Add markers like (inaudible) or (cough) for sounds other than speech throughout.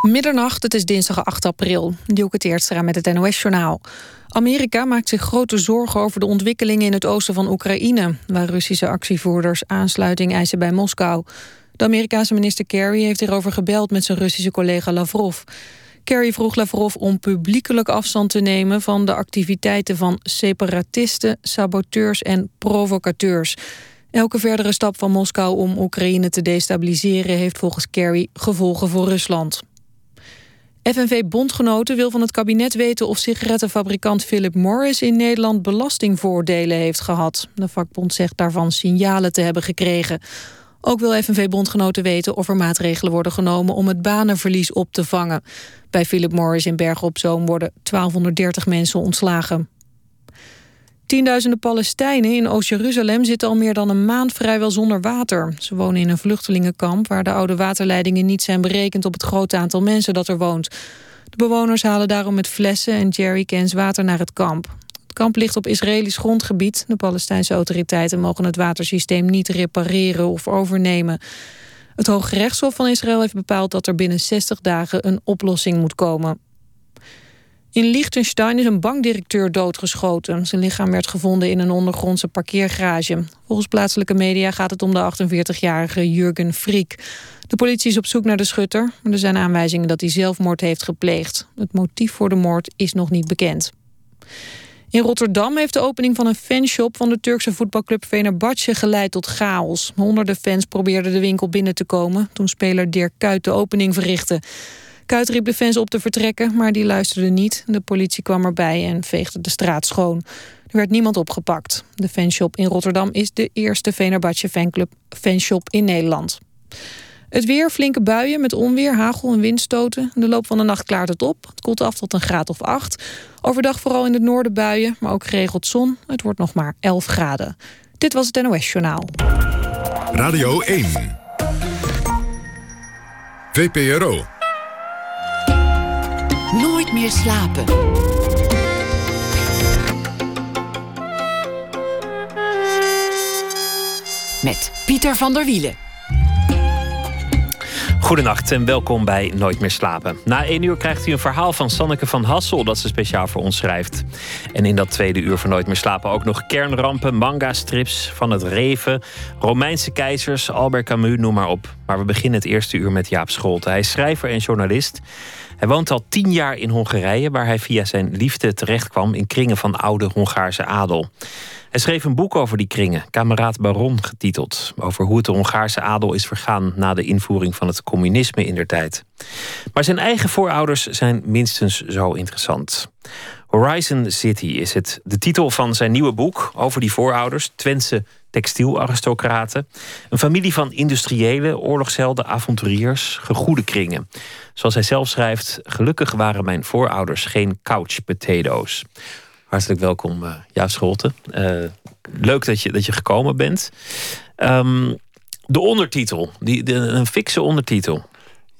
Middernacht, het is dinsdag 8 april. Dielke Teertstra met het NOS-journaal. Amerika maakt zich grote zorgen over de ontwikkelingen in het oosten van Oekraïne... waar Russische actievoerders aansluiting eisen bij Moskou. De Amerikaanse minister Kerry heeft hierover gebeld met zijn Russische collega Lavrov. Kerry vroeg Lavrov om publiekelijk afstand te nemen... van de activiteiten van separatisten, saboteurs en provocateurs... Elke verdere stap van Moskou om Oekraïne te destabiliseren... heeft volgens Kerry gevolgen voor Rusland. FNV-bondgenoten wil van het kabinet weten of sigarettenfabrikant Philip Morris in Nederland belastingvoordelen heeft gehad. De vakbond zegt daarvan signalen te hebben gekregen. Ook wil FNV-bondgenoten weten of er maatregelen worden genomen om het banenverlies op te vangen. Bij Philip Morris in Bergen op Zoom worden 1230 mensen ontslagen. Tienduizenden Palestijnen in Oost-Jeruzalem zitten al meer dan een maand vrijwel zonder water. Ze wonen in een vluchtelingenkamp waar de oude waterleidingen niet zijn berekend op het grote aantal mensen dat er woont. De bewoners halen daarom met flessen en jerrycans water naar het kamp. Het kamp ligt op Israëlisch grondgebied. De Palestijnse autoriteiten mogen het watersysteem niet repareren of overnemen. Het Hoge Rechtshof van Israël heeft bepaald dat er binnen 60 dagen een oplossing moet komen. In Liechtenstein is een bankdirecteur doodgeschoten. Zijn lichaam werd gevonden in een ondergrondse parkeergarage. Volgens plaatselijke media gaat het om de 48-jarige Jurgen Friek. De politie is op zoek naar de schutter. Er zijn aanwijzingen dat hij zelfmoord heeft gepleegd. Het motief voor de moord is nog niet bekend. In Rotterdam heeft de opening van een fanshop van de Turkse voetbalclub Fenerbahce geleid tot chaos. Honderden fans probeerden de winkel binnen te komen toen speler Dirk Kuyt de opening verrichtte. Kuit riep de fans op te vertrekken, maar die luisterden niet. De politie kwam erbij en veegde de straat schoon. Er werd niemand opgepakt. De fanshop in Rotterdam is de eerste Venerbatje fanclub fanshop in Nederland. Het weer, flinke buien met onweer, hagel en windstoten. In de loop van de nacht klaart het op. Het koelt af tot een graad of 8. Overdag vooral in het noorden buien, maar ook geregeld zon. Het wordt nog maar 11 graden. Dit was het NOS Journaal. Radio 1. VPRO. Meer slapen. Met Pieter van der Wielen. Goedenacht en welkom bij Nooit meer slapen. Na één uur krijgt u een verhaal van Sanneke van Hassel dat ze speciaal voor ons schrijft. En in dat tweede uur van Nooit meer slapen ook nog kernrampen, manga-strips van het Reven, Romeinse keizers, Albert Camus, noem maar op. Maar we beginnen het eerste uur met Jaap Scholte. Hij is schrijver en journalist. Hij woont al tien jaar in Hongarije, waar hij via zijn liefde terechtkwam in kringen van oude Hongaarse adel. Hij schreef een boek over die kringen, Kameraad Baron getiteld, over hoe het de Hongaarse adel is vergaan na de invoering van het communisme in der tijd. Maar zijn eigen voorouders zijn minstens zo interessant. Horizon City is het de titel van zijn nieuwe boek over die voorouders, Twentse textielaristocraten. Een familie van industriële, oorlogshelden, avonturiers, gegoede kringen. Zoals hij zelf schrijft, gelukkig waren mijn voorouders geen couch potatoes. Hartelijk welkom, uh, Jaap Scholten. Uh, leuk dat je, dat je gekomen bent. Um, de ondertitel, die, de, een fikse ondertitel.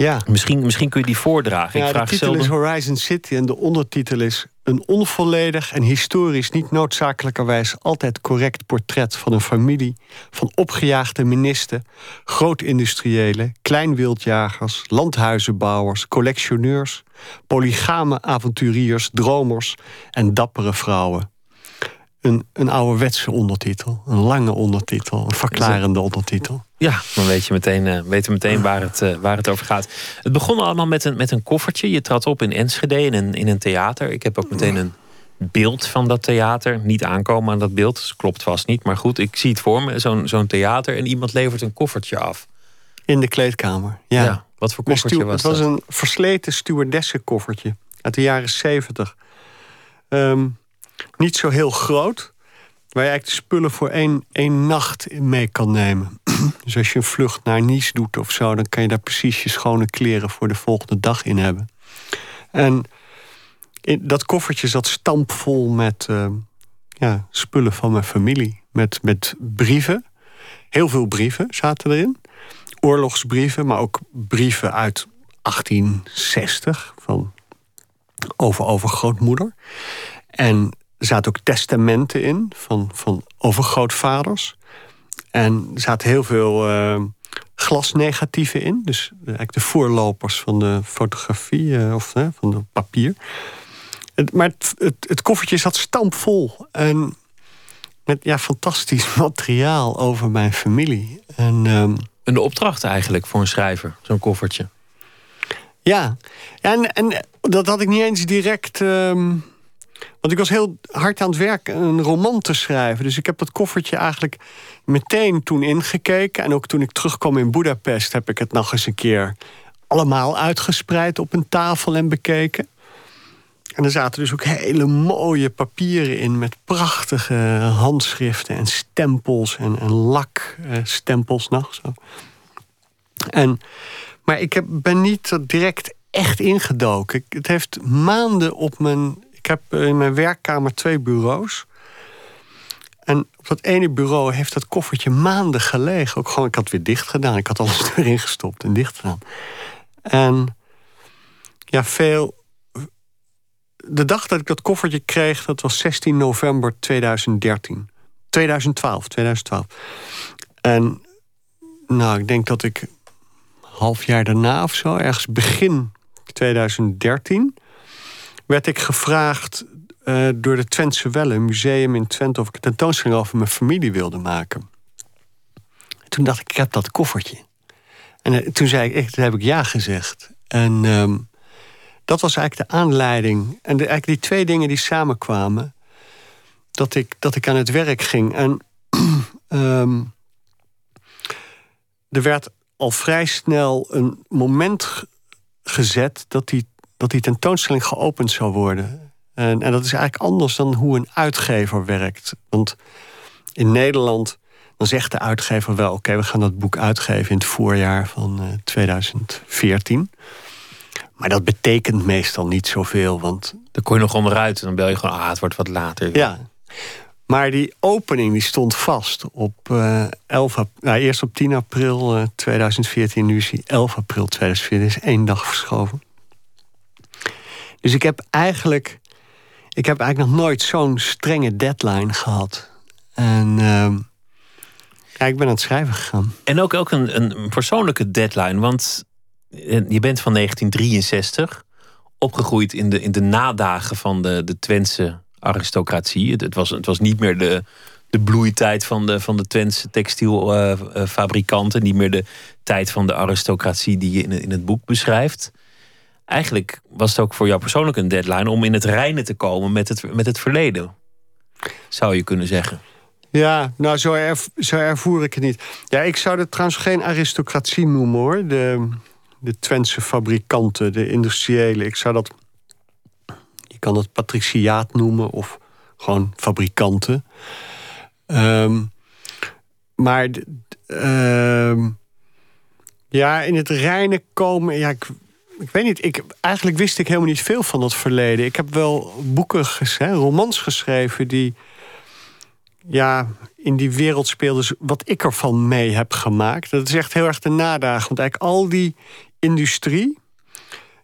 Ja. Misschien, misschien kun je die voordragen. Ja, Ik vraag de titel zelden... is Horizon City en de ondertitel is... een onvolledig en historisch niet noodzakelijkerwijs altijd correct portret van een familie... van opgejaagde ministers, grootindustriëlen, kleinwildjagers... landhuizenbouwers, collectioneurs, polygame avonturiers, dromers en dappere vrouwen. Een, een ouderwetse ondertitel, een lange ondertitel, een verklarende ondertitel. Ja, dan weet je meteen, uh, weet je meteen waar, het, uh, waar het over gaat. Het begon allemaal met een, met een koffertje. Je trad op in Enschede in een, in een theater. Ik heb ook meteen een beeld van dat theater. Niet aankomen aan dat beeld, dus klopt vast niet. Maar goed, ik zie het voor me, zo'n zo'n theater. En iemand levert een koffertje af. In de kleedkamer, ja. ja wat voor koffertje was het? Het was dat? een versleten stewardessenkoffertje uit de jaren zeventig. Um, niet zo heel groot. Waar je eigenlijk de spullen voor één, één nacht mee kan nemen. (clears throat) dus als je een vlucht naar Nice doet of zo... dan kan je daar precies je schone kleren voor de volgende dag in hebben. En dat koffertje zat stampvol met uh, ja, spullen van mijn familie. Met, met brieven. Heel veel brieven zaten erin. Oorlogsbrieven, maar ook brieven uit 1860... van over overgrootmoeder. En er zaten ook testamenten in van, van overgrootvaders. En er zaten heel veel uh, glasnegatieven in. Dus eigenlijk de voorlopers van de fotografie of van de papier. maar het, het, het, koffertje zat stampvol. En met ja, fantastisch (laughs) materiaal over mijn familie. En, um, een opdracht eigenlijk voor een schrijver, zo'n koffertje. Ja, en, en dat had ik niet eens direct. Ehm, want ik was heel hard aan het werk een roman te schrijven. Dus ik heb dat koffertje eigenlijk meteen toen ingekeken. En ook toen ik terugkwam in Budapest heb ik het nog eens een keer allemaal uitgespreid op een tafel en bekeken. En er zaten dus ook hele mooie papieren in met prachtige handschriften en stempels en, en lakstempels nog. Zo. En, maar ik heb, ben niet direct echt ingedoken. Het heeft maanden op mijn. Ik heb in mijn werkkamer twee bureaus. En op dat ene bureau heeft dat koffertje maanden gelegen. Ook gewoon, ik had weer dicht gedaan. Ik had alles (laughs) erin gestopt en dicht gedaan. En ja, veel de dag dat ik dat koffertje kreeg, dat was 16 november 2013. 2012, 2012. En nou, ik denk dat ik half jaar daarna of zo, ergens begin 2013, werd ik gevraagd uh, door de Twentse Welle, een museum in Twente, of ik een tentoonstelling over mijn familie wilde maken. toen dacht ik, ik heb dat koffertje. En uh, toen zei ik, toen heb ik ja gezegd. En um, dat was eigenlijk de aanleiding. En eigenlijk die twee dingen die samenkwamen. Dat ik, dat ik aan het werk ging. En um, (clears throat) er werd al vrij snel een moment gezet dat die, dat die tentoonstelling geopend zou worden. En, en dat is eigenlijk anders dan hoe een uitgever werkt. Want in Nederland dan zegt de uitgever wel: oké, we gaan dat boek uitgeven in het voorjaar van uh, 2014. Maar dat betekent meestal niet zoveel, want... Dan kon je nog onderuit en dan bel je gewoon... ah, het wordt wat later. Ja, maar die opening die stond vast op uh, 11 nou, eerst op 10 april uh, 2014, nu is hij 11 april 2014, is één dag verschoven. Dus ik heb eigenlijk, ik heb eigenlijk nog nooit zo'n strenge deadline gehad. En uh, ja, ik ben aan het schrijven gegaan. En ook, ook een, een persoonlijke deadline, want je bent van 1963, opgegroeid in de, in de nadagen van de, de Twentse aristocratie. Het, het, was, het was niet meer de, de bloeitijd van de, van de Twentse textielfabrikanten, niet meer de tijd van de aristocratie die je in, in het boek beschrijft. Eigenlijk was het ook voor jou persoonlijk een deadline om in het reinen te komen met het, met het verleden, zou je kunnen zeggen. Ja, nou, zo, zo ervoer ik het niet. Ja, ik zou het trouwens geen aristocratie noemen hoor. De, de Twentse fabrikanten, de industriële. Ik zou dat. Je kan het patriciaat noemen of gewoon fabrikanten. Um, maar um, ja, in het reine komen. Ja, ik, ik weet niet. Ik, eigenlijk wist ik helemaal niet veel van dat verleden. Ik heb wel boeken, geschreven, romans geschreven die. Ja, in die wereld speelden wat ik ervan mee heb gemaakt. Dat is echt heel erg de nadagen. Want eigenlijk al die industrie.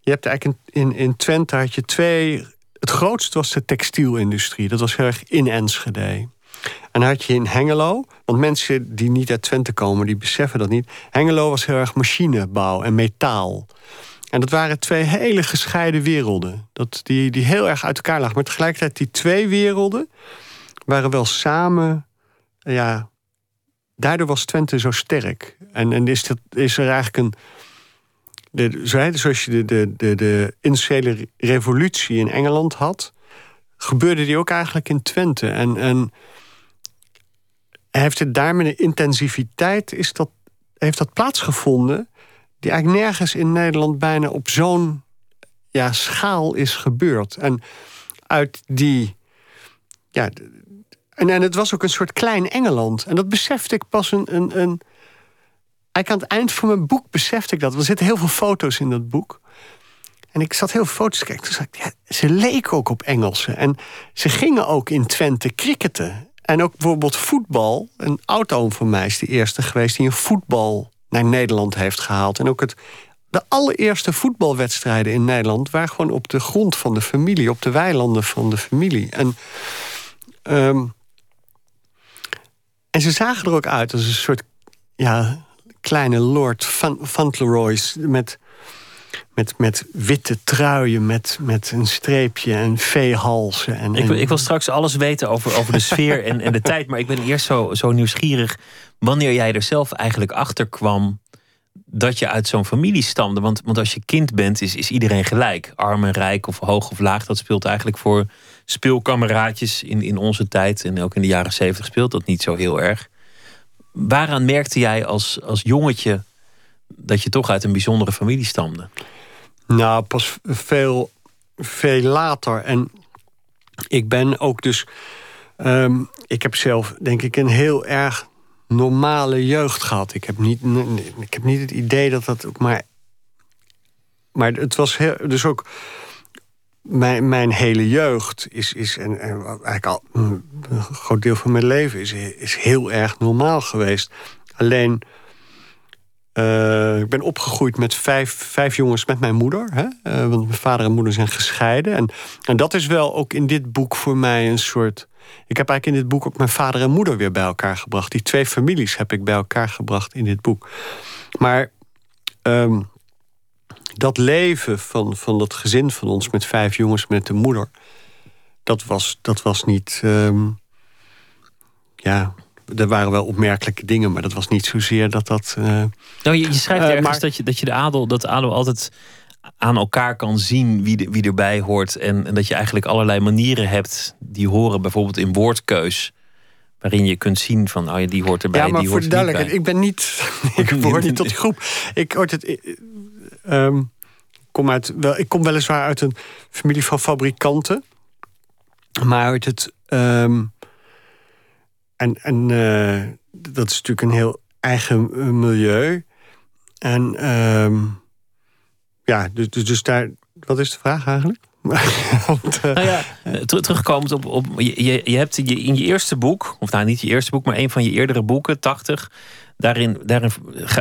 Je hebt eigenlijk in, in Twente had je twee. Het grootste was de textielindustrie. Dat was heel erg in Enschede. En had je in Hengelo, want mensen die niet uit Twente komen, die beseffen dat niet. Hengelo was heel erg machinebouw en metaal. En dat waren twee hele gescheiden werelden. Dat, die, die heel erg uit elkaar lagen. Maar tegelijkertijd, die twee werelden waren wel samen. Ja, daardoor was Twente zo sterk. En, en is, dat, is er eigenlijk een de, zoals je de, de, de, de industriële revolutie in Engeland had, gebeurde die ook eigenlijk in Twente. En, en heeft het daar met een intensiviteit is dat, heeft dat plaatsgevonden, die eigenlijk nergens in Nederland bijna op zo'n ja, schaal is gebeurd. En uit die. Ja, en, en het was ook een soort klein Engeland. En dat besefte ik pas een, een, een Eigenlijk aan het eind van mijn boek besefte ik dat. Er zitten heel veel foto's in dat boek. En ik zat heel veel foto's te kijken. Toen ik, ja, ze leken ook op Engelsen. En ze gingen ook in Twente cricketen. En ook bijvoorbeeld voetbal. Een oud-oom van mij is de eerste geweest... die een voetbal naar Nederland heeft gehaald. En ook het, de allereerste voetbalwedstrijden in Nederland... waren gewoon op de grond van de familie. Op de weilanden van de familie. En... Um, en ze zagen er ook uit als een soort ja, kleine Lord Van Fauntleroy's met, met, met witte truien, met, met een streepje en veehalsen. En, Ik, wil- ik wil straks alles weten over, over de sfeer en, en de (laughs) tijd. Maar ik ben eerst zo, zo nieuwsgierig wanneer jij er zelf eigenlijk achter kwam dat je uit zo'n familie stamde. Want, want als je kind bent, is, is iedereen gelijk. Arm en rijk of hoog of laag. Dat speelt eigenlijk voor speelkameraadjes in, in onze tijd. En ook in de jaren zeventig speelt dat niet zo heel erg. Waaraan merkte jij als, als jongetje dat je toch uit een bijzondere familie stamde? Nou, pas veel, veel later. En ik ben ook dus. ehm, ik heb zelf, denk ik, een heel erg normale jeugd gehad. Ik heb niet, ik heb niet het idee dat dat ook maar. Maar het was heel, dus ook. Mijn, mijn hele jeugd is, is en, en eigenlijk al een groot deel van mijn leven is, is heel erg normaal geweest. Alleen. Eh, ik ben opgegroeid met vijf, vijf jongens met mijn moeder. Hè? Eh, want mijn vader en moeder zijn gescheiden. En, en dat is wel ook in dit boek voor mij een soort. Ik heb eigenlijk in dit boek ook mijn vader en moeder weer bij elkaar gebracht. Die twee families heb ik bij elkaar gebracht in dit boek. Maar ehm, dat leven van, van dat gezin van ons met vijf jongens met de moeder. Dat was, dat was niet. ehm, ja, er waren wel opmerkelijke dingen, maar dat was niet zozeer dat dat. eh, Nou, je, je schrijft Eh, ergens maar- dat, je, dat je de adel, dat de adel altijd aan elkaar kan zien wie, de- wie erbij hoort. En, en dat je eigenlijk allerlei manieren hebt die horen, bijvoorbeeld in woordkeus. Waarin je kunt zien van, oh ja, die hoort erbij, ja, maar die voor hoort de duidelijkheid, ik ben niet. (laughs) ik behoor niet tot die groep. Ik, hoort het, eh, ehm, kom uit, wel, ik kom weliswaar uit een familie van fabrikanten. Maar uit het. ehm, en en eh, dat is natuurlijk een heel eigen milieu. En ehm, ja, dus, dus, dus daar. Wat is de vraag eigenlijk? (laughs) Want, eh, Nou ja, ter- terugkomend op, op je, je, hebt je, in je eerste boek, of nou niet je eerste boek, maar een van je eerdere boeken, 80, daarin, daarin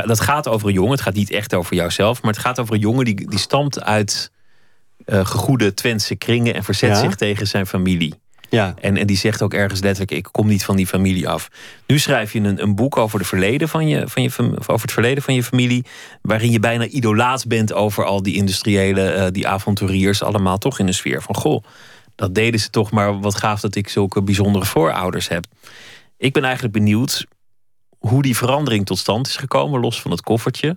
dat gaat over een jongen. Het gaat niet echt over jouzelf, maar het gaat over een jongen die, die stamt uit eh gegoede Twentse kringen en verzet Ja. zich tegen zijn familie. Ja. En, en die zegt ook ergens letterlijk: Ik kom niet van die familie af. Nu schrijf je een, een boek over, de verleden van je, van je, over het verleden van je familie. Waarin je bijna idolaat bent over al die industriële, eh, die avonturiers. Allemaal toch in een sfeer van: Goh, dat deden ze toch, maar wat gaaf dat ik zulke bijzondere voorouders heb. Ik ben eigenlijk benieuwd hoe die verandering tot stand is gekomen, los van het koffertje.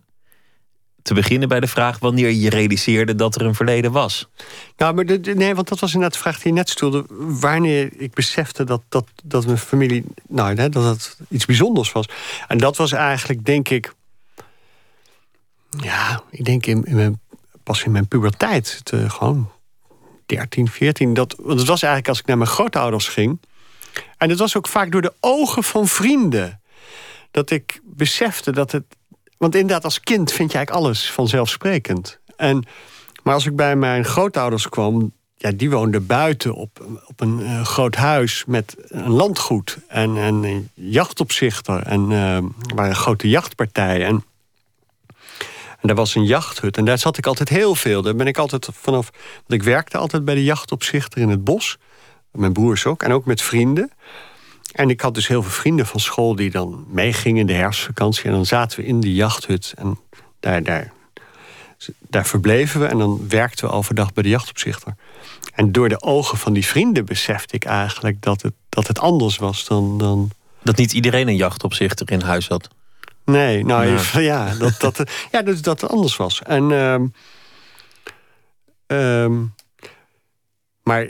Te beginnen bij de vraag wanneer je realiseerde dat er een verleden was. Nou, maar nee, want dat was inderdaad de vraag die je net stelde. Wanneer ik besefte dat, dat, dat mijn familie, nou, dat het iets bijzonders was. En dat was eigenlijk, denk ik, ja, ik denk in, in mijn, pas in mijn puberteit, eh, gewoon 13, 14. Dat, want het was eigenlijk als ik naar mijn grootouders ging. En het was ook vaak door de ogen van vrienden. Dat ik besefte dat het. Want inderdaad, als kind vind je eigenlijk alles vanzelfsprekend. En, maar als ik bij mijn grootouders kwam. Ja, die woonden buiten op, op een eh, groot huis met een landgoed en, en een jachtopzichter. En eh, waren grote jachtpartijen. En, en daar was een jachthut. En daar zat ik altijd heel veel. Daar ben ik altijd vanaf. Want ik werkte altijd bij de jachtopzichter in het bos. Mijn broers ook. En ook met vrienden. En ik had dus heel veel vrienden van school die dan meegingen in de herfstvakantie. En dan zaten we in die jachthut. En daar, daar, daar verbleven we. En dan werkten we overdag bij de jachtopzichter. En door de ogen van die vrienden besefte ik eigenlijk dat het, dat het anders was dan. dan Dat niet iedereen een jachtopzichter in huis had. Nee, nou Ja. ja, dat, dat, (laughs) ja, dus dat het anders was. En, ehm, ehm, maar,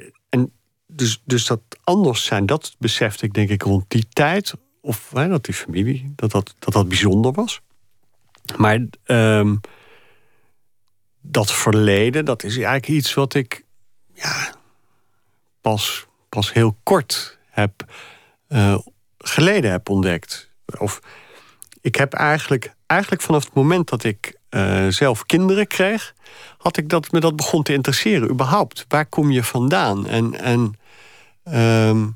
dus, dus dat anders zijn, dat besefte ik denk ik rond die tijd. Of hè, dat die familie, dat dat, dat dat bijzonder was. Maar ehm, dat verleden, dat is eigenlijk iets wat ik ja, pas, pas heel kort heb eh, geleden heb ontdekt. Of ik heb eigenlijk, eigenlijk vanaf het moment dat ik eh, zelf kinderen kreeg, had ik dat me dat begon te interesseren. Überhaupt, waar kom je vandaan? En, en ehm,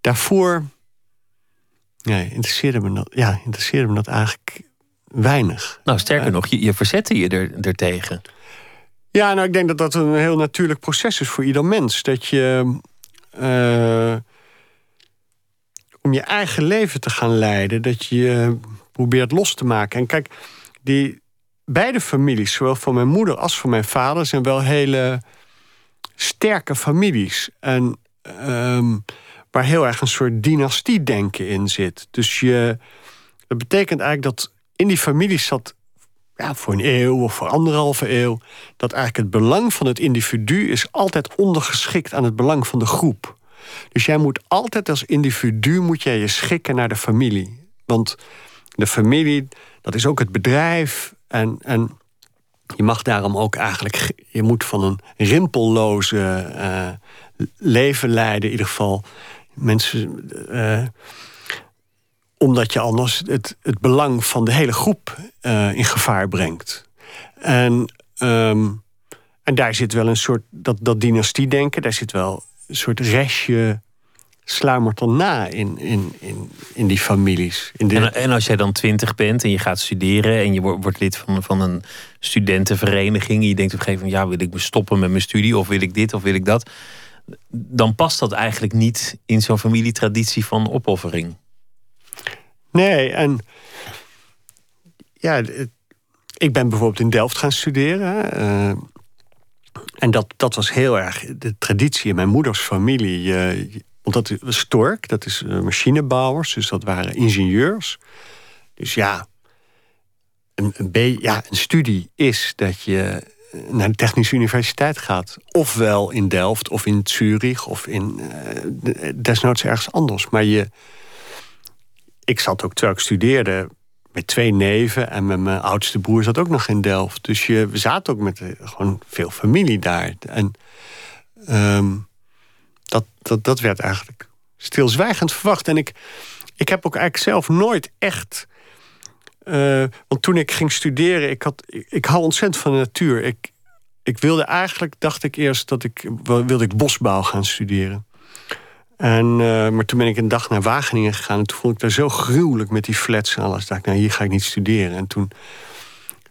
daarvoor nee, interesseerde, me dat, ja, interesseerde me dat eigenlijk weinig. Nou, sterker Ja. nog, je, je verzette je er, er tegen. Ja, nou, ik denk dat dat een heel natuurlijk proces is voor ieder mens. Dat je. eh, om je eigen leven te gaan leiden, dat je probeert los te maken. En kijk, die beide families, zowel van mijn moeder als van mijn vader, zijn wel hele sterke families. En um, waar heel erg een soort dynastiedenken in zit. Dus je, dat betekent eigenlijk dat in die families zat ja, voor een eeuw of voor anderhalve eeuw, dat eigenlijk het belang van het individu is altijd ondergeschikt aan het belang van de groep. Dus jij moet altijd als individu moet jij je schikken naar de familie. Want de familie, dat is ook het bedrijf. En, en je mag daarom ook eigenlijk, je moet van een rimpelloze uh, leven leiden, in ieder geval. Mensen, uh, omdat je anders het, het belang van de hele groep uh, in gevaar brengt. En, um, en daar zit wel een soort, dat, dat dynastiedenken, daar zit wel een soort restje sluimert dan na in, in, in, in die families. In de... en, en, als jij dan twintig bent en je gaat studeren en je wordt, lid van, van een studentenvereniging. En je denkt op een gegeven moment, ja, wil ik me stoppen met mijn studie of wil ik dit of wil ik dat? Dan past dat eigenlijk niet in zo'n familietraditie van opoffering. Nee, en ja, ik ben bijvoorbeeld in Delft gaan studeren. Uh, en dat, dat was heel erg de traditie in mijn moeders familie. Want dat Stork, dat is uh, machinebouwers, dus dat waren ingenieurs. Dus ja een, een, B, ja, een studie is dat je naar de Technische Universiteit gaat. Ofwel in Delft, of in Zurich, of in desnoods ergens anders. Maar je, ik zat ook terwijl ik studeerde met twee neven en met mijn oudste broer zat ook nog in Delft. Dus je, we zaten ook met eh, gewoon veel familie daar. En ehm, dat, dat, dat werd eigenlijk stilzwijgend verwacht. En ik, ik heb ook eigenlijk zelf nooit echt. Uh, want toen ik ging studeren, ik, had, ik, hou ontzettend van de natuur. Ik, ik wilde eigenlijk, dacht ik eerst dat ik wilde ik bosbouw gaan studeren. En, uh, maar toen ben ik een dag naar Wageningen gegaan. En toen vond ik daar zo gruwelijk met die flats en alles. dacht ik, nou, hier ga ik niet studeren. En toen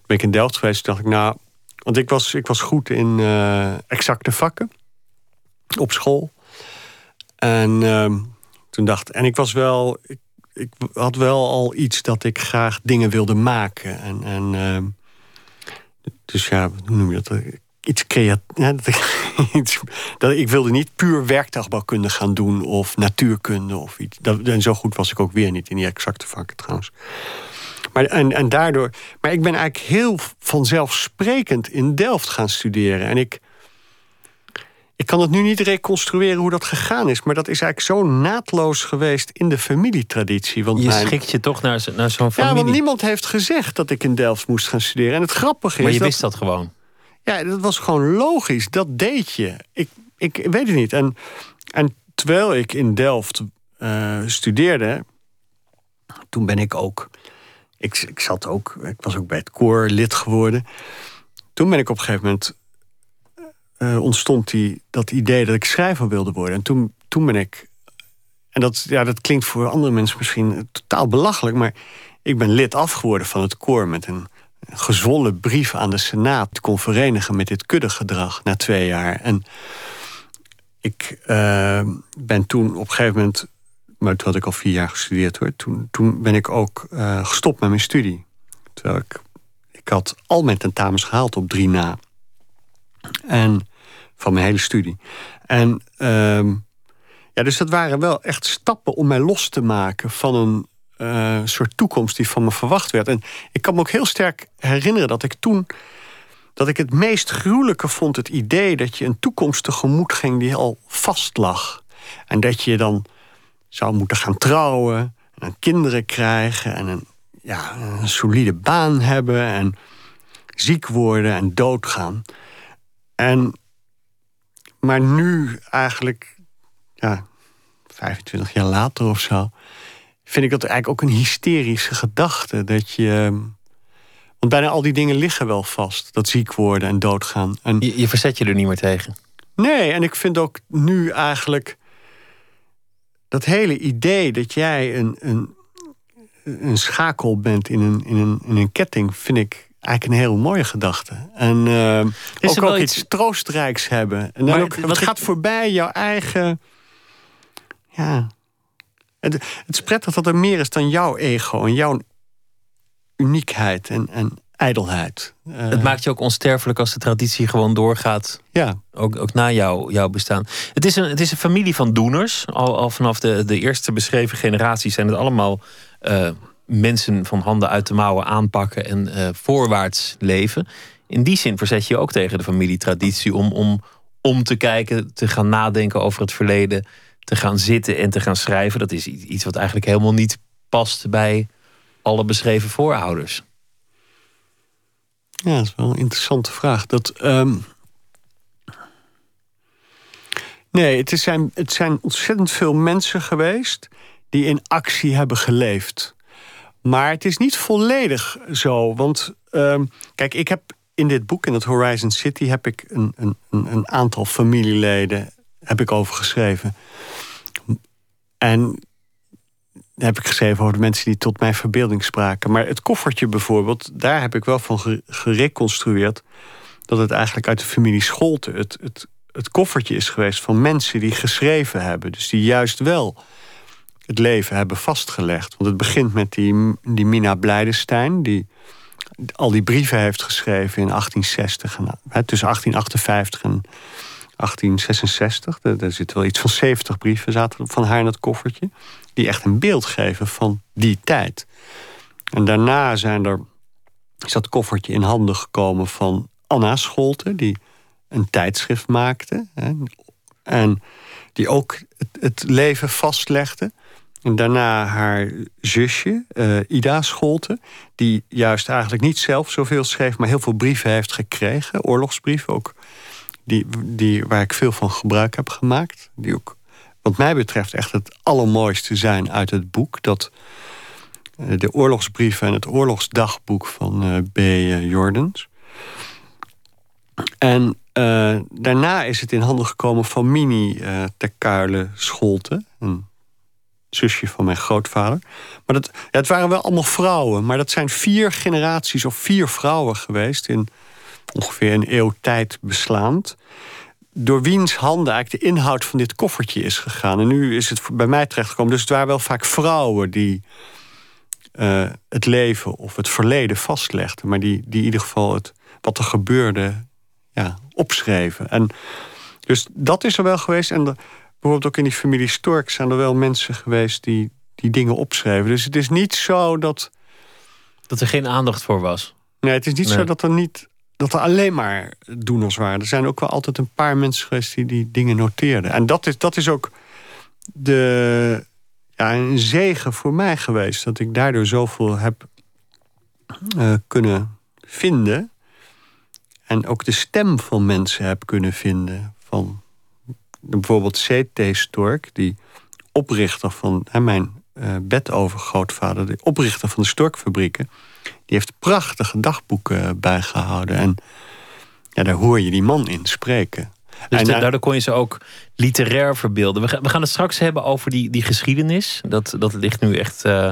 ben ik in Delft geweest. dacht ik, nou... Want ik was, ik was goed in uh, exacte vakken. Op school. En uh, toen dacht En ik was wel... Ik, ik, had wel al iets dat ik graag dingen wilde maken. En... en ehm, dus ja, hoe noem je dat? iets creatiefs. (laughs) dat, ik wilde niet puur werktuigbouwkunde gaan doen of natuurkunde of iets. Dat, en zo goed was ik ook weer niet in die exacte vakken trouwens. Maar, en, en daardoor, maar ik ben eigenlijk heel vanzelfsprekend in Delft gaan studeren. En ik kan het nu niet reconstrueren hoe dat gegaan is. Maar dat is eigenlijk zo naadloos geweest in de familietraditie. Want je schikt je toch naar, naar zo'n familie. Ja, want niemand heeft gezegd dat ik in Delft moest gaan studeren. En het grappige is. Maar je wist dat gewoon. Ja, dat was gewoon logisch. Dat deed je. Ik, ik weet het niet. En, en terwijl ik in Delft uh, studeerde, toen ben ik ook. Ik, ik zat ook, ik was ook bij het koor lid geworden. Toen ben ik op een gegeven moment. Uh, ontstond die, dat idee dat ik schrijver wilde worden. En toen, toen ben ik. En dat, ja, dat klinkt voor andere mensen misschien totaal belachelijk, maar ik ben lid afgeworden van het koor met een gezwollen brief aan de Senaat kon verenigen met dit kuddegedrag na twee jaar. En ik uh, ben toen op een gegeven moment, maar toen had ik al vier jaar gestudeerd hoor, toen, toen ben ik ook uh, gestopt met mijn studie. Terwijl ik, ik had al mijn tentamens gehaald op drie na. En van mijn hele studie. En uh, ja, dus dat waren wel echt stappen om mij los te maken van een uh, soort toekomst die van me verwacht werd. En ik kan me ook heel sterk herinneren dat ik toen. dat ik het meest gruwelijke vond het idee dat je een toekomst tegemoet ging die al vast lag. En dat je dan zou moeten gaan trouwen en kinderen krijgen en een, ja, een solide baan hebben en ziek worden en doodgaan. En, maar nu eigenlijk, ja, 25 jaar later of zo, vind ik dat eigenlijk ook een hysterische gedachte. Dat je. Want bijna al die dingen liggen wel vast. Dat ziek worden en doodgaan. En, je, je verzet je er niet meer tegen. Nee, en ik vind ook nu eigenlijk. Dat hele idee dat jij een, een, een schakel bent in een, in, een, in een ketting, vind ik eigenlijk een heel mooie gedachte. En uh, ook, ook iets... troostrijks hebben. En dan ook, het gaat voorbij jouw eigen. Ja, het, het is prettig dat er meer is dan jouw ego en jouw uniekheid en, en ijdelheid. het maakt je ook onsterfelijk als de traditie gewoon doorgaat. Ja. Ook, ook na jou, jouw bestaan. Het is, een, het is een familie van doeners. Al, al vanaf de, de eerste beschreven generaties zijn het allemaal mensen van handen uit de mouwen aanpakken en voorwaarts leven. In die zin verzet je ook tegen de familietraditie om, om om te kijken, te gaan nadenken over het verleden, te gaan zitten en te gaan schrijven. Dat is iets wat eigenlijk helemaal niet past bij alle beschreven voorouders. Ja, dat is wel een interessante vraag. Dat, ehm, Nee, het zijn, het zijn ontzettend veel mensen geweest die in actie hebben geleefd. Maar het is niet volledig zo. Want ehm, kijk, ik heb in dit boek, in het Horizon City, heb ik een, een, een aantal familieleden heb ik over geschreven. En heb ik geschreven over de mensen die tot mijn verbeelding spraken. Maar het koffertje bijvoorbeeld, daar heb ik wel van gereconstrueerd dat het eigenlijk uit de familie Scholte het, het, het koffertje is geweest van mensen die geschreven hebben. Dus die juist wel het leven hebben vastgelegd. Want het begint met die, die Mina Blijdenstein, die al die brieven heeft geschreven in 1860. En, tussen 1858 en 1866. Er, zitten wel iets van 70 brieven zaten van haar in het koffertje. Die echt een beeld geven van die tijd. En daarna zijn er, is dat koffertje in handen gekomen van Anna Scholte. Die een tijdschrift maakte. Hè, en die ook het leven vastlegde. En daarna haar zusje, uh, Ida Scholte, die juist eigenlijk niet zelf zoveel schreef, maar heel veel brieven heeft gekregen, oorlogsbrieven ook, die, die, waar ik veel van gebruik heb gemaakt. Die ook, wat mij betreft, echt het allermooiste zijn uit het boek. Dat uh, de oorlogsbrieven en het oorlogsdagboek van uh, B. Jordans. En daarna is het in handen gekomen van Mini ter Kuile Scholte. Zusje van mijn grootvader. Maar dat, ja, het waren wel allemaal vrouwen. Maar dat zijn vier generaties of vier vrouwen geweest... in ongeveer een eeuw tijd beslaand. Door wiens handen eigenlijk de inhoud van dit koffertje is gegaan. En nu is het bij mij terechtgekomen. Dus het waren wel vaak vrouwen die uh, het leven of het verleden vastlegden. Maar die, die in ieder geval het, wat er gebeurde ja, opschreven. En dus dat is er wel geweest. En bijvoorbeeld ook in die familie Stork zijn er wel mensen geweest die, die dingen opschreven. Dus het is niet zo dat. Dat er geen aandacht voor was. Nee, het is niet zo dat er niet. Dat er alleen maar doeners waren. Er zijn ook wel altijd een paar mensen geweest die die dingen noteerden. En dat is, dat is ook de, ja, een zegen voor mij geweest. Dat ik daardoor zoveel heb uh, kunnen vinden. En ook de stem van mensen heb kunnen vinden. Van bijvoorbeeld C.T. Stork, die oprichter van hè, mijn uh, bedovergrootvader, de oprichter van de Storkfabrieken, die heeft prachtige dagboeken bijgehouden. En ja, daar hoor je die man in spreken. Dus en, daardoor kon je ze ook literair verbeelden. We gaan, we gaan het straks hebben over die, die geschiedenis. Dat, dat ligt nu echt uh,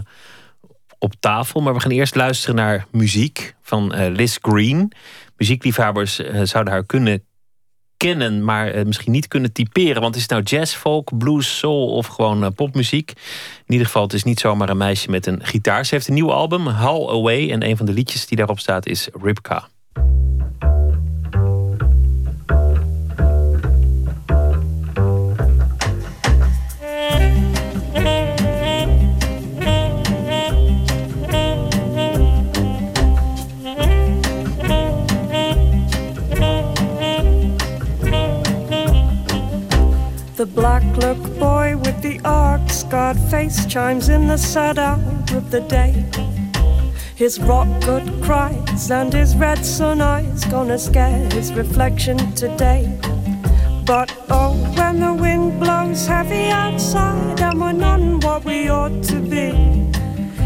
op tafel. Maar we gaan eerst luisteren naar muziek van uh, Liz Green. Muziekliefhebbers zouden haar kunnen kennen, maar uh, misschien niet kunnen typeren. Want is het nou jazz, folk, blues, soul of gewoon uh, popmuziek? In ieder geval, het is niet zomaar een meisje met een gitaar. Ze heeft een nieuw album, Haul Away. En een van de liedjes die daarop staat is Ripka. The black look boy with the arc scarred face chimes in the sad hour of the day. His rock good cries and his red sun eyes gonna scare his reflection today. But oh, when the wind blows heavy outside and we're not what we ought to be,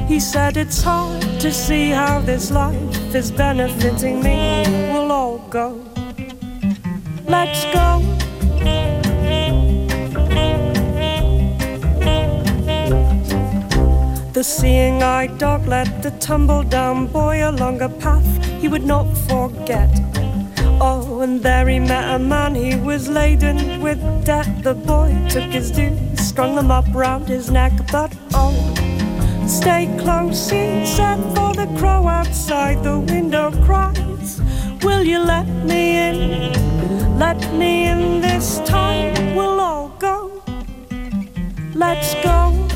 he said it's hard to see how this life is benefiting me. We'll all go. Let's go. The seeing eyed dog led the tumble down boy along a path he would not forget. Oh, and there he met a man, he was laden with debt. The boy took his dues, strung them up round his neck, but oh, Stay close, he said, for the crow outside the window cries. Will you let me in? Let me in this time. We'll all go. Let's go.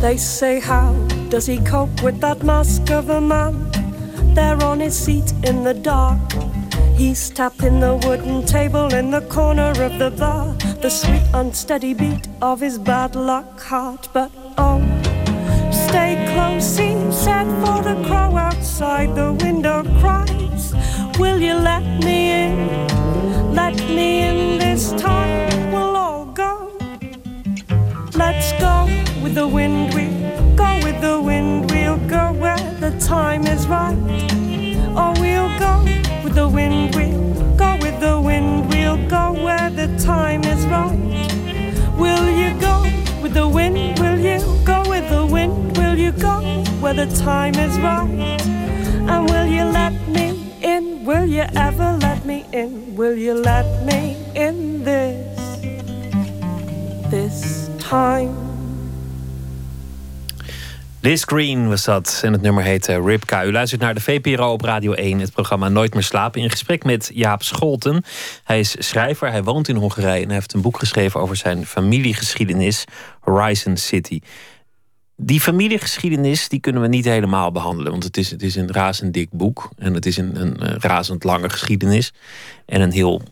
They say, How does he cope with that mask of a man? There on his seat in the dark. He's tapping the wooden table in the corner of the bar. The sweet, unsteady beat of his bad luck heart. But oh, stay close, he said, for the crow outside the window cries. Will you let me in? Let me in this time. With the wind, we'll go with the wind, we'll go where the time is right. Or we'll go with the wind, we'll go with the wind, we'll go where the time is right. Will you go with the wind? Will you go with the wind? Will you go where the time is right? And will you let me in? Will you ever let me in? Will you let me in this? This time? Liz Green was dat en het nummer heette Ripka. U luistert naar de VPRO op Radio 1, het programma Nooit meer slapen. In gesprek met Jaap Scholten. Hij is schrijver, hij woont in Hongarije en hij heeft een boek geschreven over zijn familiegeschiedenis, Horizon City. Die familiegeschiedenis die kunnen we niet helemaal behandelen, want het is, het is een razend dik boek en het is een, een, een razend lange geschiedenis en een heel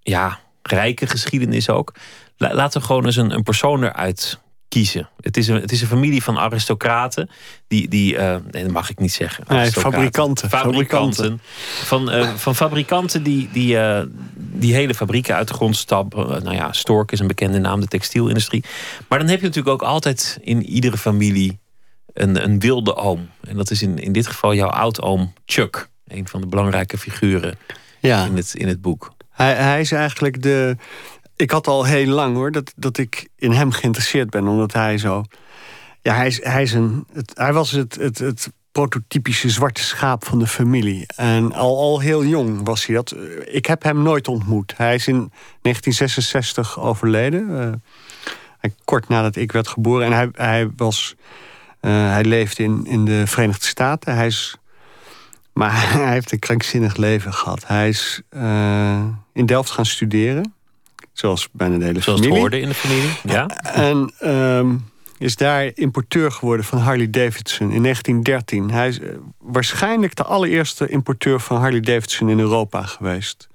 ja, rijke geschiedenis ook. Laten we gewoon eens een, een persoon eruit kiezen. Het is een, het is een familie van aristocraten. Die, die uh, nee, dat mag ik niet zeggen. Nee, fabrikanten. Fabrikanten. Van, uh, van fabrikanten die, die, uh, die hele fabrieken uit de grond stappen. nou ja, Stork is een bekende naam, de textielindustrie. Maar dan heb je natuurlijk ook altijd in iedere familie een, een wilde oom. En dat is in, in dit geval jouw oudoom Chuck. Een van de belangrijke figuren ja. in, het, in het boek. Hij, hij is eigenlijk de, ik had al heel lang hoor, dat, dat ik in hem geïnteresseerd ben. Omdat hij zo. Ja, hij, is, hij, is een, het, hij was het, het, het prototypische zwarte schaap van de familie. En al, al heel jong was hij dat. Ik heb hem nooit ontmoet. Hij is in 1966 overleden. Uh, kort nadat ik werd geboren. En hij, hij, was, uh, hij leefde in, in de Verenigde Staten. Hij is, maar (laughs) hij heeft een krankzinnig leven gehad. Hij is uh, in Delft gaan studeren. Zoals bijna de hele Zoals familie. Zoals het in de familie, ja. En um, is daar importeur geworden van Harley Davidson in 1913. Hij is uh, waarschijnlijk de allereerste importeur van Harley Davidson in Europa geweest.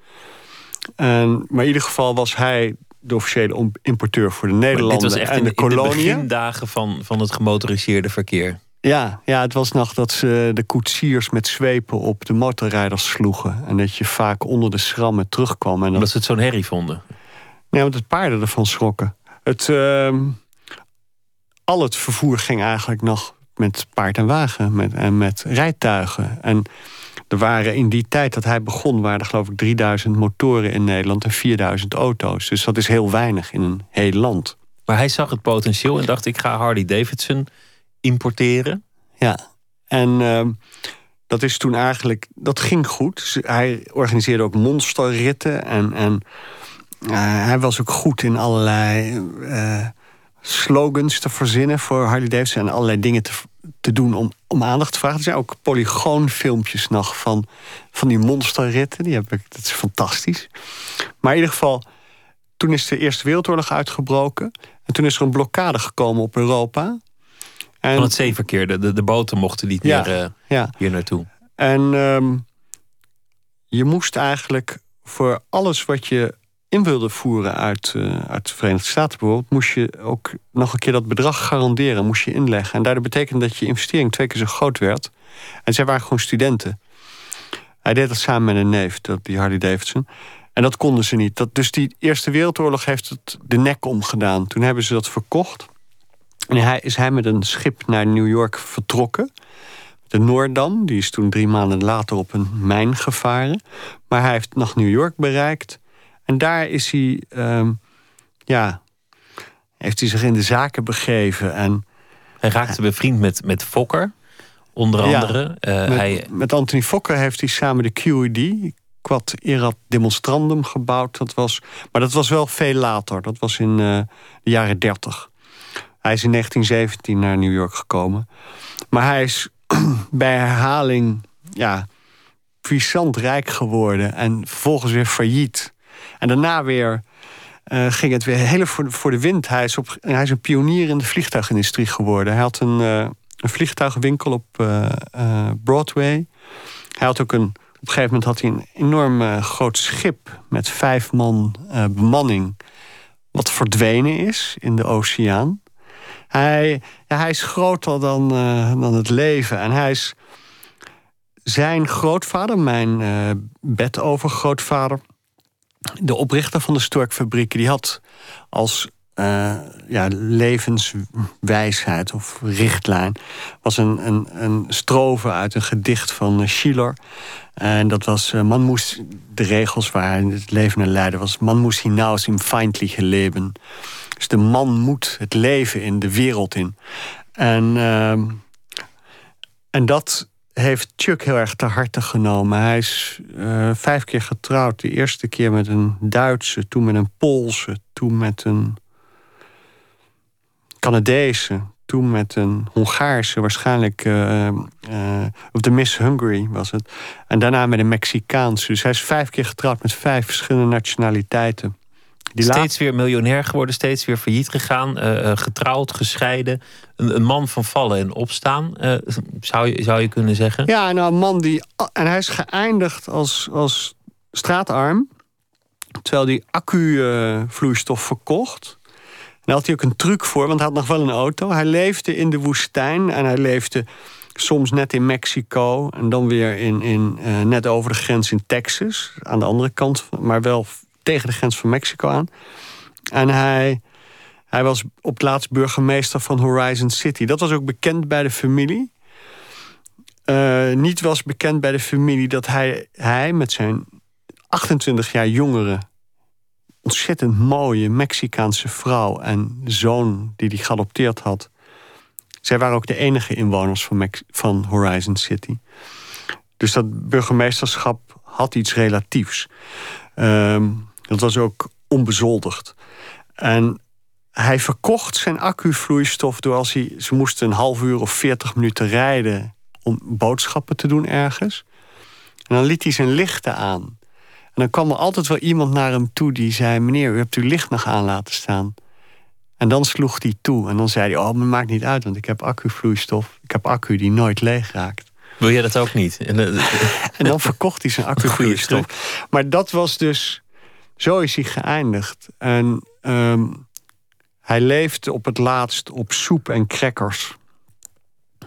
En, maar in ieder geval was hij de officiële importeur voor de Nederlanden en de koloniën. In de begindagen van, van het gemotoriseerde verkeer. Ja, ja, het was nog dat ze de koetsiers met zwepen op de motorrijders sloegen. En dat je vaak onder de schrammen terugkwam. En dat... ze het zo'n herrie vonden. Nee, want het paarden ervan schrokken. Het, uh, al het vervoer ging eigenlijk nog met paard en wagen met, en met rijtuigen. En er waren in die tijd dat hij begon, waren er geloof ik 3000 motoren in Nederland en 4000 auto's. Dus dat is heel weinig in een heel land. Maar hij zag het potentieel en dacht: ik ga Harley Davidson importeren. Ja, en uh, dat is toen eigenlijk, dat ging goed. Hij organiseerde ook monsterritten en. en hij was ook goed in allerlei uh, slogans te verzinnen voor Harley Davidson en allerlei dingen te, te doen om, om aandacht te vragen. Er zijn ook polygoonfilmpjes nog van, van die monsterritten. Die heb ik, dat is fantastisch. Maar in ieder geval, toen is de Eerste Wereldoorlog uitgebroken. En toen is er een blokkade gekomen op Europa. En, van het zeeverkeer. De, de, boten mochten niet ja, meer uh, ja. hier naartoe. En um, je moest eigenlijk voor alles wat je in wilde voeren uit, uh, uit de Verenigde Staten bijvoorbeeld, moest je ook nog een keer dat bedrag garanderen, moest je inleggen. En daardoor betekende dat je investering twee keer zo groot werd. En zij waren gewoon studenten. Hij deed dat samen met een neef, die Harley Davidson. En dat konden ze niet. Dat, dus die Eerste Wereldoorlog heeft het de nek omgedaan. Toen hebben ze dat verkocht. En hij, is hij met een schip naar New York vertrokken. De Noordam, die is toen drie maanden later op een mijn gevaren. Maar hij heeft nog New York bereikt. En daar is hij, um, ja, heeft hij zich in de zaken begeven. En, hij raakte bevriend met, met Fokker. onder andere. met, hij... met Anthony Fokker heeft hij samen de QED, Quad Erat Demonstrandum, gebouwd. Dat was, maar dat was wel veel later. Dat was in de jaren 30. Hij is in 1917 naar New York gekomen. Maar hij is (clears throat) bij herhaling ja, puissant rijk geworden. En vervolgens weer failliet. En daarna weer uh, ging het weer heel voor, voor de wind. Hij is, op, hij is een pionier in de vliegtuigindustrie geworden. Hij had een, uh, een vliegtuigwinkel op uh, Broadway. Hij had ook een, op een gegeven moment had hij een enorm groot schip met vijf man bemanning. Wat verdwenen is in de oceaan. Hij, hij is groter dan, dan het leven. En hij is zijn grootvader, mijn bedovergrootvader de oprichter van de Storkfabrieken, die had als uh, ja, levenswijsheid of richtlijn... was een, een, een strofe uit een gedicht van Schiller. En dat was, uh, man moest, de regels waar het leven naar leidde... was, man moest hinaus in feindliche leven. Dus de man moet het leven in, de wereld in. En, uh, en dat heeft Chuck heel erg te harte genomen. Hij is uh, vijf keer getrouwd. De eerste keer met een Duitse, toen met een Poolse, toen met een Canadese, toen met een Hongaarse, waarschijnlijk uh, uh, of de Miss Hungary was het. En daarna met een Mexicaanse. Dus hij is vijf keer getrouwd met vijf verschillende nationaliteiten. Die steeds weer miljonair geworden, steeds weer failliet gegaan, uh, getrouwd, gescheiden. Een, een, man van vallen en opstaan, uh, zou, je, zou je kunnen zeggen? Ja, nou, een man die. En hij is geëindigd als, als straatarm. Terwijl hij accu-vloeistof verkocht. En daar had hij ook een truc voor, want hij had nog wel een auto. Hij leefde in de woestijn en hij leefde soms net in Mexico en dan weer in, in, uh, net over de grens in Texas, aan de andere kant, maar wel tegen de grens van Mexico aan. En hij, hij was op het laatst burgemeester van Horizon City. Dat was ook bekend bij de familie. Uh, niet was bekend bij de familie dat hij, hij met zijn 28 jaar jongere, ontzettend mooie Mexicaanse vrouw en zoon die hij geadopteerd had. Zij waren ook de enige inwoners van, van Horizon City. Dus dat burgemeesterschap had iets relatiefs. Um, dat was ook onbezoldigd. En hij verkocht zijn accuvloeistof door als hij... ze moesten een half uur of veertig minuten rijden... om boodschappen te doen ergens. En dan liet hij zijn lichten aan. En dan kwam er altijd wel iemand naar hem toe die zei... meneer, u hebt uw licht nog aan laten staan. En dan sloeg hij toe. En dan zei hij, oh, maar maakt niet uit... want ik heb accuvloeistof. Ik heb accu die nooit leeg raakt. Wil je dat ook niet? En, (laughs) en dan verkocht hij zijn accuvloeistof. Maar dat was dus zo is hij geëindigd. En ehm, hij leefde op het laatst op soep en crackers.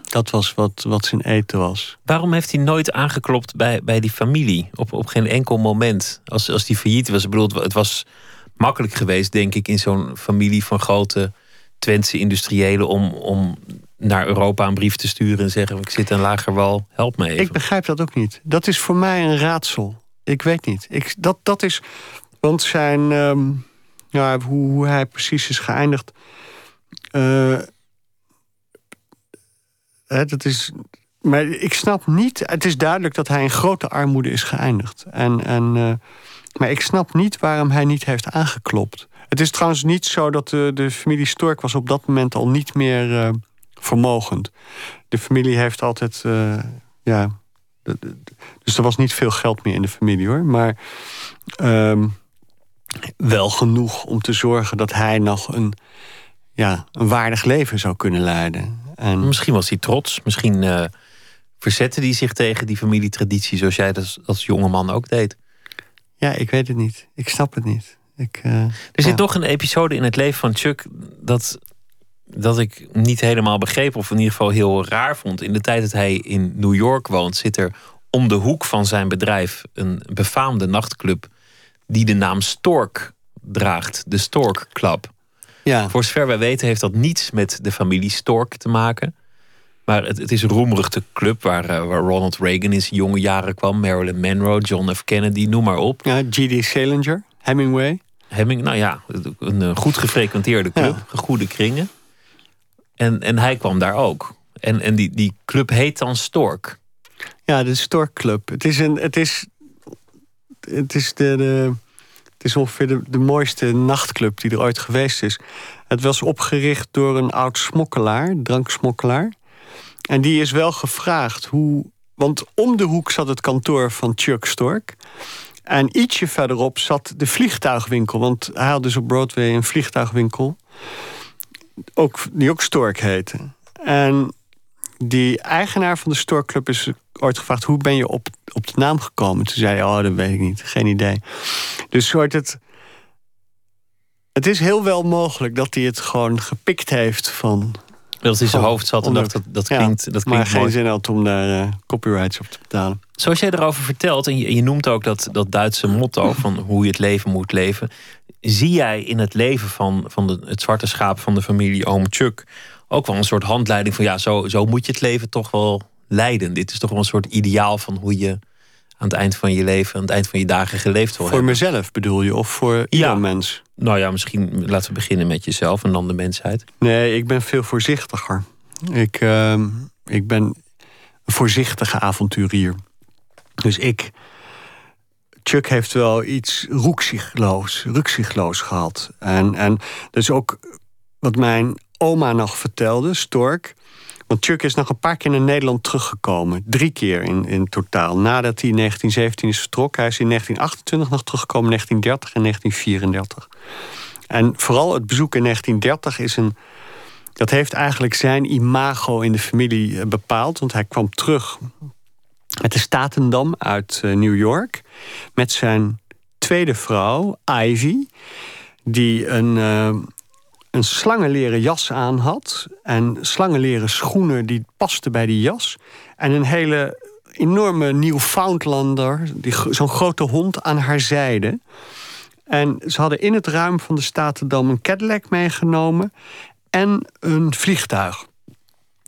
Dat was wat, wat zijn eten was. Waarom heeft hij nooit aangeklopt bij, bij die familie? Op, op geen enkel moment. Als, als die failliet was. Ik bedoel, het was makkelijk geweest, denk ik, in zo'n familie van grote Twentse industriëlen. om, om naar Europa een brief te sturen en zeggen: Ik zit een lager wal, help me even. Ik begrijp dat ook niet. Dat is voor mij een raadsel. Ik weet niet. Ik, dat, dat is want zijn, ehm, ja, hoe, hoe, hij precies is geëindigd. Uh, hè, dat is. Maar ik snap niet. Het is duidelijk dat hij in grote armoede is geëindigd. En, en, uh, maar ik snap niet waarom hij niet heeft aangeklopt. Het is trouwens niet zo dat de, de familie Stork was op dat moment al niet meer uh, vermogend. De familie heeft altijd. ja, dus er was niet veel geld meer in de familie hoor. Maar. Um, wel genoeg om te zorgen dat hij nog een, ja, een waardig leven zou kunnen leiden. En... Misschien was hij trots, misschien uh, verzette hij zich tegen die familietraditie, zoals jij dat als jonge man ook deed. Ja, ik weet het niet. Ik snap het niet. Ik, uh, er zit ja. toch een episode in het leven van Chuck dat, dat ik niet helemaal begreep, of in ieder geval heel raar vond. In de tijd dat hij in New York woont, zit er om de hoek van zijn bedrijf een befaamde nachtclub die de naam Stork draagt. De Stork Club. Ja. Voor zover wij weten heeft dat niets met de familie Stork te maken. Maar het, het is een roemruchte club waar, uh, waar Ronald Reagan in zijn jonge jaren kwam. Marilyn Monroe, John F. Kennedy, noem maar op. Ja, G.D. Salinger, Hemingway. Heming, nou ja, een, goed gefrequenteerde club, ja. goede kringen. En, en hij kwam daar ook. En, en die, die club heet dan Stork. Ja, de Storkclub. Het is, een, het is, het is, de, het is ongeveer de, de mooiste nachtclub die er ooit geweest is. Het was opgericht door een oud smokkelaar, dranksmokkelaar. En die is wel gevraagd hoe. Want om de hoek zat het kantoor van Chuck Stork. En ietsje verderop zat de vliegtuigwinkel. Want hij had dus op Broadway een vliegtuigwinkel. Ook, die ook Stork heette. En die eigenaar van de Storkclub is ooit gevraagd... hoe ben je op, op de naam gekomen? Toen zei hij, oh, dat weet ik niet, geen idee. Dus soort het... Het is heel wel mogelijk dat hij het gewoon gepikt heeft van... Dat in zijn hoofd zat en dacht, dat, dat klinkt, ja, dat maar klinkt geen mooi. zin had om daar uh, copyrights op te betalen. Zoals jij erover vertelt, en je, je noemt ook dat, dat Duitse motto van hoe je het leven moet leven. Zie jij in het leven van, van de, het zwarte schaap van de familie Oom Chuck ook wel een soort handleiding van ja, zo, zo moet je het leven toch wel leiden. Dit is toch wel een soort ideaal van hoe je aan het eind van je leven, aan het eind van je dagen geleefd wil Voor mezelf bedoel je, of voor ieder Ja. mens? Nou ja, misschien laten we beginnen met jezelf en dan de mensheid. Nee, ik ben veel voorzichtiger. Ik, ehm, ik ben een voorzichtige avonturier. Dus ik. Chuck heeft wel iets roekzichtloos, rukzichtloos gehad. En, en dat is ook wat mijn oma nog vertelde, Stork. Want Chuck is nog een paar keer naar Nederland teruggekomen. Drie keer in, in totaal. Nadat hij in 1917 is vertrokken. Hij is in 1928 nog teruggekomen, 1930 en 1934. En vooral het bezoek in 1930 is een. Dat heeft eigenlijk zijn imago in de familie eh, bepaald. Want hij kwam terug met de Statendam uit eh, New York. Met zijn tweede vrouw, Ivy. Die een, uh, een slangenleren jas aan had. En slangenleren schoenen die pasten bij die jas. En een hele enorme Newfoundlander, zo'n grote hond aan haar zijde. En ze hadden in het ruim van de Statendam een Cadillac meegenomen en een vliegtuig.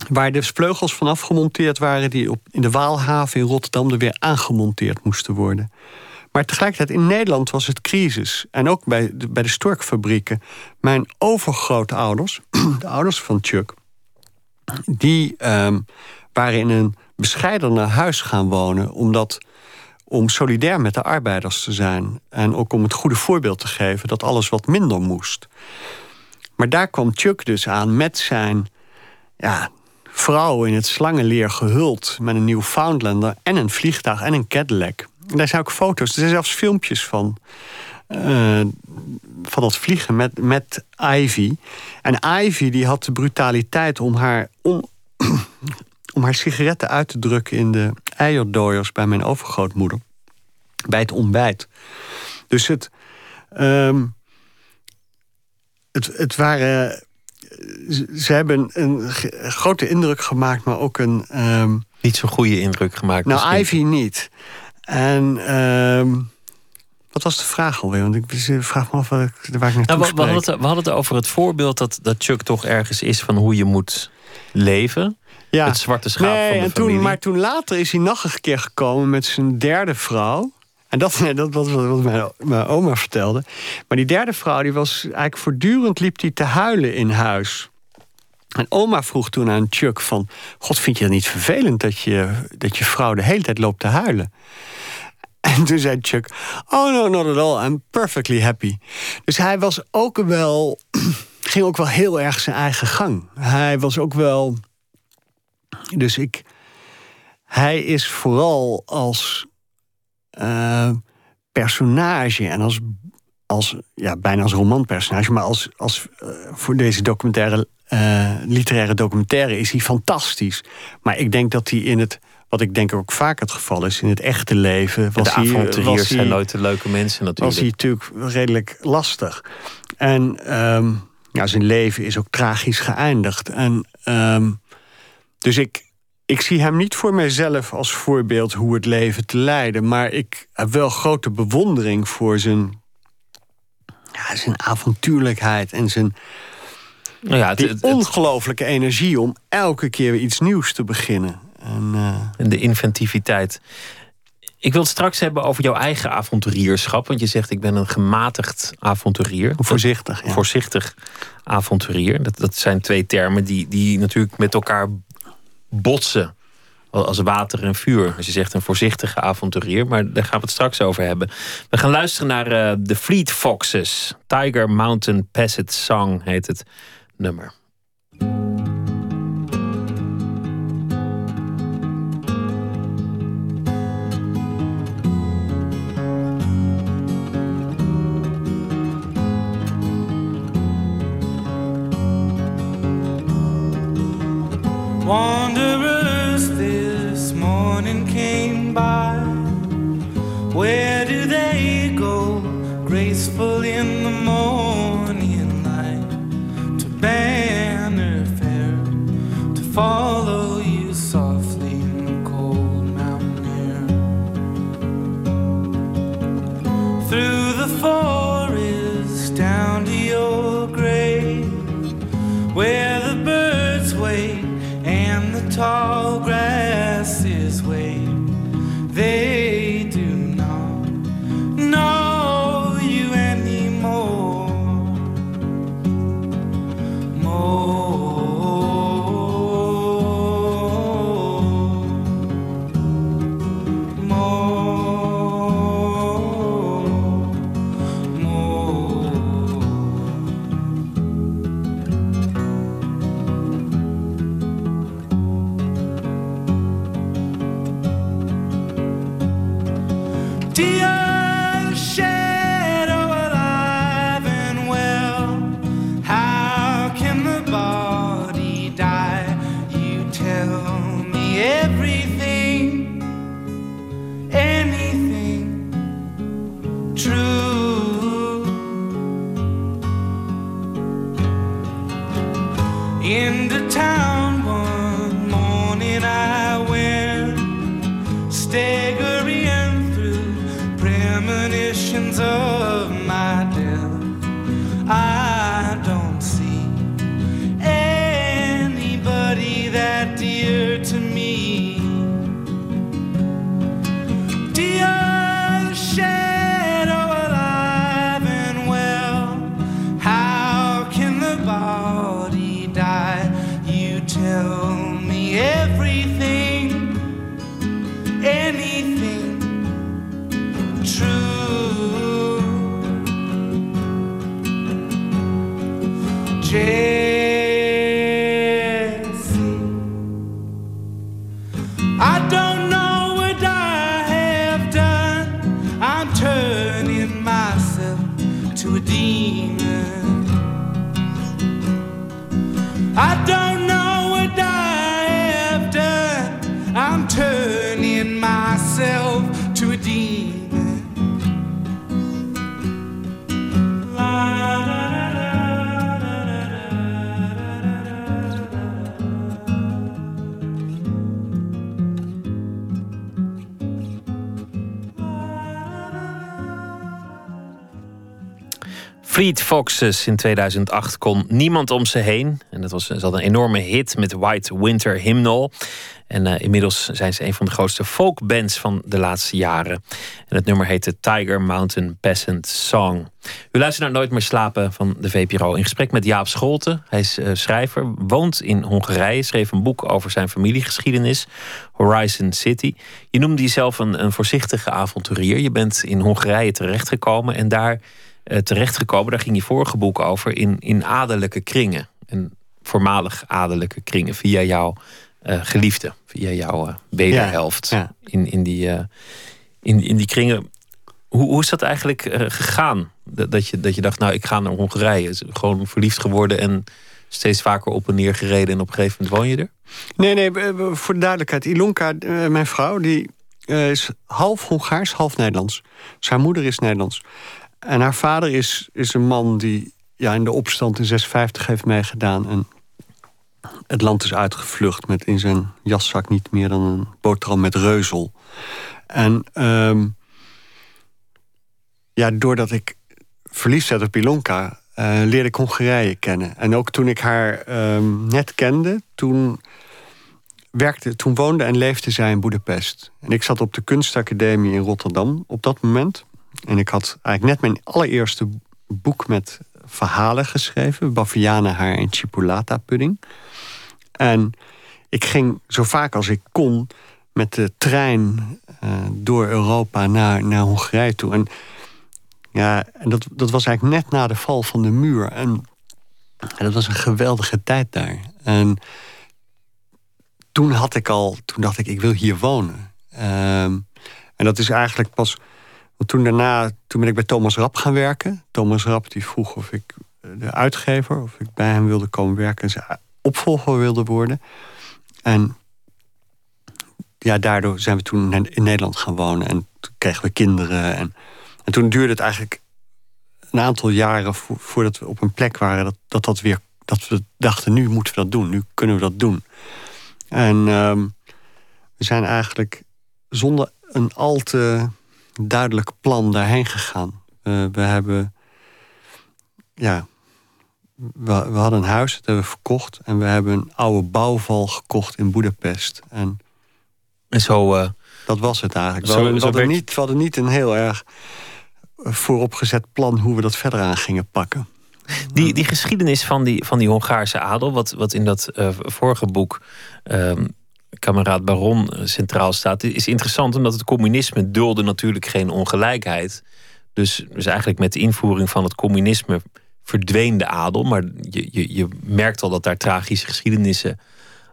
Waar de vleugels vanaf gemonteerd waren, die op, in de Waalhaven in Rotterdam er weer aangemonteerd moesten worden. Maar tegelijkertijd in Nederland was het crisis. En ook bij de, bij de storkfabrieken. Mijn overgrootouders, (clears throat) de ouders van Chuck, die um, waren in een bescheidener huis gaan wonen. Omdat om solidair met de arbeiders te zijn. En ook om het goede voorbeeld te geven dat alles wat minder moest. Maar daar kwam Chuck dus aan met zijn ja, vrouw in het slangenleer gehuld. Met een Newfoundlander en een vliegtuig en een Cadillac. En daar zijn ook foto's, er zijn zelfs filmpjes van. Uh, van dat vliegen met, met Ivy. En Ivy die had de brutaliteit om haar, om (clears throat) haar sigaretten uit te drukken in de eierdooiers bij mijn overgrootmoeder. Bij het ontbijt. Dus het. Um, het, het waren. Ze hebben een grote indruk gemaakt, maar ook een. Um, niet zo'n goede indruk gemaakt. Nou, misschien. Ivy niet. En. Um, wat was de vraag alweer? Want ik vraag me af waar ik, waar ik naartoe nou, we, we, hadden het, spreek. we hadden het over het voorbeeld dat, dat Chuck toch ergens is van hoe je moet leven. Ja. Het zwarte schaap nee, van de en familie. Toen, maar toen later is hij nog een keer gekomen met zijn derde vrouw. En dat, (laughs) dat was wat mijn, mijn oma vertelde. Maar die derde vrouw, die was eigenlijk voortdurend liep die te huilen in huis. En oma vroeg toen aan Chuck van... God, vind je het niet vervelend dat je, dat je vrouw de hele tijd loopt te huilen? En toen zei Chuck... Oh, no, not at all. I'm perfectly happy. Dus hij was ook wel... (clears throat) ging ook wel heel erg zijn eigen gang. Hij was ook wel... Dus ik... Hij is vooral als uh, personage en als, als ja, bijna als romanpersonage, maar als, als uh, voor deze documentaire, uh, literaire documentaire is hij fantastisch. Maar ik denk dat hij in het, wat ik denk ook vaak het geval is, in het echte leven. Was de hij, avonturiers zijn nooit de leuke mensen natuurlijk. Was hij natuurlijk redelijk lastig. En um, ja, zijn leven is ook tragisch geëindigd. En um, dus ik, ik zie hem niet voor mijzelf als voorbeeld hoe het leven te leiden. Maar ik heb wel grote bewondering voor zijn, ja, zijn avontuurlijkheid en zijn nou ja, het, die het, het, ongelooflijke energie om elke keer weer iets nieuws te beginnen. En, uh... en de inventiviteit. Ik wil het straks hebben over jouw eigen avonturierschap. Want je zegt, ik ben een gematigd avonturier. Voorzichtig, ja. Voorzichtig avonturier. Dat, dat zijn twee termen die, die natuurlijk met elkaar botsen. Als water en vuur. Als je zegt een voorzichtige avonturier. Maar daar gaan we het straks over hebben. We gaan luisteren naar uh, de Fleet Foxes. Tiger Mountain Passage Song heet het nummer. Wanderers Fleet Foxes in 2008 kon niemand om ze heen. En dat was, ze had een enorme hit met White Winter Hymnal. En uh, inmiddels zijn ze een van de grootste folkbands van de laatste jaren. En het nummer heette Tiger Mountain Peasant Song. U luistert naar Nooit meer slapen van de VPRO. In gesprek met Jaap Scholten. Hij is uh, schrijver, woont in Hongarije. Schreef een boek over zijn familiegeschiedenis. Horizon City. Je noemde jezelf een, een voorzichtige avonturier. Je bent in Hongarije terechtgekomen. En daar terechtgekomen, daar ging je vorige boek over... in, in adellijke kringen. En voormalig adellijke kringen. Via jouw uh, geliefde. Via jouw uh, wederhelft. Ja, ja. In, in, die, in, in die kringen. Hoe, hoe is dat eigenlijk gegaan? Dat je, dat je dacht, nou, ik ga naar Hongarije. Gewoon verliefd geworden en steeds vaker op en neer gereden. En op een gegeven moment woon je er? Nee, nee, voor de duidelijkheid. Ilonka, mijn vrouw, die is half Hongaars, half Nederlands. Haar moeder is Nederlands. En haar vader is, is een man die ja, in de opstand in 56 heeft meegedaan. En het land is uitgevlucht met in zijn jaszak niet meer dan een boterham met reuzel. En um, ja, doordat ik verliefd werd op Ilonka, uh, leerde ik Hongarije kennen. En ook toen ik haar um, net kende, toen, werkte, toen woonde en leefde zij in Boedapest. En ik zat op de kunstacademie in Rotterdam op dat moment. En ik had eigenlijk net mijn allereerste boek met verhalen geschreven. Bavianen haar en chipolata pudding. En ik ging zo vaak als ik kon met de trein uh, door Europa naar, naar Hongarije toe. En ja, en dat, dat was eigenlijk net na de val van de muur. En, en dat was een geweldige tijd daar. En toen had ik al, toen dacht ik, ik wil hier wonen. Ehm, en dat is eigenlijk pas. Toen daarna, toen ben ik bij Thomas Rap gaan werken. Thomas Rap die vroeg of ik, de uitgever, of ik bij hem wilde komen werken en zijn opvolger wilde worden. En ja, daardoor zijn we toen in Nederland gaan wonen en toen kregen we kinderen. En, en toen duurde het eigenlijk een aantal jaren voordat we op een plek waren dat dat, dat weer. Dat we dachten, nu moeten we dat doen, nu kunnen we dat doen. En ehm, we zijn eigenlijk zonder een al te duidelijk plan daarheen gegaan. Uh, we hebben. Ja. We, we, hadden een huis, dat hebben we verkocht. En we hebben een oude bouwval gekocht in Boedapest. En, en zo. Uh, dat was het eigenlijk. We, hadden, we hadden niet, we hadden niet een heel erg vooropgezet plan hoe we dat verder aan gingen pakken. Die, die geschiedenis van die, van die Hongaarse adel, wat, wat in dat uh, vorige boek uh, kameraad Baron centraal staat, is interessant omdat het communisme dulde natuurlijk geen ongelijkheid. Dus, dus eigenlijk met de invoering van het communisme verdween de adel. Maar je, je, je merkt al dat daar tragische geschiedenissen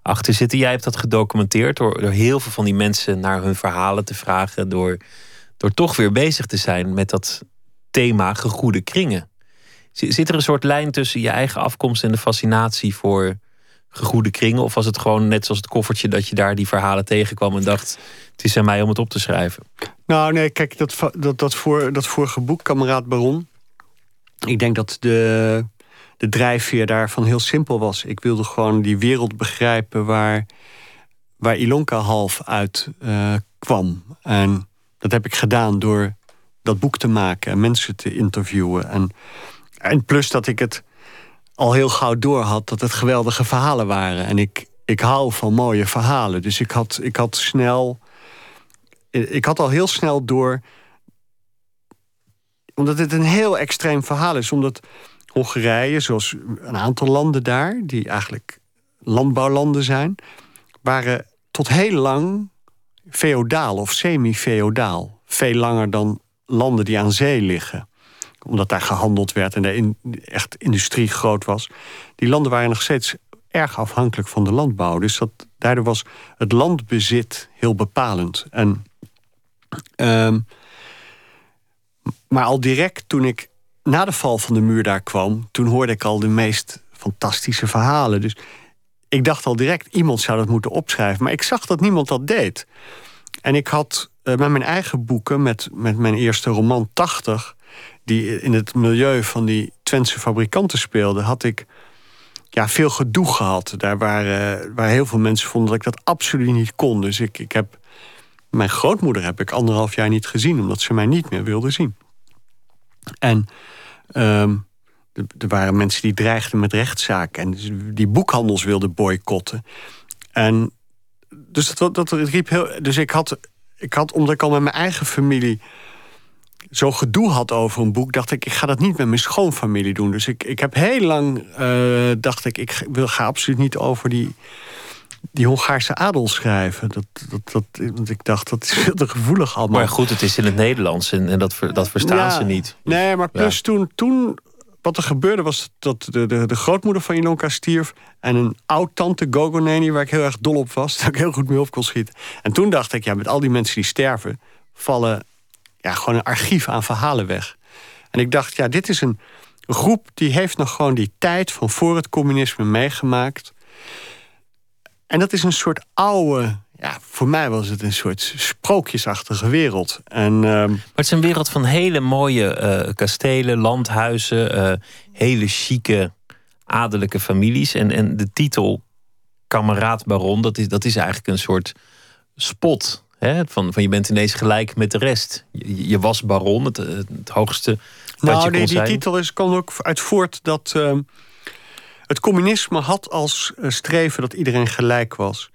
achter zitten. Jij hebt dat gedocumenteerd door, door heel veel van die mensen naar hun verhalen te vragen. Door, door toch weer bezig te zijn met dat thema gegoede kringen. Zit er een soort lijn tussen je eigen afkomst en de fascinatie voor gegoede kringen? Of was het gewoon net zoals het koffertje dat je daar die verhalen tegenkwam en dacht: het is aan mij om het op te schrijven? Nou, nee, kijk, dat, dat, dat, voor, dat vorige boek, Kameraad Baron. Ik denk dat de, de drijfveer daarvan heel simpel was. Ik wilde gewoon die wereld begrijpen waar, waar Ilonka half uit uh, kwam. En dat heb ik gedaan door dat boek te maken en mensen te interviewen. En en plus dat ik het al heel gauw door had dat het geweldige verhalen waren. En ik, ik hou van mooie verhalen. Dus ik had, ik had snel. Ik had al heel snel door. Omdat het een heel extreem verhaal is. Omdat Hongarije, zoals een aantal landen daar, die eigenlijk landbouwlanden zijn, waren tot heel lang feodaal of semi-feodaal. Veel langer dan landen die aan zee liggen omdat daar gehandeld werd en de in, echt industrie groot was. Die landen waren nog steeds erg afhankelijk van de landbouw. Dus dat, daardoor was het landbezit heel bepalend. En, um, maar al direct toen ik na de val van de muur daar kwam, toen hoorde ik al de meest fantastische verhalen. Dus ik dacht al direct, iemand zou dat moeten opschrijven. Maar ik zag dat niemand dat deed. En ik had uh, met mijn eigen boeken, met, met mijn eerste roman 80, die in het milieu van die Twentse fabrikanten speelde, had ik ja, veel gedoe gehad. Daar waren, waar heel veel mensen vonden dat ik dat absoluut niet kon. Dus ik, ik heb. Mijn grootmoeder heb ik anderhalf jaar niet gezien, omdat ze mij niet meer wilde zien. En um, er waren mensen die dreigden met rechtszaken en die boekhandels wilden boycotten. En dus dat, dat, dat riep heel. Dus ik had, ik had, omdat ik al met mijn eigen familie zo gedoe had over een boek, dacht ik, ik ga dat niet met mijn schoonfamilie doen. Dus ik, ik heb heel lang, uh, dacht ik, ik wil, ga absoluut niet over die, die Hongaarse adel schrijven. Dat, dat, dat, want ik dacht, dat is veel te gevoelig allemaal. Maar goed, het is in het Nederlands en, en dat, dat verstaan ze niet. Nee, maar plus toen, toen, wat er gebeurde was dat de, de, de grootmoeder van Ilonka stierf... en een oud-tante, Gogoneni, waar ik heel erg dol op was... (laughs) dat ik heel goed mee op kon schieten. En toen dacht ik, ja, met al die mensen die sterven... vallen ja, gewoon een archief aan verhalen weg. En ik dacht, ja, dit is een groep die heeft nog gewoon die tijd van voor het communisme meegemaakt. En dat is een soort oude, ja, voor mij was het een soort sprookjesachtige wereld. En, uh... Maar het is een wereld van hele mooie uh, kastelen, landhuizen, uh, hele chique adellijke families. En, en de titel Kameraad Baron, dat is, dat is eigenlijk een soort spot Hè? Van, van je bent ineens gelijk met de rest. Je, je was baron, het, het hoogste. Nou, je nee, die zijn. titel is, kan ook uit voort dat. Uh, het communisme had als eh, streven dat iedereen gelijk was.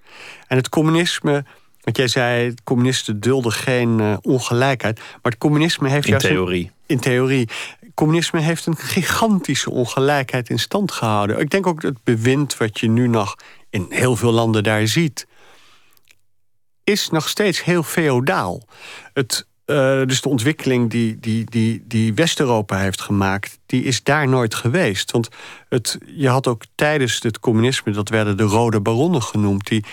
En het communisme. Want jij zei, communisten dulden geen uh, ongelijkheid. Maar het communisme heeft in theorie. in theorie. communisme heeft een gigantische ongelijkheid in stand gehouden. Ik denk ook het bewind wat je nu nog in heel veel landen daar ziet, is nog steeds heel feodaal. Het, uh, dus de ontwikkeling die, die, die, die West-Europa heeft gemaakt, die is daar nooit geweest. Want het, je had ook tijdens het communisme, dat werden de rode baronnen genoemd, die,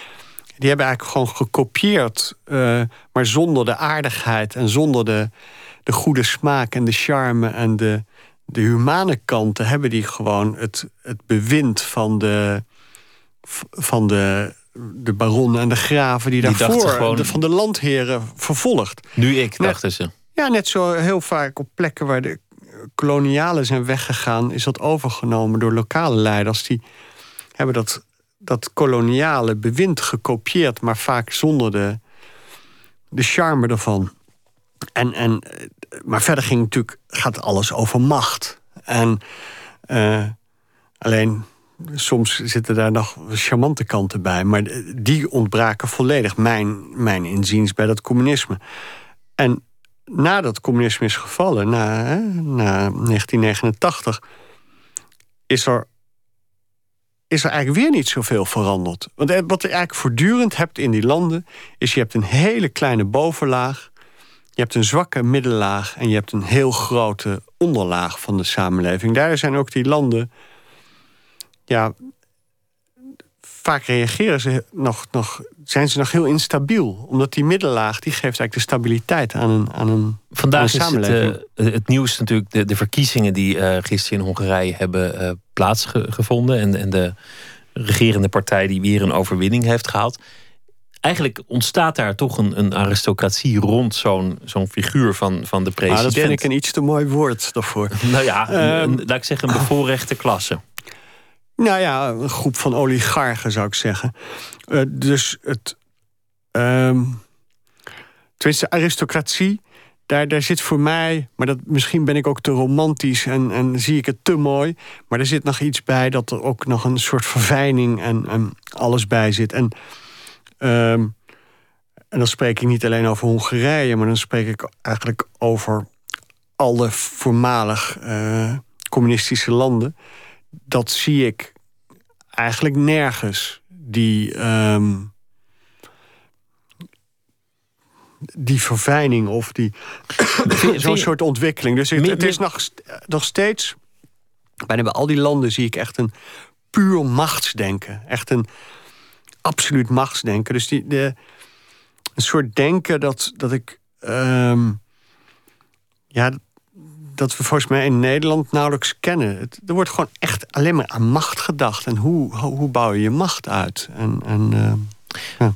die hebben eigenlijk gewoon gekopieerd, uh, maar zonder de aardigheid en zonder de, de goede smaak en de charme en de, de humane kanten, hebben die gewoon het, het bewind van de, van de de baronnen en de graven die, daarvoor gewoon... de, van de landheren vervolgd. Nu ik, dachten ze. Ja, net zo heel vaak op plekken waar de kolonialen zijn weggegaan, is dat overgenomen door lokale leiders. Die hebben dat, dat koloniale bewind gekopieerd, maar vaak zonder de, de charme ervan. En, en, maar verder ging natuurlijk, gaat alles over macht. En uh, alleen soms zitten daar nog charmante kanten bij. Maar die ontbraken volledig, mijn, mijn inziens, bij dat communisme. En nadat communisme is gevallen, na, na 1989, is er, is er eigenlijk weer niet zoveel veranderd. Want wat je eigenlijk voortdurend hebt in die landen, is je hebt een hele kleine bovenlaag, je hebt een zwakke middenlaag en je hebt een heel grote onderlaag van de samenleving. Daar zijn ook die landen ja, vaak reageren ze nog, nog, zijn ze nog heel instabiel. Omdat die middenlaag die geeft eigenlijk de stabiliteit aan een, aan een, Vandaag is het, uh, het nieuws natuurlijk de, de verkiezingen die uh, gisteren in Hongarije hebben uh, plaatsgevonden. En, en de regerende partij die weer een overwinning heeft gehaald. Eigenlijk ontstaat daar toch een, een aristocratie rond zo'n zo'n figuur van, van de president. Ah, dat vind ik een iets te mooi woord daarvoor. (laughs) nou ja, een, laat ik zeggen een bevoorrechte klasse. Nou ja, een groep van oligarchen zou ik zeggen. Uh, dus het. Um, tenminste, aristocratie. Daar, daar zit voor mij, maar dat, misschien ben ik ook te romantisch en, en zie ik het te mooi. Maar er zit nog iets bij dat er ook nog een soort verfijning en, en alles bij zit. En, um, en dan spreek ik niet alleen over Hongarije, maar dan spreek ik eigenlijk over alle voormalig uh, communistische landen dat zie ik eigenlijk nergens. Die, um, die verfijning of die (coughs) zo'n soort ontwikkeling. Dus het, het is nog, nog steeds. Bijna bij al die landen zie ik echt een puur machtsdenken. Echt een absoluut machtsdenken. Dus die, de, een soort denken dat, dat ik. Um, ja, dat we volgens mij in Nederland nauwelijks kennen. Er wordt gewoon echt alleen maar aan macht gedacht. En hoe, hoe, bouw je je macht uit? En, en, uh, ja.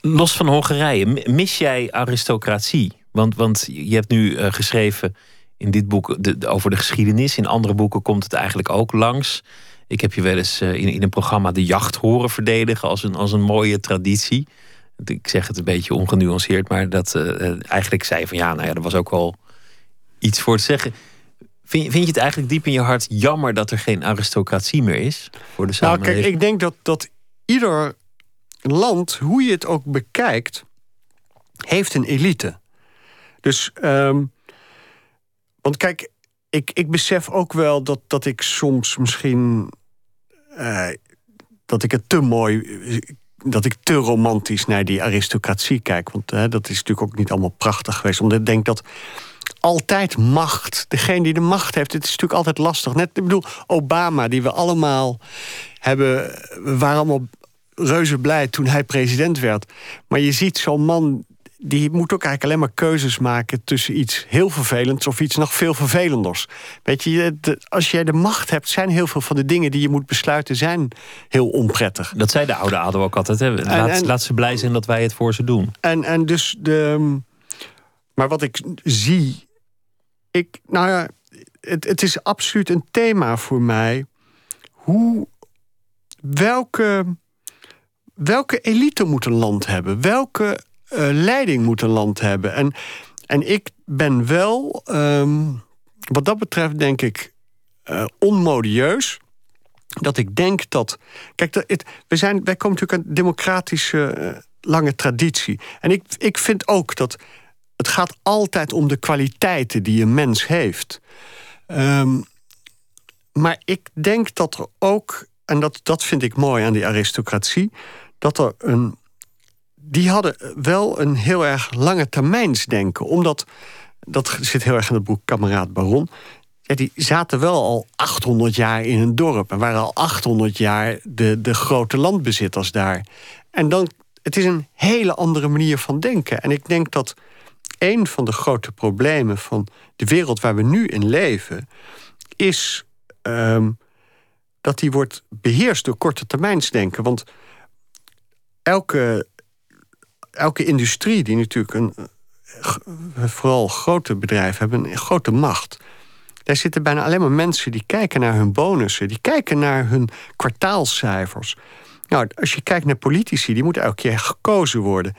Los van Hongarije, mis jij aristocratie? Want, want je hebt nu uh, geschreven in dit boek over de geschiedenis. In andere boeken komt het eigenlijk ook langs. Ik heb je wel eens uh, in, in een programma de jacht horen verdedigen als een, als een mooie traditie. Ik zeg het een beetje ongenuanceerd, maar dat eigenlijk zei van ja, nou ja, dat was ook wel iets voor te zeggen. Vind, vind je het eigenlijk diep in je hart jammer dat er geen aristocratie meer is voor de samenleving? Nou, kijk, ik denk dat, dat ieder land, hoe je het ook bekijkt, heeft een elite. Dus, um, want kijk, ik, ik besef ook wel dat, dat ik soms misschien. Uh, dat ik het te mooi. Dat ik te romantisch naar die aristocratie kijk. Want dat is natuurlijk ook niet allemaal prachtig geweest. Omdat ik denk dat altijd macht. Degene die de macht heeft, het is natuurlijk altijd lastig. Net, ik bedoel, Obama, die we allemaal hebben... We waren allemaal reuze blij toen hij president werd. Maar je ziet zo'n man, die moet ook eigenlijk alleen maar keuzes maken... tussen iets heel vervelends of iets nog veel vervelenders. Weet je, als jij de macht hebt, zijn heel veel van de dingen... die je moet besluiten, zijn heel onprettig. Dat zei de oude adel ook altijd. Hè? Laat, laat ze blij zijn dat wij het voor ze doen. En, en dus de... Maar wat ik zie ik, nou ja, het, het is absoluut een thema voor mij. Hoe, welke, welke elite moet een land hebben? Welke uh, leiding moet een land hebben? En, en ik ben wel, um, wat dat betreft, denk ik, uh, onmodieus. Dat ik denk dat. Kijk, het, we zijn, wij komen natuurlijk uit een democratische uh, lange traditie. En ik, ik vind ook dat het gaat altijd om de kwaliteiten die een mens heeft. Ehm, maar ik denk dat er ook, en dat, dat vind ik mooi aan die aristocratie, dat er een. Die hadden wel een heel erg lange termijnsdenken. Omdat, dat zit heel erg in het boek Kameraad Baron. Die zaten wel al 800 jaar in een dorp. En waren al 800 jaar de, de grote landbezitters daar. En dan, het is een hele andere manier van denken. En ik denk dat een van de grote problemen van de wereld waar we nu in leven, is ehm, dat die wordt beheerst door korte termijnsdenken. Want elke, elke industrie die natuurlijk een, vooral grote bedrijven hebben een grote macht. Daar zitten bijna alleen maar mensen die kijken naar hun bonussen, die kijken naar hun kwartaalcijfers. Nou, als je kijkt naar politici, die moeten elke keer gekozen worden.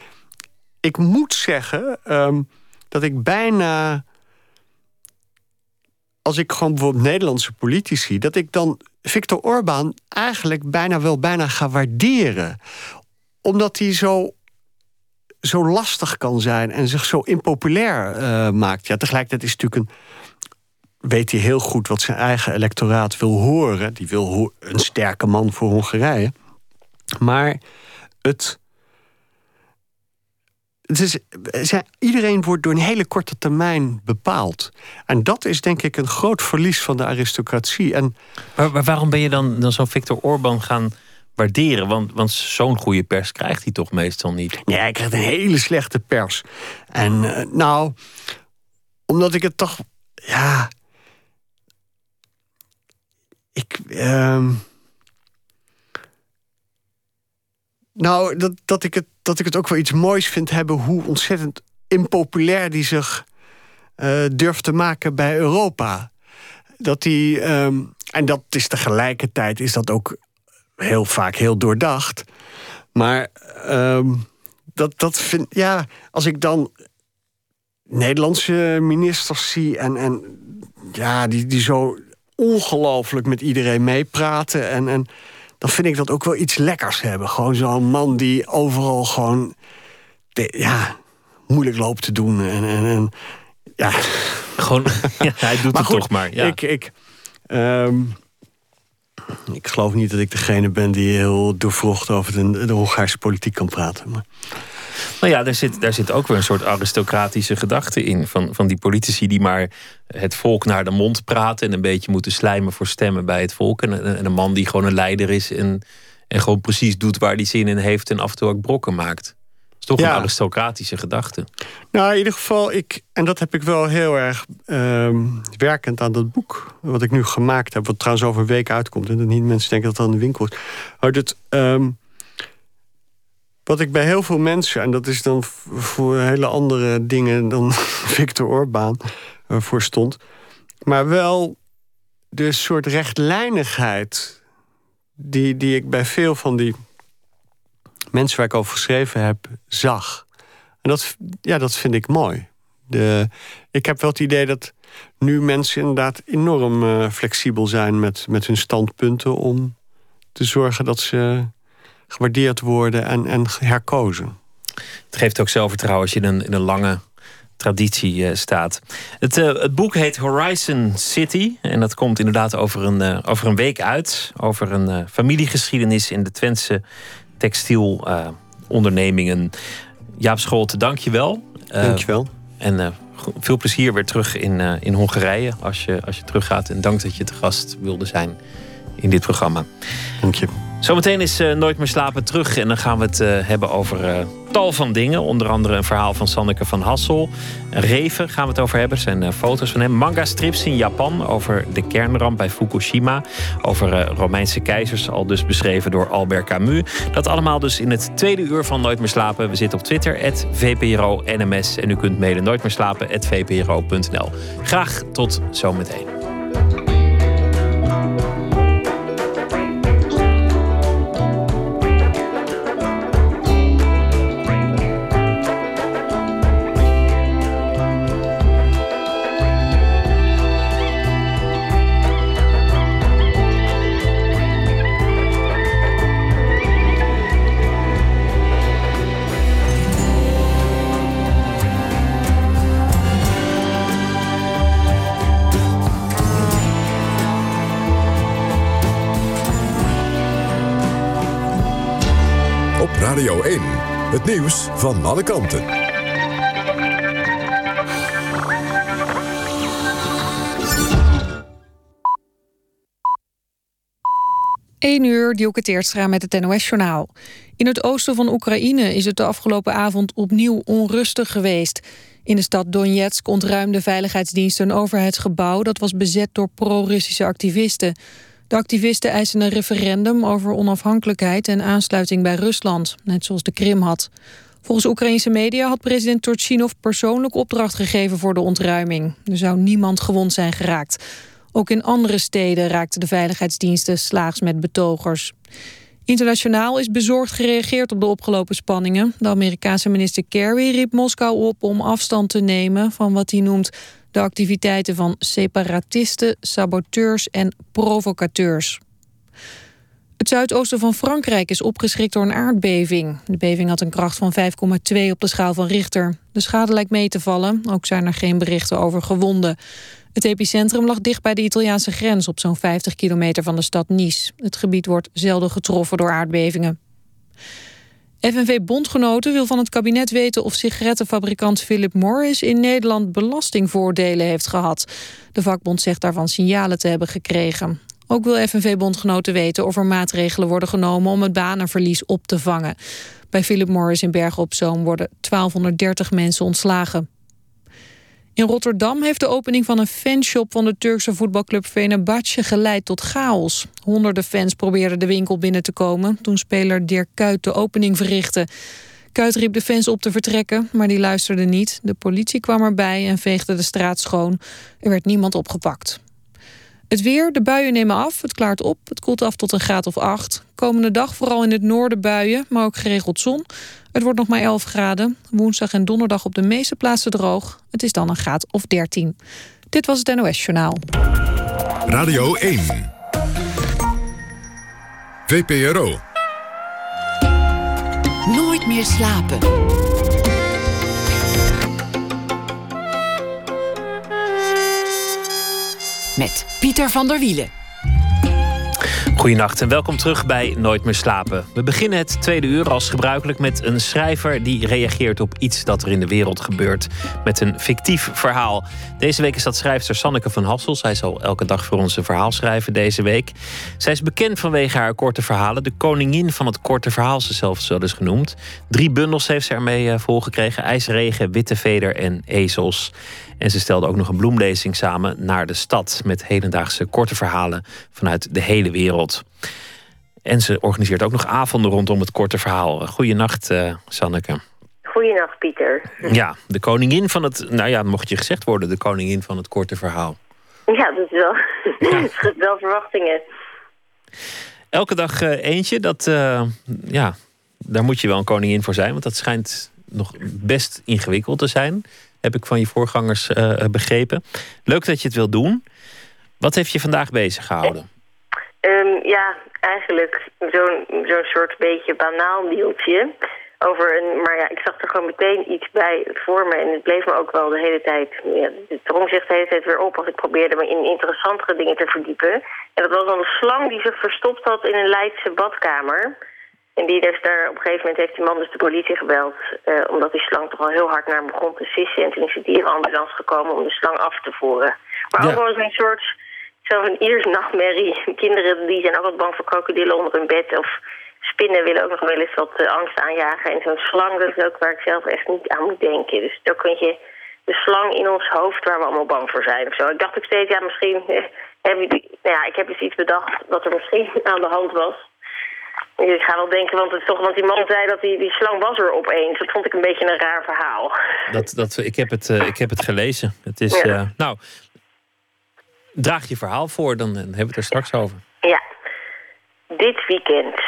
Ik moet zeggen ehm, dat ik bijna. Als ik gewoon bijvoorbeeld Nederlandse politici, dat ik dan Viktor Orbán eigenlijk bijna wel bijna ga waarderen. Omdat hij zo, zo lastig kan zijn en zich zo impopulair uh, maakt. Ja, tegelijkertijd is natuurlijk een weet hij heel goed wat zijn eigen electoraat wil horen. Die wil een sterke man voor Hongarije. Maar het. Het is, iedereen wordt door een hele korte termijn bepaald. En dat is denk ik een groot verlies van de aristocratie. En, maar, waarom ben je dan, dan zo'n Viktor Orban gaan waarderen? Want, want zo'n goede pers krijgt hij toch meestal niet? Nee, hij krijgt een hele slechte pers. En uh, nou, omdat ik het toch. Ja, ik. Uh... Nou, dat, dat, ik het, dat ik het ook wel iets moois vind hebben hoe ontzettend impopulair die zich uh, durft te maken bij Europa. Dat die. Um, en dat is tegelijkertijd is dat ook heel vaak heel doordacht. Maar um, dat, dat vind ja, als ik dan Nederlandse ministers zie en, en ja, die, die zo ongelooflijk met iedereen meepraten. En, en dan vind ik dat ook wel iets lekkers hebben. Gewoon zo'n man die overal gewoon ja, moeilijk loopt te doen. En, en, en ja. Gewoon, (laughs) ja, hij doet het toch maar. Ja. Ik, ik, um, ik geloof niet dat ik degene ben die heel doorvrocht over de, de Hongaarse politiek kan praten. Maar... Nou ja, daar zit, daar zit ook weer een soort aristocratische gedachte in. Van, van die politici die maar het volk naar de mond praten. En een beetje moeten slijmen voor stemmen bij het volk. En, en een man die gewoon een leider is. En, en gewoon precies doet waar hij zin in heeft. En af en toe ook brokken maakt. Dat is toch een aristocratische gedachte. Nou, in ieder geval, ik, en dat heb ik wel heel erg uh, werkend aan dat boek. Wat ik nu gemaakt heb. Wat trouwens over een week uitkomt. En dat niet mensen denken dat het aan de winkel is. Maar dat. Um, wat ik bij heel veel mensen, en dat is dan voor hele andere dingen dan (laughs) Victor Orbán uh, voor stond, maar wel de soort rechtlijnigheid die, die ik bij veel van die mensen waar ik over geschreven heb, zag. En dat, ja, dat vind ik mooi. De, ik heb wel het idee dat nu mensen inderdaad enorm uh, flexibel zijn met, met hun standpunten om te zorgen dat ze gewaardeerd worden en, en herkozen. Het geeft ook zelfvertrouwen als je in een, in een lange traditie uh, staat. Het, uh, het, boek heet Horizon City. En dat komt inderdaad over een, uh, over een week uit. Over een familiegeschiedenis in de Twentse textielondernemingen. Jaap Scholte, dank je wel. dank je wel. En veel plezier weer terug in, in Hongarije als je, als je teruggaat. En dank dat je te gast wilde zijn in dit programma. Dank je. Zometeen is uh, Nooit meer slapen terug. En dan gaan we het uh, hebben over uh, tal van dingen. Onder andere een verhaal van Sanneke van Hassel. Reven gaan we het over hebben. Er zijn foto's van hem. Manga strips in Japan over de kernramp bij Fukushima. Over Romeinse keizers, al dus beschreven door Albert Camus. Dat allemaal dus in het tweede uur van Nooit meer slapen. We zitten op Twitter, VPRO NMS. En u kunt mailen nooit meer slapen, VPRO.nl. Graag tot zometeen. Nieuws van alle kanten. 1 uur, Dielke Teertstra met het NOS-journaal. In het oosten van Oekraïne is het de afgelopen avond opnieuw onrustig geweest. In de stad Donetsk ontruimde veiligheidsdiensten een overheidsgebouw... dat was bezet door pro-Russische activisten. De activisten eisen een referendum over onafhankelijkheid... en aansluiting bij Rusland, net zoals de Krim had. Volgens Oekraïnse media had president Turchinov persoonlijk opdracht gegeven voor de ontruiming. Er zou niemand gewond zijn geraakt. Ook in andere steden raakten de veiligheidsdiensten slaags met betogers. Internationaal is bezorgd gereageerd op de opgelopen spanningen. De Amerikaanse minister Kerry riep Moskou op om afstand te nemen... van wat hij noemt de activiteiten van separatisten, saboteurs en provocateurs. Het zuidoosten van Frankrijk is opgeschrikt door een aardbeving. De beving had een kracht van 5,2 op de schaal van Richter. De schade lijkt mee te vallen, ook zijn er geen berichten over gewonden. Het epicentrum lag dicht bij de Italiaanse grens op zo'n 50 kilometer van de stad Nice. Het gebied wordt zelden getroffen door aardbevingen. FNV-bondgenoten wil van het kabinet weten of sigarettenfabrikant Philip Morris in Nederland belastingvoordelen heeft gehad. De vakbond zegt daarvan signalen te hebben gekregen. Ook wil FNV-bondgenoten weten of er maatregelen worden genomen om het banenverlies op te vangen. Bij Philip Morris in Bergen op Zoom worden 1230 mensen ontslagen. In Rotterdam heeft de opening van een fanshop van de Turkse voetbalclub Fenerbahce geleid tot chaos. Honderden fans probeerden de winkel binnen te komen toen speler Dirk Kuyt de opening verrichtte. Kuyt riep de fans op te vertrekken, maar die luisterden niet. De politie kwam erbij en veegde de straat schoon. Er werd niemand opgepakt. Het weer, de buien nemen af, het klaart op, het koelt af tot een graad of 8. Komende dag vooral in het noorden buien, maar ook geregeld zon. Het wordt nog maar 11 graden. Woensdag en donderdag op de meeste plaatsen droog. Het is dan een graad of 13. Dit was het NOS Journaal. Radio 1. VPRO. Nooit meer slapen. Met Pieter van der Wielen. Goedenacht en welkom terug bij Nooit meer slapen. We beginnen het tweede uur als gebruikelijk met een schrijver die reageert op iets dat er in de wereld gebeurt met een fictief verhaal. Deze week is dat schrijfster Sanneke van Hassel. Zij zal elke dag voor ons een verhaal schrijven deze week. Zij is bekend vanwege haar korte verhalen. De koningin van het korte verhaal, ze zelf zo dus genoemd. Drie bundels heeft ze ermee eh, volgekregen: IJsregen, Witte Veder en Ezels. En ze stelde ook nog een bloemlezing samen naar de stad met hedendaagse korte verhalen vanuit de hele wereld. En ze organiseert ook nog avonden rondom het korte verhaal. Goeienacht, uh, Sanneke. Goeienacht, Pieter. (laughs) Ja, de koningin van het, nou ja, mocht je gezegd worden, de koningin van het korte verhaal. Ja, dat is wel, ja. (laughs) wel verwachtingen. Elke dag uh, eentje, dat, uh, ja, daar moet je wel een koningin voor zijn, want dat schijnt nog best ingewikkeld te zijn heb ik van je voorgangers uh, begrepen. Leuk dat je het wil doen. Wat heeft je vandaag bezig gehouden? Um, ja, eigenlijk zo'n zo'n soort beetje banaal deeltje. Over een, maar ja, ik zag er gewoon meteen iets bij voor me. En het bleef me ook wel de hele tijd. Ja, het drong zich de hele tijd weer op als ik probeerde me in interessantere dingen te verdiepen. En dat was dan een slang die zich verstopt had in een Leidse badkamer. En die dus daar, op een gegeven moment heeft die man dus de politie gebeld. Uh, omdat die slang toch al heel hard naar hem begon te sissen. En toen is de dierenambulance gekomen om de slang af te voeren. Maar ook wel een soort, zo'n ieders nachtmerrie. (laughs) Kinderen die zijn wat bang voor krokodillen onder hun bed. Of spinnen willen ook nog wel eens wat uh, angst aanjagen. En zo'n slang, dat is ook waar ik zelf echt niet aan moet denken. Dus dan kun je de slang in ons hoofd waar we allemaal bang voor zijn of zo. Ik dacht ook steeds, ja misschien... Eh, heb je, nou ja, ik heb dus iets bedacht wat er misschien (laughs) aan de hand was. Ik ga wel denken, want, het toch, want die man zei dat die, die slang was er opeens. Dat vond ik een beetje een raar verhaal. Dat, dat, ik, heb het, uh, ik heb het gelezen. Het is, ja. uh, nou, draag je verhaal voor, dan hebben we het er straks over. Ja, dit weekend.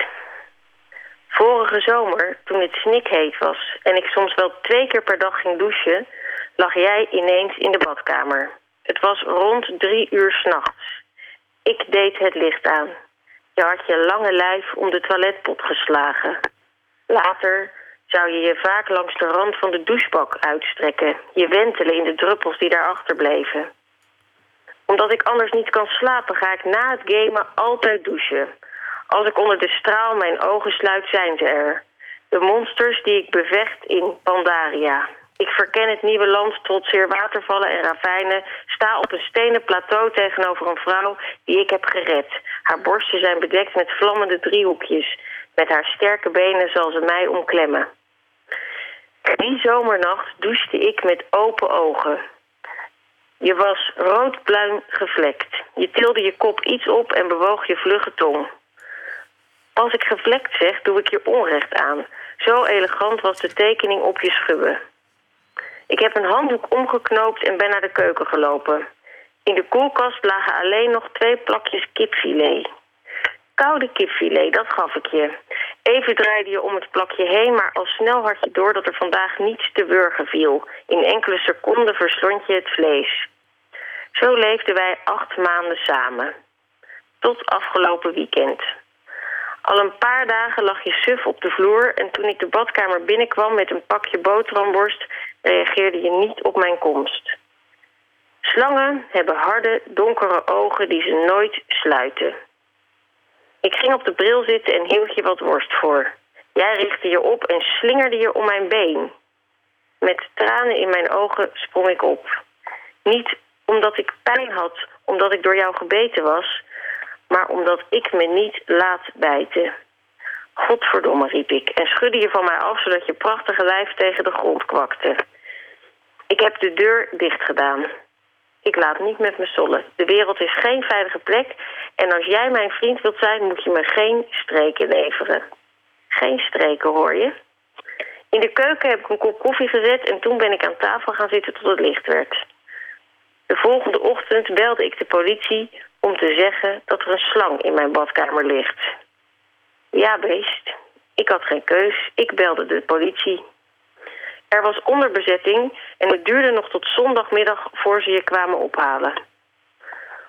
Vorige zomer, toen het snikheet was... en ik soms wel twee keer per dag ging douchen... lag jij ineens in de badkamer. Het was rond drie uur s'nachts. Ik deed het licht aan. Je had je lange lijf om de toiletpot geslagen. Later zou je je vaak langs de rand van de douchebak uitstrekken. Je wentelen in de druppels die daarachter bleven. Omdat ik anders niet kan slapen, ga ik na het gamen altijd douchen. Als ik onder de straal mijn ogen sluit, zijn ze er. De monsters die ik bevecht in Pandaria. Ik verken het nieuwe land, trotseer watervallen en ravijnen. Sta op een stenen plateau tegenover een vrouw die ik heb gered. Haar borsten zijn bedekt met vlammende driehoekjes. Met haar sterke benen zal ze mij omklemmen. Die zomernacht douchte ik met open ogen. Je was roodbruin gevlekt. Je tilde je kop iets op en bewoog je vlugge tong. Als ik gevlekt zeg, doe ik je onrecht aan. Zo elegant was de tekening op je schubben. Ik heb een handdoek omgeknoopt en ben naar de keuken gelopen. In de koelkast lagen alleen nog twee plakjes kipfilet. Koude kipfilet, dat gaf ik je. Even draaide je om het plakje heen, maar al snel had je door dat er vandaag niets te wurgen viel. In enkele seconden verslond je het vlees. Zo leefden wij acht maanden samen. Tot afgelopen weekend. Al een paar dagen lag je suf op de vloer en toen ik de badkamer binnenkwam met een pakje boterhamworst, reageerde je niet op mijn komst. Slangen hebben harde, donkere ogen die ze nooit sluiten. Ik ging op de bril zitten en hield je wat worst voor. Jij richtte je op en slingerde je om mijn been. Met tranen in mijn ogen sprong ik op. Niet omdat ik pijn had, omdat ik door jou gebeten was, maar omdat ik me niet laat bijten. Godverdomme, riep ik en schudde je van mij af zodat je prachtige lijf tegen de grond kwakte. Ik heb de deur dicht gedaan. Ik laat niet met me sollen. De wereld is geen veilige plek en als jij mijn vriend wilt zijn, moet je me geen streken leveren. Geen streken, hoor je? In de keuken heb ik een kop koffie gezet en toen ben ik aan tafel gaan zitten tot het licht werd. De volgende ochtend belde ik de politie om te zeggen dat er een slang in mijn badkamer ligt. Ja, beest. Ik had geen keus. Ik belde de politie. Er was onderbezetting en het duurde nog tot zondagmiddag voor ze je kwamen ophalen.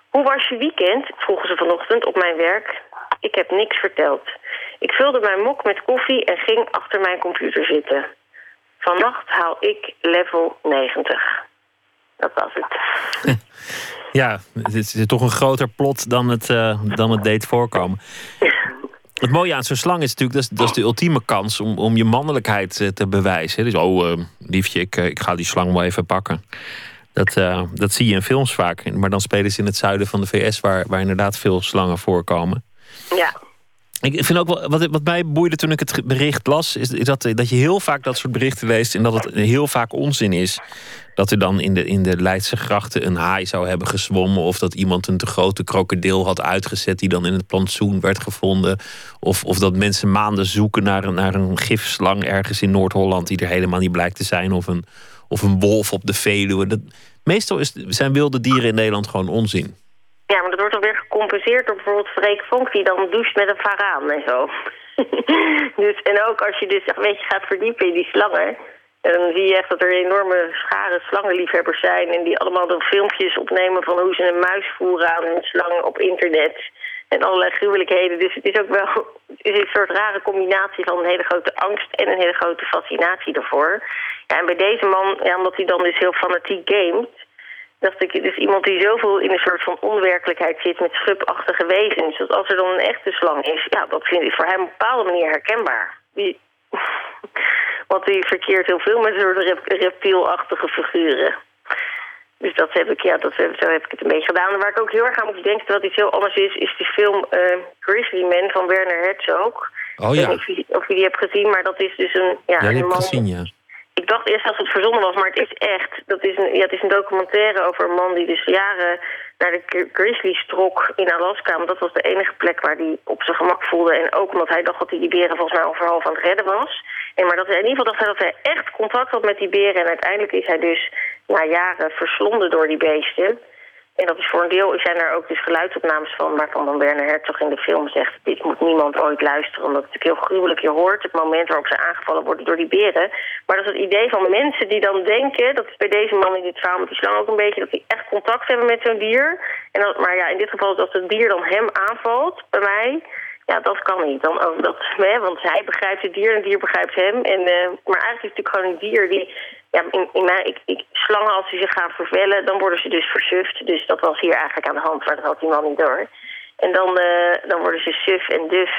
Hoe was je weekend? vroegen ze vanochtend op mijn werk. Ik heb niks verteld. Ik vulde mijn mok met koffie en ging achter mijn computer zitten. Vannacht haal ik level 90. Dat was het. (laughs) Ja, het is toch een groter plot dan het, uh, dan het deed voorkomen. (laughs) Het mooie aan zo'n slang is natuurlijk, dat is, dat is de ultieme kans om, om je mannelijkheid uh, te bewijzen. Dus, oh, uh, liefje, ik, ik ga die slang wel even pakken. Dat, dat zie je in films vaak. Maar dan spelen ze in het zuiden van de VS, waar, waar inderdaad veel slangen voorkomen. Ja. Ik vind ook wel, wat, wat mij boeide toen ik het bericht las, is dat, dat je heel vaak dat soort berichten leest en dat het heel vaak onzin is. Dat er dan in de, in de Leidse grachten een haai zou hebben gezwommen. Of dat iemand een te grote krokodil had uitgezet die dan in het plantsoen werd gevonden. Of, of dat mensen maanden zoeken naar een, naar een gifslang ergens in Noord-Holland die er helemaal niet blijkt te zijn. Of een, of een wolf op de Veluwe. Meestal is, zijn wilde dieren in Nederland gewoon onzin. Ja, maar dat wordt dan weer gecompenseerd door bijvoorbeeld Freek Vonk... die dan doucht met een varaan en zo. (laughs) dus, en ook als je dus een beetje gaat verdiepen in die slangen... dan zie je echt dat er enorme scharen slangenliefhebbers zijn... en die allemaal dan filmpjes opnemen van hoe ze een muis voeren aan hun slang op internet... En allerlei gruwelijkheden. Dus het is ook wel is een soort rare combinatie van een hele grote angst en een hele grote fascinatie ervoor. Ja, en bij deze man, ja, omdat hij dan dus heel fanatiek gamet, dacht ik, dus iemand die zoveel in een soort van onwerkelijkheid zit met schubachtige wezens. Dat als er dan een echte slang is, ja, dat vind ik voor hem op een bepaalde manier herkenbaar. Die, (laughs) want die verkeert heel veel met soort reptielachtige figuren. Dus dat heb ik, ja, dat, zo heb ik het een beetje gedaan. En waar ik ook heel erg aan moet denken dat iets heel anders is, is die film uh, Grizzly Man van Werner Herzog. Oh ja. Ik weet niet of je, die hebt gezien, maar dat is dus een... Ja, een man, gezien, ja. Ik dacht eerst dat het verzonnen was, maar het is echt. Dat is een, ja, het is een documentaire over een man die dus jaren naar de Grizzlies trok in Alaska. Want dat was de enige plek waar hij op zijn gemak voelde. En ook omdat hij dacht dat hij die beren volgens mij half aan het redden was. En maar dat in ieder geval dacht hij dat hij echt contact had met die beren. En uiteindelijk is hij dus na jaren verslonden door die beesten. En dat is voor een deel zijn er ook dus geluidsopnames van... waarvan dan Werner Herzog in de film zegt... dit moet niemand ooit luisteren, omdat het natuurlijk heel gruwelijk... je hoort het moment waarop ze aangevallen worden door die beren. Maar dat is het idee van mensen die dan denken... dat is bij deze man in dit verhaal met die slang ook een beetje... dat die echt contact hebben met zo'n dier. En dat, maar ja, in dit geval dat het dier dan hem aanvalt, bij mij... Ja, dat kan niet. Dan, ook dat, hè, want hij begrijpt het dier en het dier begrijpt hem. En, uh, maar eigenlijk is het natuurlijk gewoon een dier die ja, in, in mijn, ik, ik, slangen als ze zich gaan vervellen, dan worden ze dus versuft. Dus dat was hier eigenlijk aan de hand, maar dat had die man niet door. En dan, uh, dan worden ze suf en duf.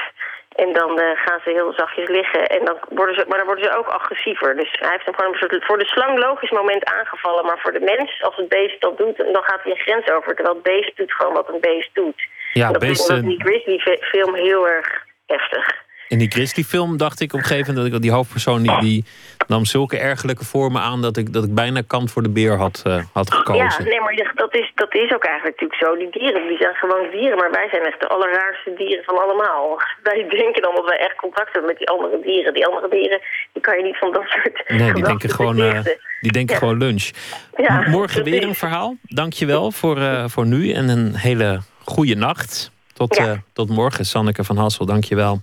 En dan eh, gaan ze heel zachtjes liggen. En dan worden ze, maar dan worden ze ook agressiever. Dus hij heeft hem gewoon een soort voor de slang logisch moment aangevallen. Maar voor de mens, als het beest dat doet, dan gaat hij een grens over. Terwijl het beest doet gewoon wat een beest doet. Ja, en dat beesten- ik in die Grizzly-film heel erg heftig. In die Grizzly-film dacht ik op een gegeven moment dat ik die hoofdpersoon die, die nam zulke ergelijke vormen aan dat ik, dat ik bijna kant voor de beer had, eh, had gekozen. Ja, nee, maar je- dat is, dat is ook eigenlijk natuurlijk zo. Die dieren, die zijn gewoon dieren. Maar wij zijn echt de allerraarste dieren van allemaal. (laughs) Wij denken dan dat wij echt contact hebben met die andere dieren. Die andere dieren, die kan je niet van dat soort Nee, die denken gewoon, eh, die denken Ja. gewoon lunch. Ja, Morgen weer een verhaal. Dankjewel voor, eh voor nu en een hele goede nacht. Tot, Ja. tot morgen, Sanneke van Hassel. Dankjewel.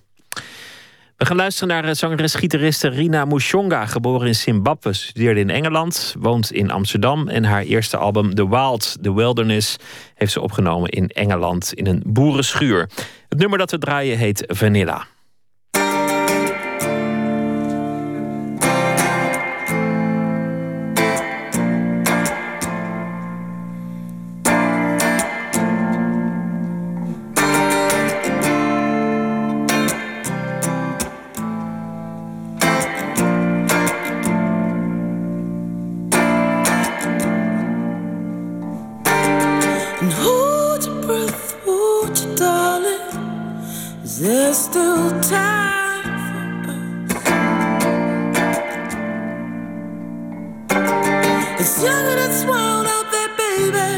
We gaan luisteren naar eh, zangeres-gitariste Rina Mushonga, geboren in Zimbabwe, studeerde in Engeland, woont in Amsterdam en haar eerste album The Wild, The Wilderness heeft ze opgenomen in Engeland in een boerenschuur. Het nummer dat we draaien heet Vanilla. Is there still time for us? It's out there, baby.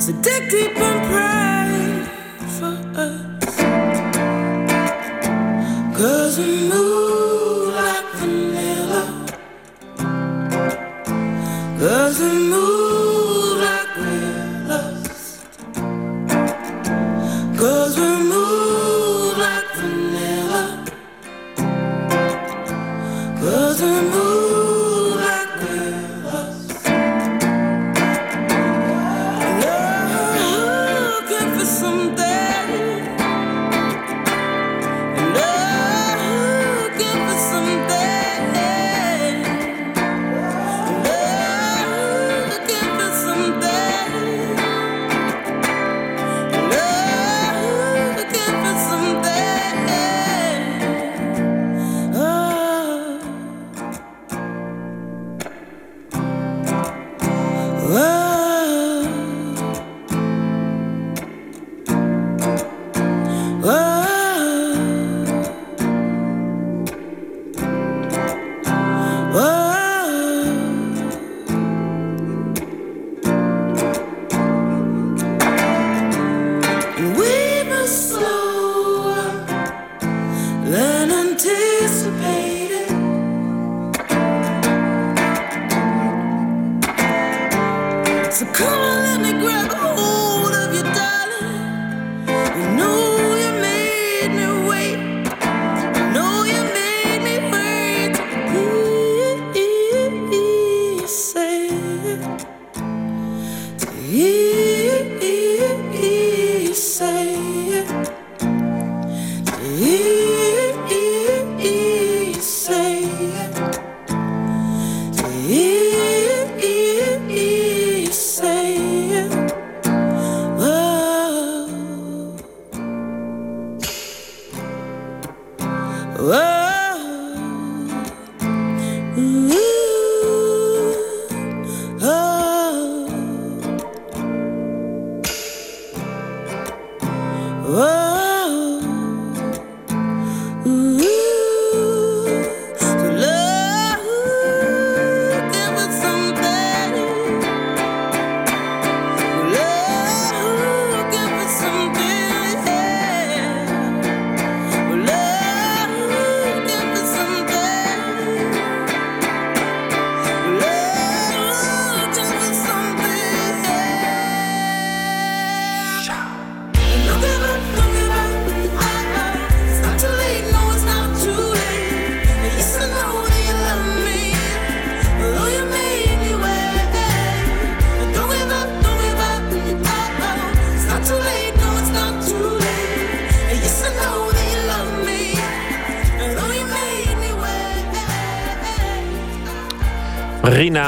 So dig deep and pray for us. Cause we move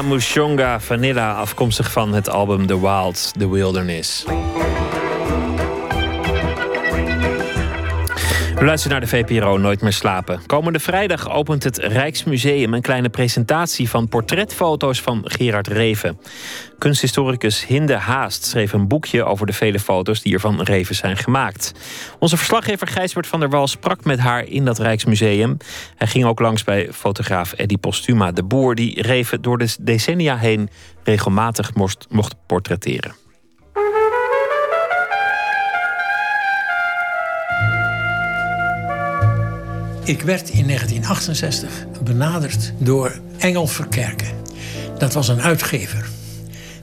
Mushonga Vanilla, afkomstig van het album The Wild, The Wilderness. We naar de VPRO Nooit meer slapen. Komende vrijdag opent het Rijksmuseum een kleine presentatie van portretfoto's van Gerard Reven. Kunsthistoricus Hinde Haast schreef een boekje over de vele foto's die er van Reven zijn gemaakt. Onze verslaggever Gijsbert van der Wal sprak met haar in dat Rijksmuseum. Hij ging ook langs bij fotograaf Eddie Postuma, de boer die Reven door de decennia heen regelmatig mocht, mocht portretteren. Ik werd in 1968 benaderd door Engel Verkerken. Dat was een uitgever.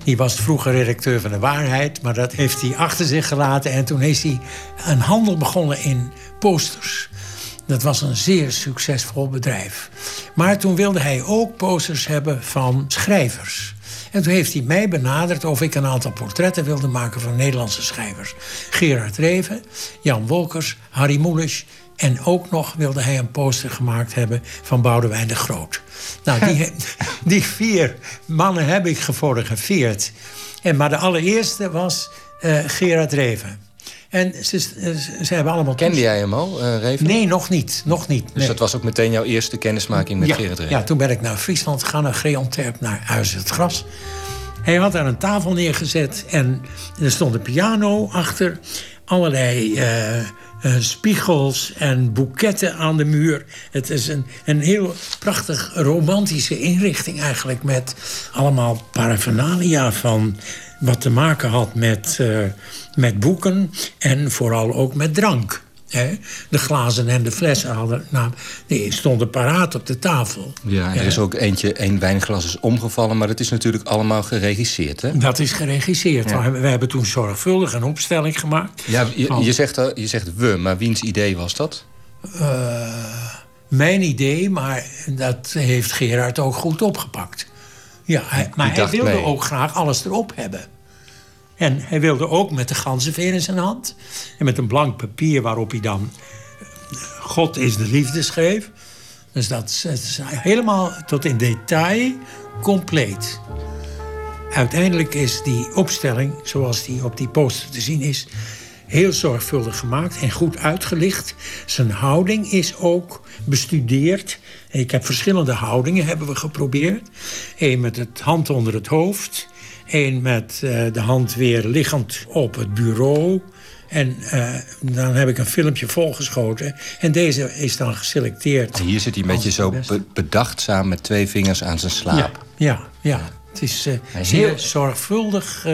Die was vroeger redacteur van de Waarheid, maar dat heeft hij achter zich gelaten. En toen is hij een handel begonnen in posters. Dat was een zeer succesvol bedrijf. Maar toen wilde hij ook posters hebben van schrijvers. En toen heeft hij mij benaderd of ik een aantal portretten wilde maken van Nederlandse schrijvers. Gerard Reven, Jan Wolkers, Harry Mulisch. En ook nog wilde hij een poster gemaakt hebben van Boudewijn de Groot. Nou, die, (laughs) die vier mannen heb ik gefotografeerd. En, maar de allereerste was eh, Gerard Reven. En ze, ze, ze hebben allemaal... Kende jij hem al, eh, Reven? Nee, nog niet. Nog niet Dus dat was ook meteen jouw eerste kennismaking met ja, Gerard Reven? Ja, toen ben ik naar Friesland gegaan, naar Greontwerp, naar Huis het Gras. Hij had daar een tafel neergezet en er stond een piano achter. Allerlei eh, eh, spiegels en boeketten aan de muur. Het is een, een heel prachtig romantische inrichting eigenlijk... met allemaal paraphernalia van wat te maken had met, eh, met boeken... en vooral ook met drank. De glazen en de flessen hadden, nou, die stonden paraat op de tafel. Ja, en er is ook eentje, één wijnglas is omgevallen... maar het is natuurlijk allemaal geregisseerd, hè? Dat is geregisseerd. Ja. We, hebben toen zorgvuldig een opstelling gemaakt. Ja, je, van- je, zegt, al- je zegt we, maar wiens idee was dat? Eh, mijn idee, maar dat heeft Gerard ook goed opgepakt. Ja, hij, maar hij wilde mee. ook graag alles erop hebben. En hij wilde ook met de ganzenveer in zijn hand... en met een blank papier waarop hij dan... eh, God is de liefde schreef. Dus dat is, helemaal tot in detail compleet. Uiteindelijk is die opstelling, zoals die op die poster te zien is... heel zorgvuldig gemaakt en goed uitgelicht. Zijn houding is ook bestudeerd. Ik heb verschillende houdingen hebben we geprobeerd. Eén met het hand onder het hoofd. Eén met eh, de hand weer liggend op het bureau. En eh, dan heb ik een filmpje volgeschoten. En deze is dan geselecteerd. En hier zit hij een beetje zo be- bedachtzaam met twee vingers aan zijn slaap. Ja, ja, ja. Het is eh, heel- zorgvuldig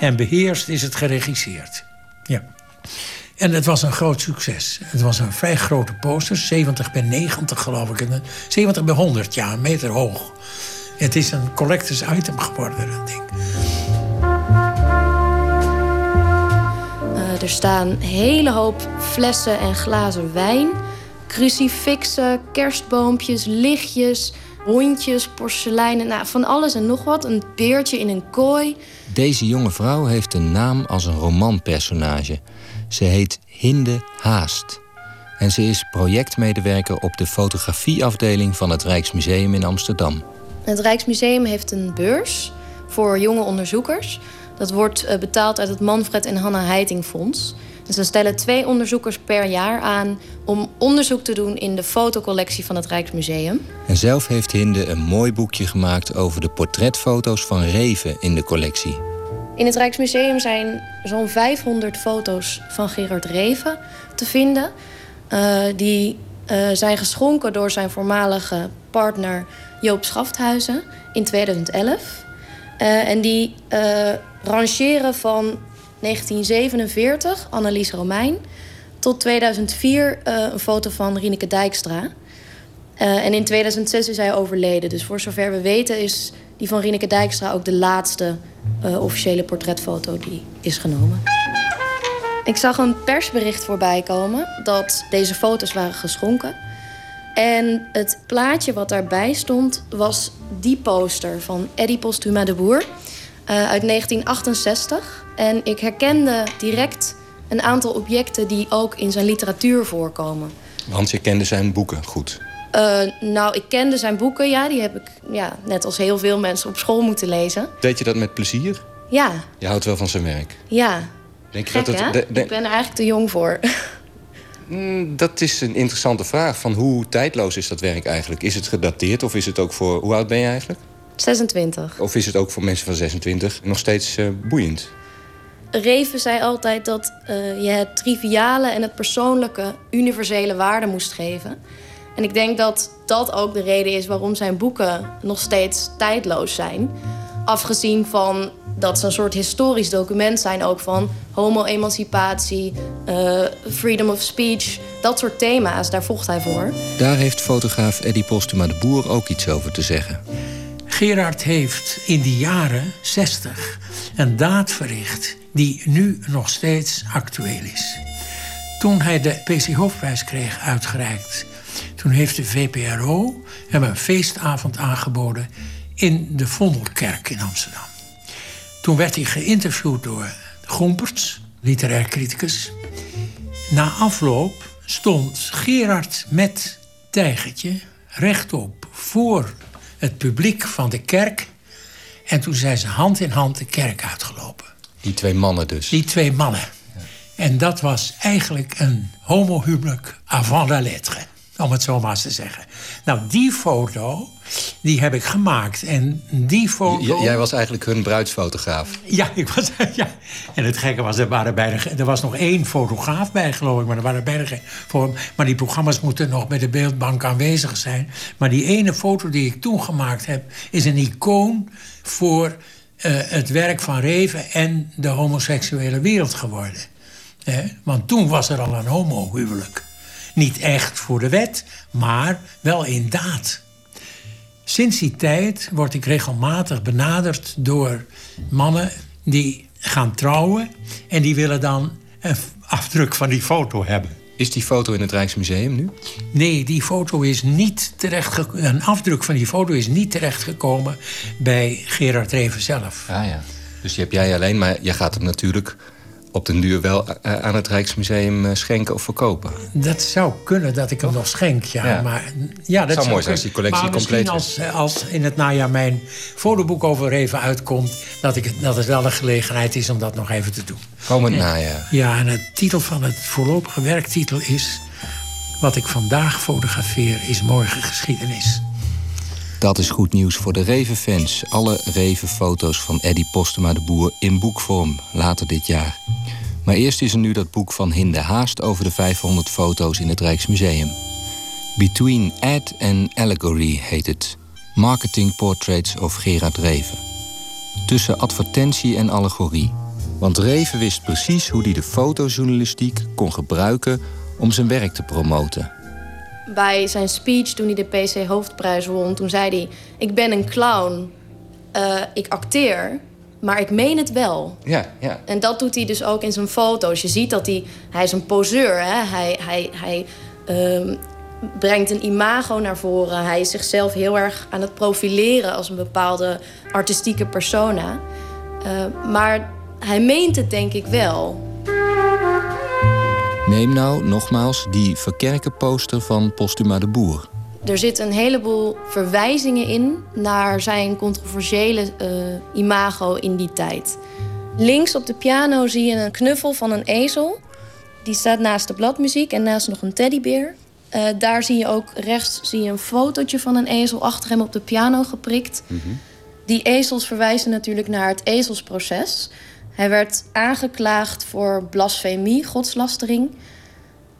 en beheerst is het geregisseerd. Ja. En het was een groot succes. Het was een vrij grote poster, 70 bij 90 geloof ik. En een- 70 bij 100, ja, een meter hoog. Het is een collectors item geworden, dat ding. Er staan een hele hoop flessen en glazen wijn. Crucifixen, kerstboompjes, lichtjes, hondjes, porseleinen. Nou, van alles en nog wat. Een beertje in een kooi. Deze jonge vrouw heeft een naam als een romanpersonage. Ze heet Hinde Haast. En ze is projectmedewerker op de fotografieafdeling van het Rijksmuseum in Amsterdam. Het Rijksmuseum heeft een beurs voor jonge onderzoekers. Dat wordt eh, betaald uit het Manfred en Hanna Heiting Fonds. Dus ze stellen twee onderzoekers per jaar aan om onderzoek te doen in de fotocollectie van het Rijksmuseum. En zelf heeft Hinde een mooi boekje gemaakt over de portretfoto's van Reven in de collectie. In het Rijksmuseum zijn zo'n 500 foto's van Gerard Reven te vinden. Eh, die eh, zijn geschonken door zijn voormalige partner Joop Schafthuizen in 2011. Eh, en die rangeren van 1947, Annelies Romein, tot 2004 eh, een foto van Rieneke Dijkstra. Eh, en in 2006 is hij overleden. Dus voor zover we weten is die van Rieneke Dijkstra ook de laatste eh, officiële portretfoto die is genomen. Ik zag een persbericht voorbij komen dat deze foto's waren geschonken. En het plaatje wat daarbij stond was die poster van Eddie Postuma de Boer uit 1968. En ik herkende direct een aantal objecten die ook in zijn literatuur voorkomen. Want je kende zijn boeken goed. Eh, nou, ik kende zijn boeken, ja. Die heb ik ja, net als heel veel mensen op school moeten lezen. Deed je dat met plezier? Ja, Je houdt wel van zijn werk. ja. Denk je dat hè? het, de- de- Ik ben er eigenlijk te jong voor. (laughs) Mm, Dat is een interessante vraag. Van hoe tijdloos is dat werk eigenlijk? Is het gedateerd of is het ook voor... Hoe oud ben je eigenlijk? 26. Of is het ook voor mensen van 26 nog steeds eh, boeiend? Reven zei altijd dat eh, je het triviale en het persoonlijke universele waarde moest geven. En ik denk dat dat ook de reden is waarom zijn boeken nog steeds tijdloos zijn. Afgezien van dat ze een soort historisch document zijn ook van homo-emancipatie, eh, freedom of speech, dat soort thema's, daar vocht hij voor. Daar heeft fotograaf Eddie Postuma de Boer ook iets over te zeggen. Gerard heeft in de jaren 60 een daad verricht die nu nog steeds actueel is. Toen hij de PC Hoofdprijs kreeg uitgereikt, toen heeft de VPRO hem een feestavond aangeboden in de Vondelkerk in Amsterdam. Toen werd hij geïnterviewd door Gomperts, literair criticus. Na afloop stond Gerard met tijgertje rechtop voor het publiek van de kerk. En toen zijn ze hand in hand de kerk uitgelopen. Die twee mannen dus. Die twee mannen. En dat was eigenlijk een homohuwelijk avant la lettre. Om het zo maar eens te zeggen. Nou, die foto, die heb ik gemaakt. En die foto... J- jij was eigenlijk hun bruidsfotograaf. Ja, ik was, (laughs) ja. En het gekke was, er, waren bijna, er was nog één fotograaf bij, geloof ik. Maar er waren bijna geen voor. Maar die programma's moeten nog bij de beeldbank aanwezig zijn. Maar die ene foto die ik toen gemaakt heb... is een icoon voor eh, het werk van Reven en de homoseksuele wereld geworden. Want toen was er al een homohuwelijk. Niet echt voor de wet, maar wel in daad. Sinds die tijd word ik regelmatig benaderd door mannen die gaan trouwen en die willen dan een afdruk van die foto hebben. Is die foto in het Rijksmuseum nu? Nee, die foto is niet terecht een afdruk van die foto is niet terechtgekomen bij Gerard Reven zelf. Ah ja. Dus die heb jij alleen, maar je gaat hem natuurlijk op den duur wel eh, aan het Rijksmuseum eh, schenken of verkopen. Dat zou kunnen dat ik hem nog schenk, ja. Ja. Maar, ja dat Zou mooi zijn als die collectie maar compleet als, eh, als in het najaar mijn fotoboek over Reven uitkomt... Dat, ik, het- dat het wel een gelegenheid is om dat nog even te doen. Komend najaar. Ja, en het titel van het voorlopige werktitel is... Wat ik vandaag fotografeer is morgen geschiedenis. Dat is goed nieuws voor de Reven-fans. Alle Reven-foto's van Eddie Postema de Boer in boekvorm later dit jaar. Maar eerst is er nu dat boek van Hinde Haast over de 500 foto's in het Rijksmuseum. Between Ad and Allegory heet het. Marketing Portraits of Gerard Reven. Tussen advertentie en allegorie. Want Reven wist precies hoe hij de fotojournalistiek kon gebruiken om zijn werk te promoten. Bij zijn speech toen hij de PC Hoofdprijs won, toen zei hij: Ik ben een clown, Eh, ik acteer, maar ik meen het wel. Ja, ja. En dat doet hij dus ook in zijn foto's. Je ziet dat hij, hij is een poseur. Hè? Hij, hij, hij ehm, brengt een imago naar voren. Hij is zichzelf heel erg aan het profileren als een bepaalde artistieke persona. Eh, maar hij meent het denk ik wel. Neem nou nogmaals die verkerken poster van Postuma de Boer. Er zit een heleboel verwijzingen in naar zijn controversiële eh, imago in die tijd. Links op de piano zie je een knuffel van een ezel. Die staat naast de bladmuziek en naast nog een teddybeer. Eh, daar zie je ook rechts zie je een fotootje van een ezel achter hem op de piano geprikt. Die ezels verwijzen natuurlijk naar het ezelsproces. Hij werd aangeklaagd voor blasfemie, godslastering.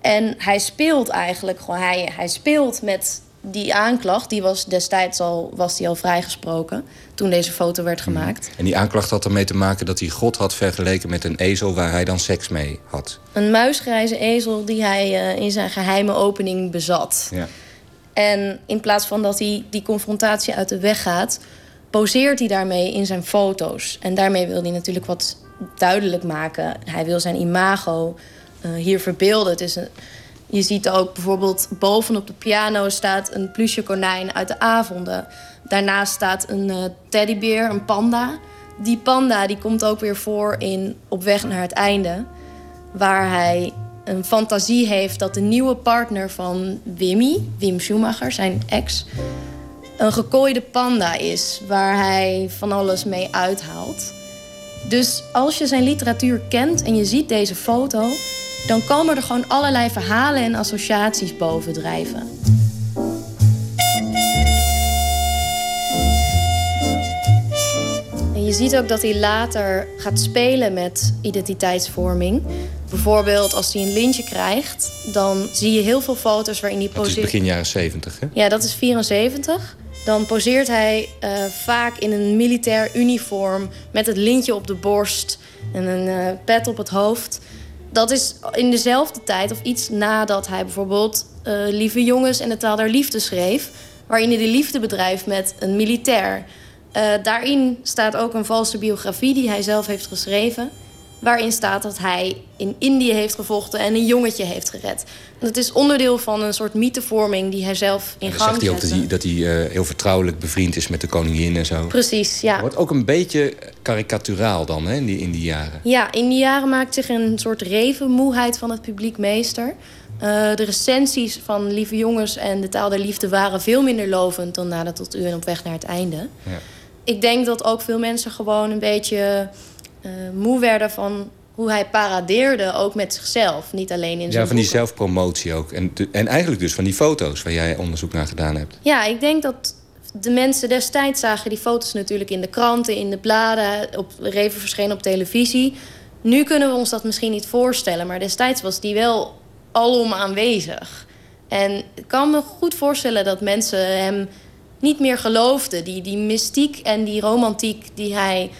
En hij speelt eigenlijk gewoon, hij, hij speelt met die aanklacht. Die was destijds al, was die al vrijgesproken toen deze foto werd gemaakt. En die aanklacht had ermee te maken dat hij God had vergeleken met een ezel waar hij dan seks mee had. Een muisgrijze ezel die hij eh, in zijn geheime opening bezat. Ja. En in plaats van dat hij die confrontatie uit de weg gaat, poseert hij daarmee in zijn foto's. En daarmee wil hij natuurlijk wat duidelijk maken. Hij wil zijn imago eh, hier verbeelden. Het is een, je ziet ook bijvoorbeeld bovenop de piano staat een pluche konijn uit de avonden. Daarnaast staat een eh, teddybeer, een panda. Die panda die komt ook weer voor in Op weg naar het einde. Waar hij een fantasie heeft dat de nieuwe partner van Wimmy, Wim Schumacher, zijn ex, een gekooide panda is waar hij van alles mee uithaalt. Dus als je zijn literatuur kent en je ziet deze foto, dan komen er gewoon allerlei verhalen en associaties bovendrijven. En je ziet ook dat hij later gaat spelen met identiteitsvorming. Bijvoorbeeld als hij een lintje krijgt, dan zie je heel veel foto's waarin hij Dat is poseert. begin jaren 70, hè? Ja, dat is 74. Dan poseert hij eh, vaak in een militair uniform met het lintje op de borst en een eh, pet op het hoofd. Dat is in dezelfde tijd of iets nadat hij bijvoorbeeld eh, Lieve Jongens en de Taal der Liefde schreef, waarin hij de liefde bedrijft met een militair. Daarin staat ook een valse biografie die hij zelf heeft geschreven. Waarin staat dat hij in Indië heeft gevochten en een jongetje heeft gered. Dat is onderdeel van een soort mythevorming die hij zelf in gang zegt hij ook dat hij, dat hij eh, heel vertrouwelijk bevriend is met de koningin en zo. Precies, ja. Wordt ook een beetje karikaturaal dan, hè, in die, in die jaren. Ja, in die jaren maakt zich een soort revenmoeheid van het publiek meester. Eh, de recensies van Lieve Jongens en De Taal der Liefde waren veel minder lovend dan Nadat tot U en Op weg naar het einde. Ja. Ik denk dat ook veel mensen gewoon een beetje eh, moe werden van hoe hij paradeerde, ook met zichzelf. Niet alleen in Ja, zijn van die zelfpromotie ook. En, en eigenlijk dus van die foto's waar jij onderzoek naar gedaan hebt. Ja, ik denk dat de mensen destijds zagen die foto's natuurlijk in de kranten, in de bladen, op Reven verschenen op televisie. Nu kunnen we ons dat misschien niet voorstellen, maar destijds was die wel alom aanwezig. En ik kan me goed voorstellen dat mensen hem niet meer geloofden. Die, die mystiek en die romantiek die hij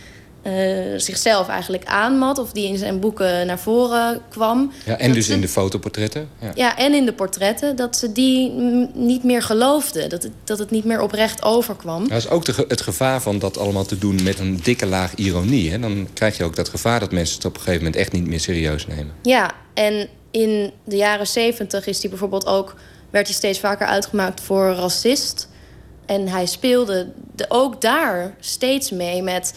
eh, zichzelf eigenlijk aanmat, of die in zijn boeken naar voren kwam. Ja, en dus ze- in de fotoportretten. Ja. ja, en in de portretten, dat ze die niet meer geloofden. Dat het, dat het niet meer oprecht overkwam. Dat is ook de het gevaar van dat allemaal te doen met een dikke laag ironie. Hè? Dan krijg je ook dat gevaar dat mensen het op een gegeven moment echt niet meer serieus nemen. Ja, en in de jaren zeventig is hij bijvoorbeeld ook... werd hij steeds vaker uitgemaakt voor racist. En hij speelde de, ook daar steeds mee met...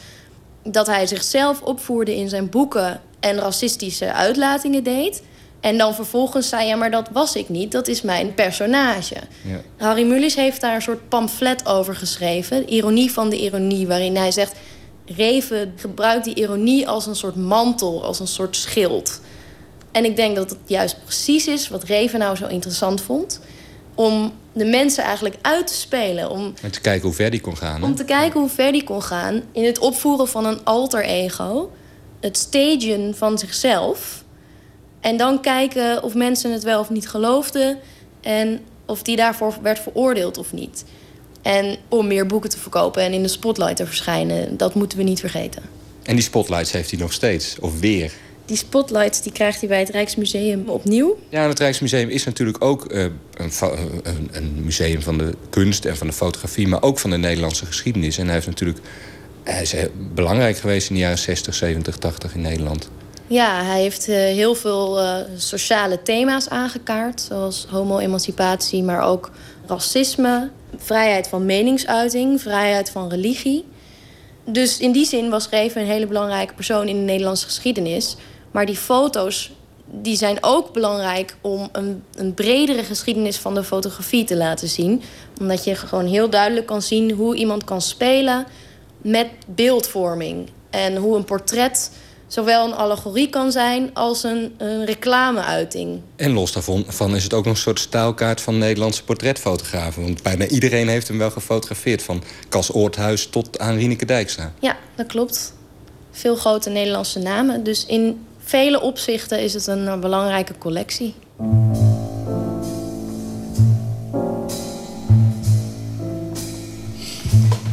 dat hij zichzelf opvoerde in zijn boeken... en racistische uitlatingen deed... En dan vervolgens zei, ja, maar dat was ik niet. Dat is mijn personage. Ja. Harry Mulisch heeft daar een soort pamflet over geschreven. Ironie van de ironie, waarin hij zegt... Reven gebruikt die ironie als een soort mantel, als een soort schild. En ik denk dat het juist precies is wat Reven nou zo interessant vond. Om de mensen eigenlijk uit te spelen. Om, En te kijken hoe ver die kon gaan. Hè? om te kijken hoe ver die kon gaan in het opvoeren van een alter ego. Het stagen van zichzelf. En dan kijken of mensen het wel of niet geloofden. En of die daarvoor werd veroordeeld of niet. En om meer boeken te verkopen en in de spotlight te verschijnen. Dat moeten we niet vergeten. En die spotlights heeft hij nog steeds. Of weer. Die spotlights die krijgt hij bij het Rijksmuseum opnieuw. Ja, en het Rijksmuseum is natuurlijk ook eh, een, een, een museum van de kunst en van de fotografie, maar ook van de Nederlandse geschiedenis. En hij heeft natuurlijk. Hij is heel belangrijk geweest in de jaren 60, 70, 80 in Nederland. Ja, hij heeft eh, heel veel eh, sociale thema's aangekaart. Zoals homo-emancipatie, maar ook racisme. Vrijheid van meningsuiting, vrijheid van religie. Dus in die zin was Reven een hele belangrijke persoon in de Nederlandse geschiedenis. Maar die foto's die zijn ook belangrijk om een, een bredere geschiedenis van de fotografie te laten zien. Omdat je gewoon heel duidelijk kan zien hoe iemand kan spelen met beeldvorming. En hoe een portret zowel een allegorie kan zijn als een, een reclameuiting. En los daarvan van is het ook nog een soort stijlkaart van Nederlandse portretfotografen. Want bijna iedereen heeft hem wel gefotografeerd. Van Cas Oorthuis tot aan Rieneke Dijkstra. Ja, dat klopt. Veel grote Nederlandse namen. Dus in vele opzichten is het een eh, belangrijke collectie.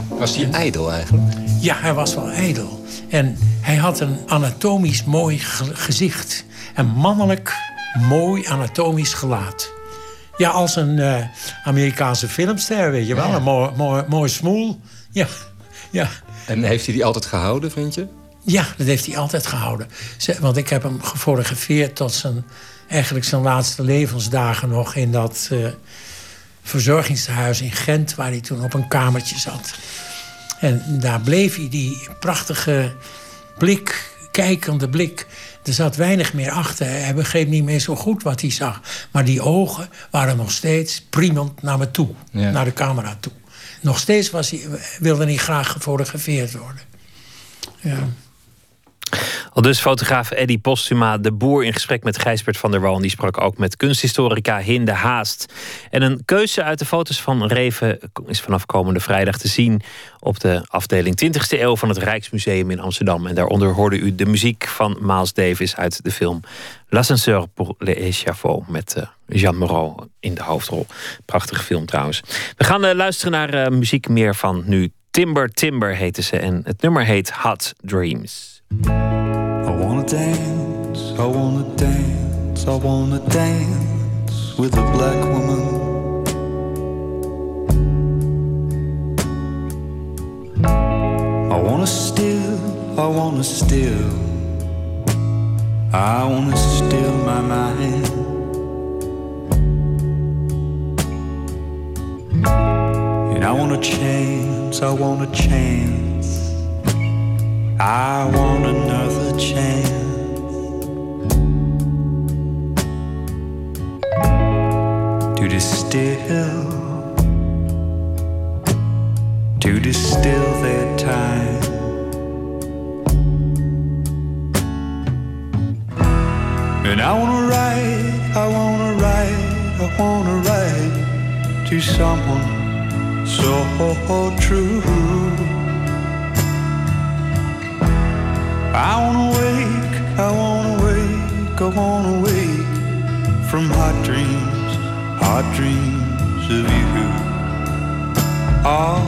Was hij ijdel eigenlijk? Ja, hij was wel ijdel. En hij had een anatomisch mooi ge- gezicht. Een mannelijk, mooi anatomisch gelaat. Ja, als een eh, Amerikaanse filmster, weet je wel. Ja. Een mooi, mooi, mooi smoel. Ja, ja. En heeft hij die altijd gehouden, vind je? Ja, dat heeft hij altijd gehouden. Want ik heb hem gefotografeerd tot zijn, eigenlijk zijn laatste levensdagen nog in dat eh, verzorgingstehuis in Gent, waar hij toen op een kamertje zat. En daar bleef hij die prachtige blik, kijkende blik. Er zat weinig meer achter. Hij begreep niet meer zo goed wat hij zag. Maar die ogen waren nog steeds priemend naar me toe, Ja. naar de camera toe. Nog steeds was hij, wilde hij graag gefotografeerd worden. Ja. Al dus fotograaf Eddy Postuma, de boer, in gesprek met Gijsbert van der Wal. Die sprak ook met kunsthistorica Hinde Haast. En een keuze uit de foto's van Reven is vanaf komende vrijdag te zien op de afdeling 20e eeuw van het Rijksmuseum in Amsterdam. En daaronder hoorde u de muziek van Miles Davis uit de film L'Ascenseur pour les met eh, Jean Moreau in de hoofdrol. Prachtige film trouwens. We gaan eh, luisteren naar eh, muziek meer van nu. Timber Timber heten ze en het nummer heet Hot Dreams. I wanna dance, I wanna dance, I wanna dance with a black woman. I wanna steal, I wanna steal, I wanna steal my mind. And I want a chance, I want a chance. I want another chance to distill, to distill their time. And I wanna write, I wanna write, I wanna write to someone so true. I wanna wake, I wanna wake, I wanna wake from hot dreams, hot dreams of you. Ah,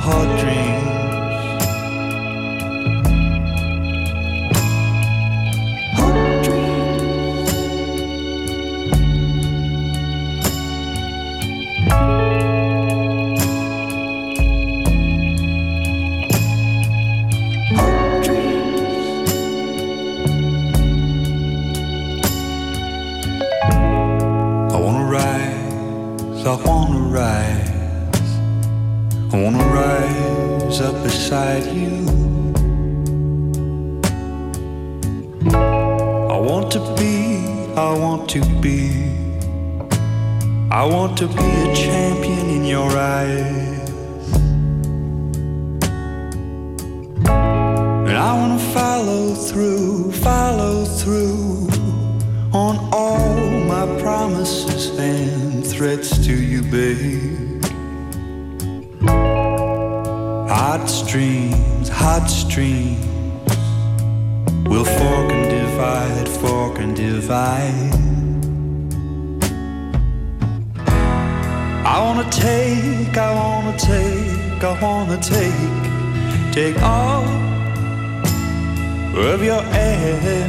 hot dreams. To be, I want to be a champion in your eyes. I wanna take, take all of your air.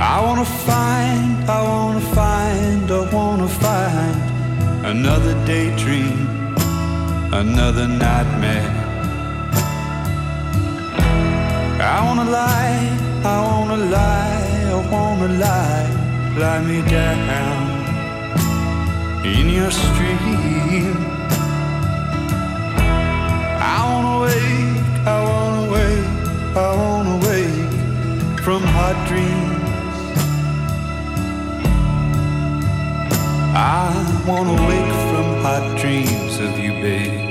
I wanna find, I wanna find, I wanna find another daydream, another nightmare. I wanna lie, I wanna lie, I wanna lie, lie me down in your stream. I wanna wake, I wanna wake, I wanna wake from hot dreams. I wanna wake from hot dreams of you, babe.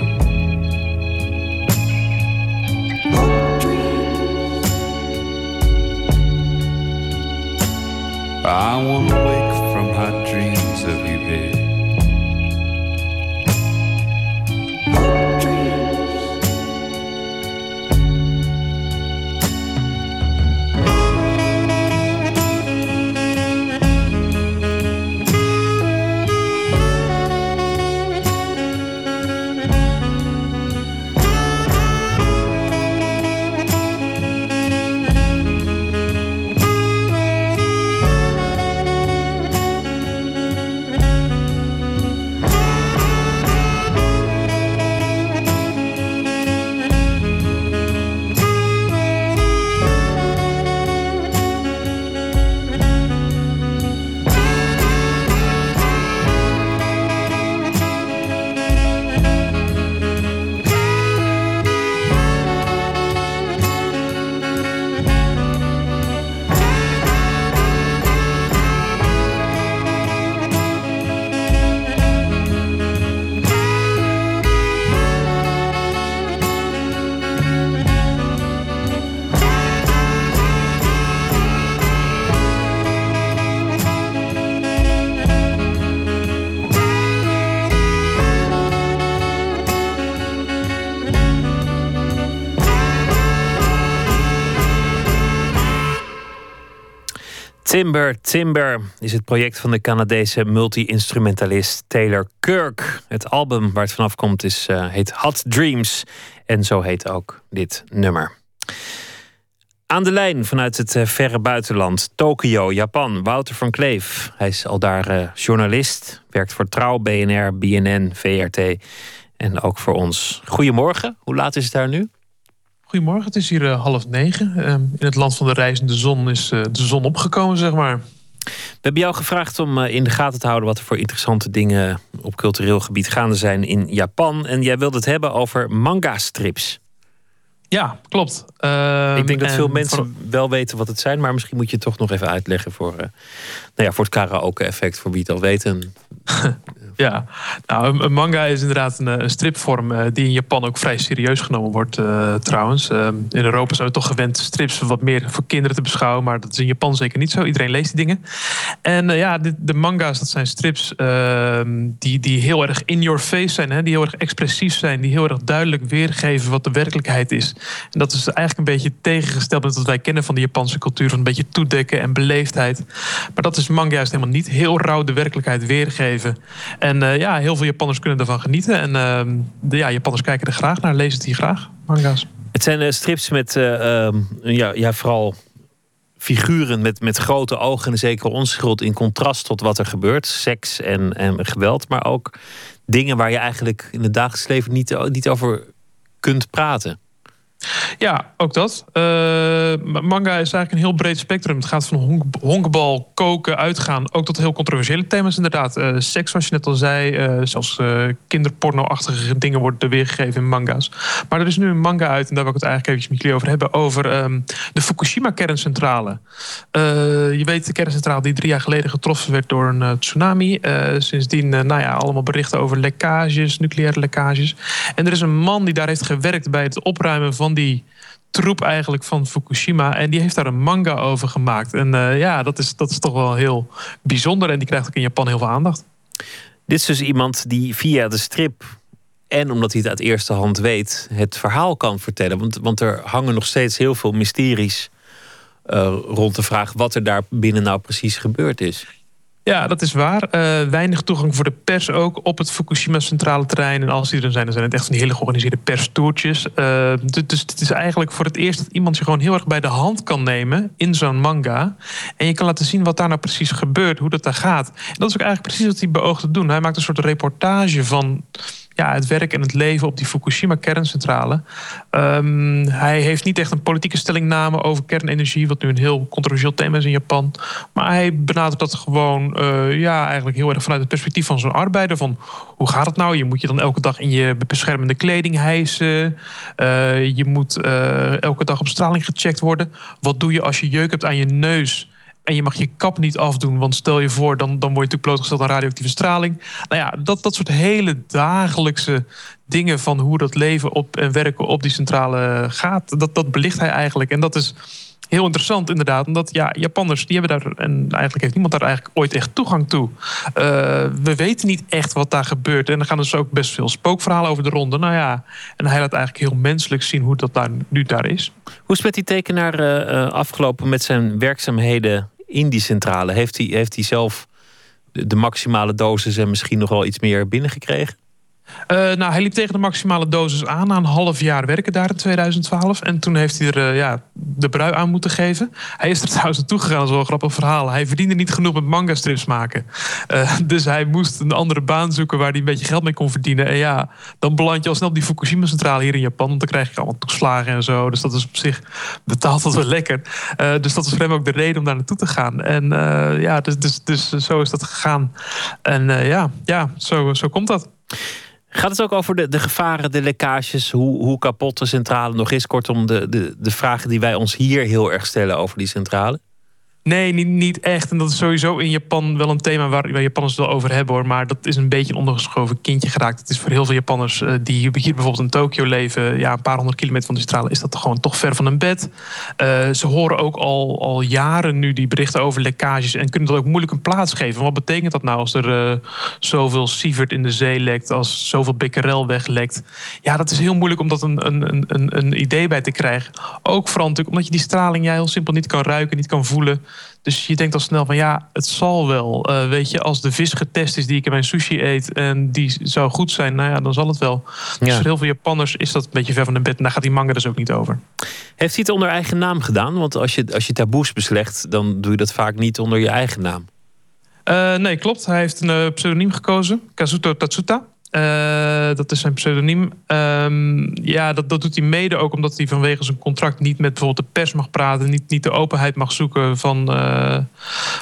I wanna wake from hot dreams Timber, Timber is het project van de Canadese multi-instrumentalist Taylor Kirk. Het album waar het vanaf komt is, eh, heet Hot Dreams. En zo heet ook dit nummer. Aan de lijn vanuit het eh, verre buitenland, Tokio, Japan, Wouter van Kleef. Hij is al daar eh, journalist, werkt voor Trouw, BNR, BNN, VRT en ook voor ons. Goedemorgen, hoe laat is het daar nu? Goedemorgen, het is hier eh, half negen. Ehm, in het land van de reizende zon is eh, de zon opgekomen, zeg maar. We hebben jou gevraagd om eh, in de gaten te houden wat er voor interessante dingen op cultureel gebied gaande zijn in Japan. En jij wilde het hebben over manga-strips. Ja, klopt. Ehm, Ik denk dat veel mensen voor- wel weten wat het zijn, maar misschien moet je het toch nog even uitleggen voor, nou ja, voor het karaoke-effect, voor wie het al weet. En (laughs) Ja, nou, een, manga is inderdaad een, eh, stripvorm eh, die in Japan ook vrij serieus genomen wordt, eh, trouwens. In Europa zijn we toch gewend strips wat meer voor kinderen te beschouwen, maar dat is in Japan zeker niet zo. Iedereen leest die dingen. En ja, de, de manga's, dat zijn strips ehm, die, die heel erg in your face zijn, hè, die heel erg expressief zijn, die heel erg duidelijk weergeven wat de werkelijkheid is. En dat is eigenlijk een beetje tegengesteld met wat wij kennen van de Japanse cultuur, van een beetje toedekken en beleefdheid. Maar dat is manga juist helemaal niet. Heel rauw de werkelijkheid weergeven. En eh, ja, heel veel Japanners kunnen ervan genieten. En ehm, de ja, Japanners kijken er graag naar, lezen het hier graag, manga's. Het zijn eh, strips met eh, ehm, ja, ja, vooral figuren met, met grote ogen en een zekere onschuld in contrast tot wat er gebeurt. Seks en, en geweld, maar ook dingen waar je eigenlijk in het dagelijks leven niet, niet over kunt praten. Ja, ook dat. Eh, ma- manga is eigenlijk een heel breed spectrum. Het gaat van honk, honkbal, koken, uitgaan, ook tot heel controversiële thema's inderdaad. Eh, seks, zoals je net al zei, eh, zelfs kinderporno-achtige dingen worden er weergegeven in manga's. Maar er is nu een manga uit, en daar wil ik het eigenlijk eventjes met jullie over hebben, over ehm, de Fukushima-kerncentrale. Je weet, de kerncentrale die drie jaar geleden getroffen werd door een tsunami. Sindsdien, nou ja, allemaal berichten over lekkages, nucleaire lekkages. En er is een man die daar heeft gewerkt bij het opruimen van die troep eigenlijk van Fukushima. En die heeft daar een manga over gemaakt. En eh, ja, dat is, dat is toch wel heel bijzonder. En die krijgt ook in Japan heel veel aandacht. Dit is dus iemand die via de strip en omdat hij het uit eerste hand weet, het verhaal kan vertellen. Want, want er hangen nog steeds heel veel mysteries eh, rond de vraag wat er daar binnen nou precies gebeurd is. Ja, dat is waar. Eh, weinig toegang voor de pers ook op het Fukushima centrale terrein. En als die er zijn, dan zijn het echt van die hele georganiseerde perstoertjes. Eh, dus, het is eigenlijk voor het eerst dat iemand je gewoon heel erg bij de hand kan nemen in zo'n manga. En je kan laten zien wat daar nou precies gebeurt, hoe dat daar gaat. En dat is ook eigenlijk precies wat hij beoogt te doen. Hij maakt een soort reportage van ja, het werk en het leven op die Fukushima-kerncentrale. Ehm, hij heeft niet echt een politieke stellingname over kernenergie, wat nu een heel controversieel thema is in Japan. Maar hij benadert dat gewoon eh, ja, eigenlijk heel erg vanuit het perspectief van zo'n arbeider. Van hoe gaat het nou? Je moet je dan elke dag in je beschermende kleding hijsen. Eh, je moet eh, elke dag op straling gecheckt worden. Wat doe je als je jeuk hebt aan je neus? En je mag je kap niet afdoen, want stel je voor, dan, dan word je natuurlijk blootgesteld aan radioactieve straling. Nou ja, dat, dat soort hele dagelijkse dingen van hoe dat leven op en werken op die centrale gaat, dat, dat belicht hij eigenlijk. En dat is heel interessant inderdaad, omdat ja, Japanners, die hebben daar, en eigenlijk heeft niemand daar eigenlijk ooit echt toegang toe. Eh, we weten niet echt wat daar gebeurt. En er gaan dus ook best veel spookverhalen over de ronde. Nou ja, en hij laat eigenlijk heel menselijk zien hoe dat daar, nu daar is. Hoe is met die tekenaar eh, eh, afgelopen met zijn werkzaamheden in die centrale? Heeft hij, heeft hij zelf de, maximale dosis en misschien nog wel iets meer binnengekregen? Eh, nou, hij liep tegen de maximale dosis aan na een half jaar werken daar in 2012. En toen heeft hij er eh, ja, de brui aan moeten geven. Hij is er (laughs) trouwens naartoe gegaan, dat wel grappig verhaal. Hij verdiende niet genoeg met manga strips maken. Eh, dus hij moest een andere baan zoeken waar hij een beetje geld mee kon verdienen. En ja, dan beland je al snel op die Fukushima-centrale hier in Japan. Want dan krijg je allemaal toeslagen en zo. Dus dat is op zich betaald dat wel lekker. Dus dat is voor hem ook de reden om daar naartoe te gaan. En ja, dus, dus, dus zo is dat gegaan. En ja, ja zo, zo komt dat. Gaat het ook over de, de gevaren, de lekkages, hoe, hoe kapot de centrale nog is? Kortom, de, de, de vragen die wij ons hier heel erg stellen over die centrale? Nee, niet, niet echt. En dat is sowieso in Japan wel een thema waar, Japanners het wel over hebben hoor. Maar dat is een beetje een ondergeschoven kindje geraakt. Het is voor heel veel Japanners eh, die hier bijvoorbeeld in Tokio leven, ja, een paar honderd kilometer van die stralen, is dat gewoon toch ver van een bed. Eh, ze horen ook al, al jaren nu die berichten over lekkages en kunnen dat ook moeilijk een plaats geven. Wat betekent dat nou als er eh, zoveel sievert in de zee lekt, als zoveel becquerel weglekt? Ja, dat is heel moeilijk om dat een, een, een, een, idee bij te krijgen. Ook vooral natuurlijk omdat je die straling ja, heel simpel niet kan ruiken, niet kan voelen. Dus je denkt al snel van ja, het zal wel. Eh, weet je, als de vis getest is die ik in mijn sushi eet en die zou goed zijn, nou ja, dan zal het wel. Dus Ja. voor heel veel Japanners is dat een beetje ver van de bed. En daar gaat die manga dus ook niet over. Heeft hij het onder eigen naam gedaan? Want als je, als je taboes beslecht, dan doe je dat vaak niet onder je eigen naam. Eh, nee, klopt. Hij heeft een eh, pseudoniem gekozen. Kazuto Tatsuta. Eh, dat is zijn pseudoniem. Ehm, ja, dat, dat doet hij mede ook omdat hij vanwege zijn contract niet met bijvoorbeeld de pers mag praten, niet, niet de openheid mag zoeken van, eh,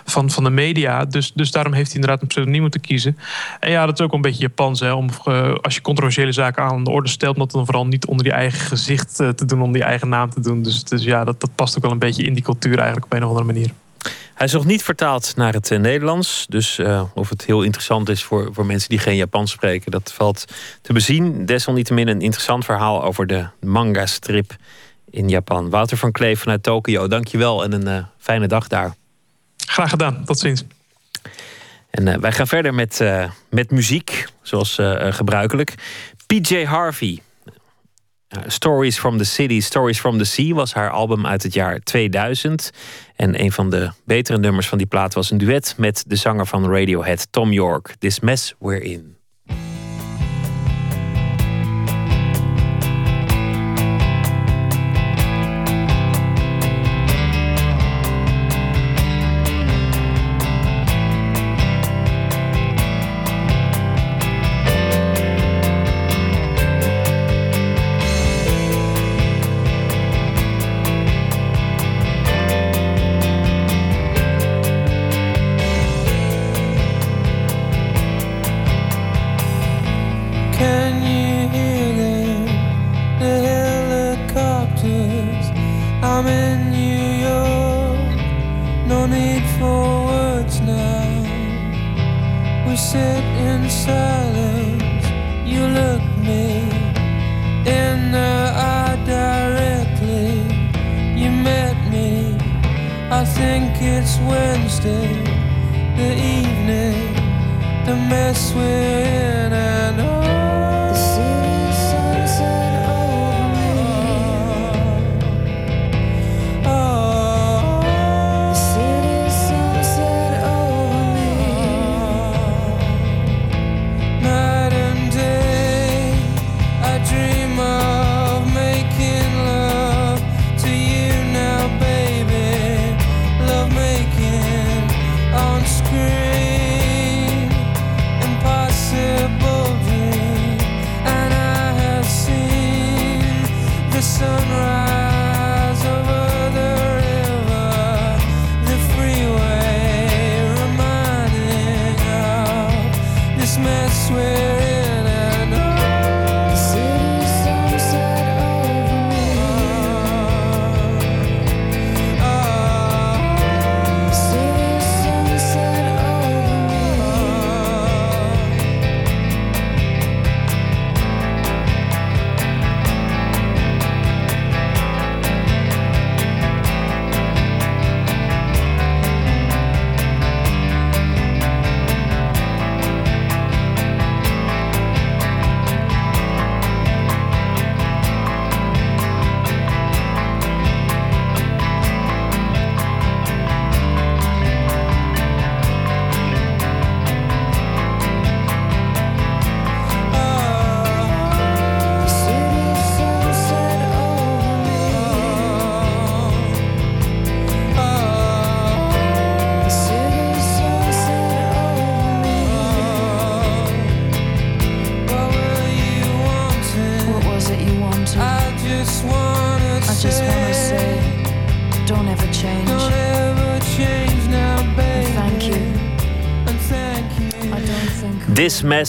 van, van de media. Dus, dus daarom heeft hij inderdaad een pseudoniem moeten kiezen. En ja, dat is ook een beetje Japans. Hè, om, eh, als je controversiële zaken aan de orde stelt, dat dan vooral niet onder je eigen gezicht te doen, onder je eigen naam te doen. Dus, dus ja, dat, dat past ook wel een beetje in die cultuur eigenlijk op een of andere manier. Hij is nog niet vertaald naar het eh, Nederlands. Dus eh, of het heel interessant is voor, voor mensen die geen Japans spreken, dat valt te bezien. Desalniettemin een interessant verhaal over de manga-strip in Japan. Wouter van Kleef vanuit Tokio, dankjewel en een eh, fijne dag daar. Graag gedaan. Tot ziens. En wij gaan verder met, met muziek, zoals gebruikelijk. PJ Harvey. Eh, Stories from the City, Stories from the Sea was haar album uit het jaar 2000. En een van de betere nummers van die plaat was een duet met de zanger van Radiohead, Tom York. This Mess We're In.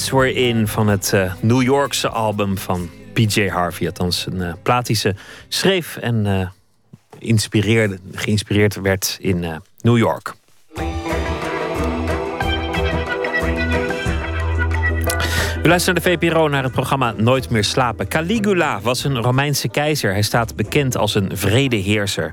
We're In van het eh, New Yorkse album van PJ Harvey. Althans, een eh, plaat die ze schreef en eh, geïnspireerd werd in eh, New York. U luistert naar de VPRO naar het programma Nooit meer slapen. Caligula was een Romeinse keizer. Hij staat bekend als een vredeheerser.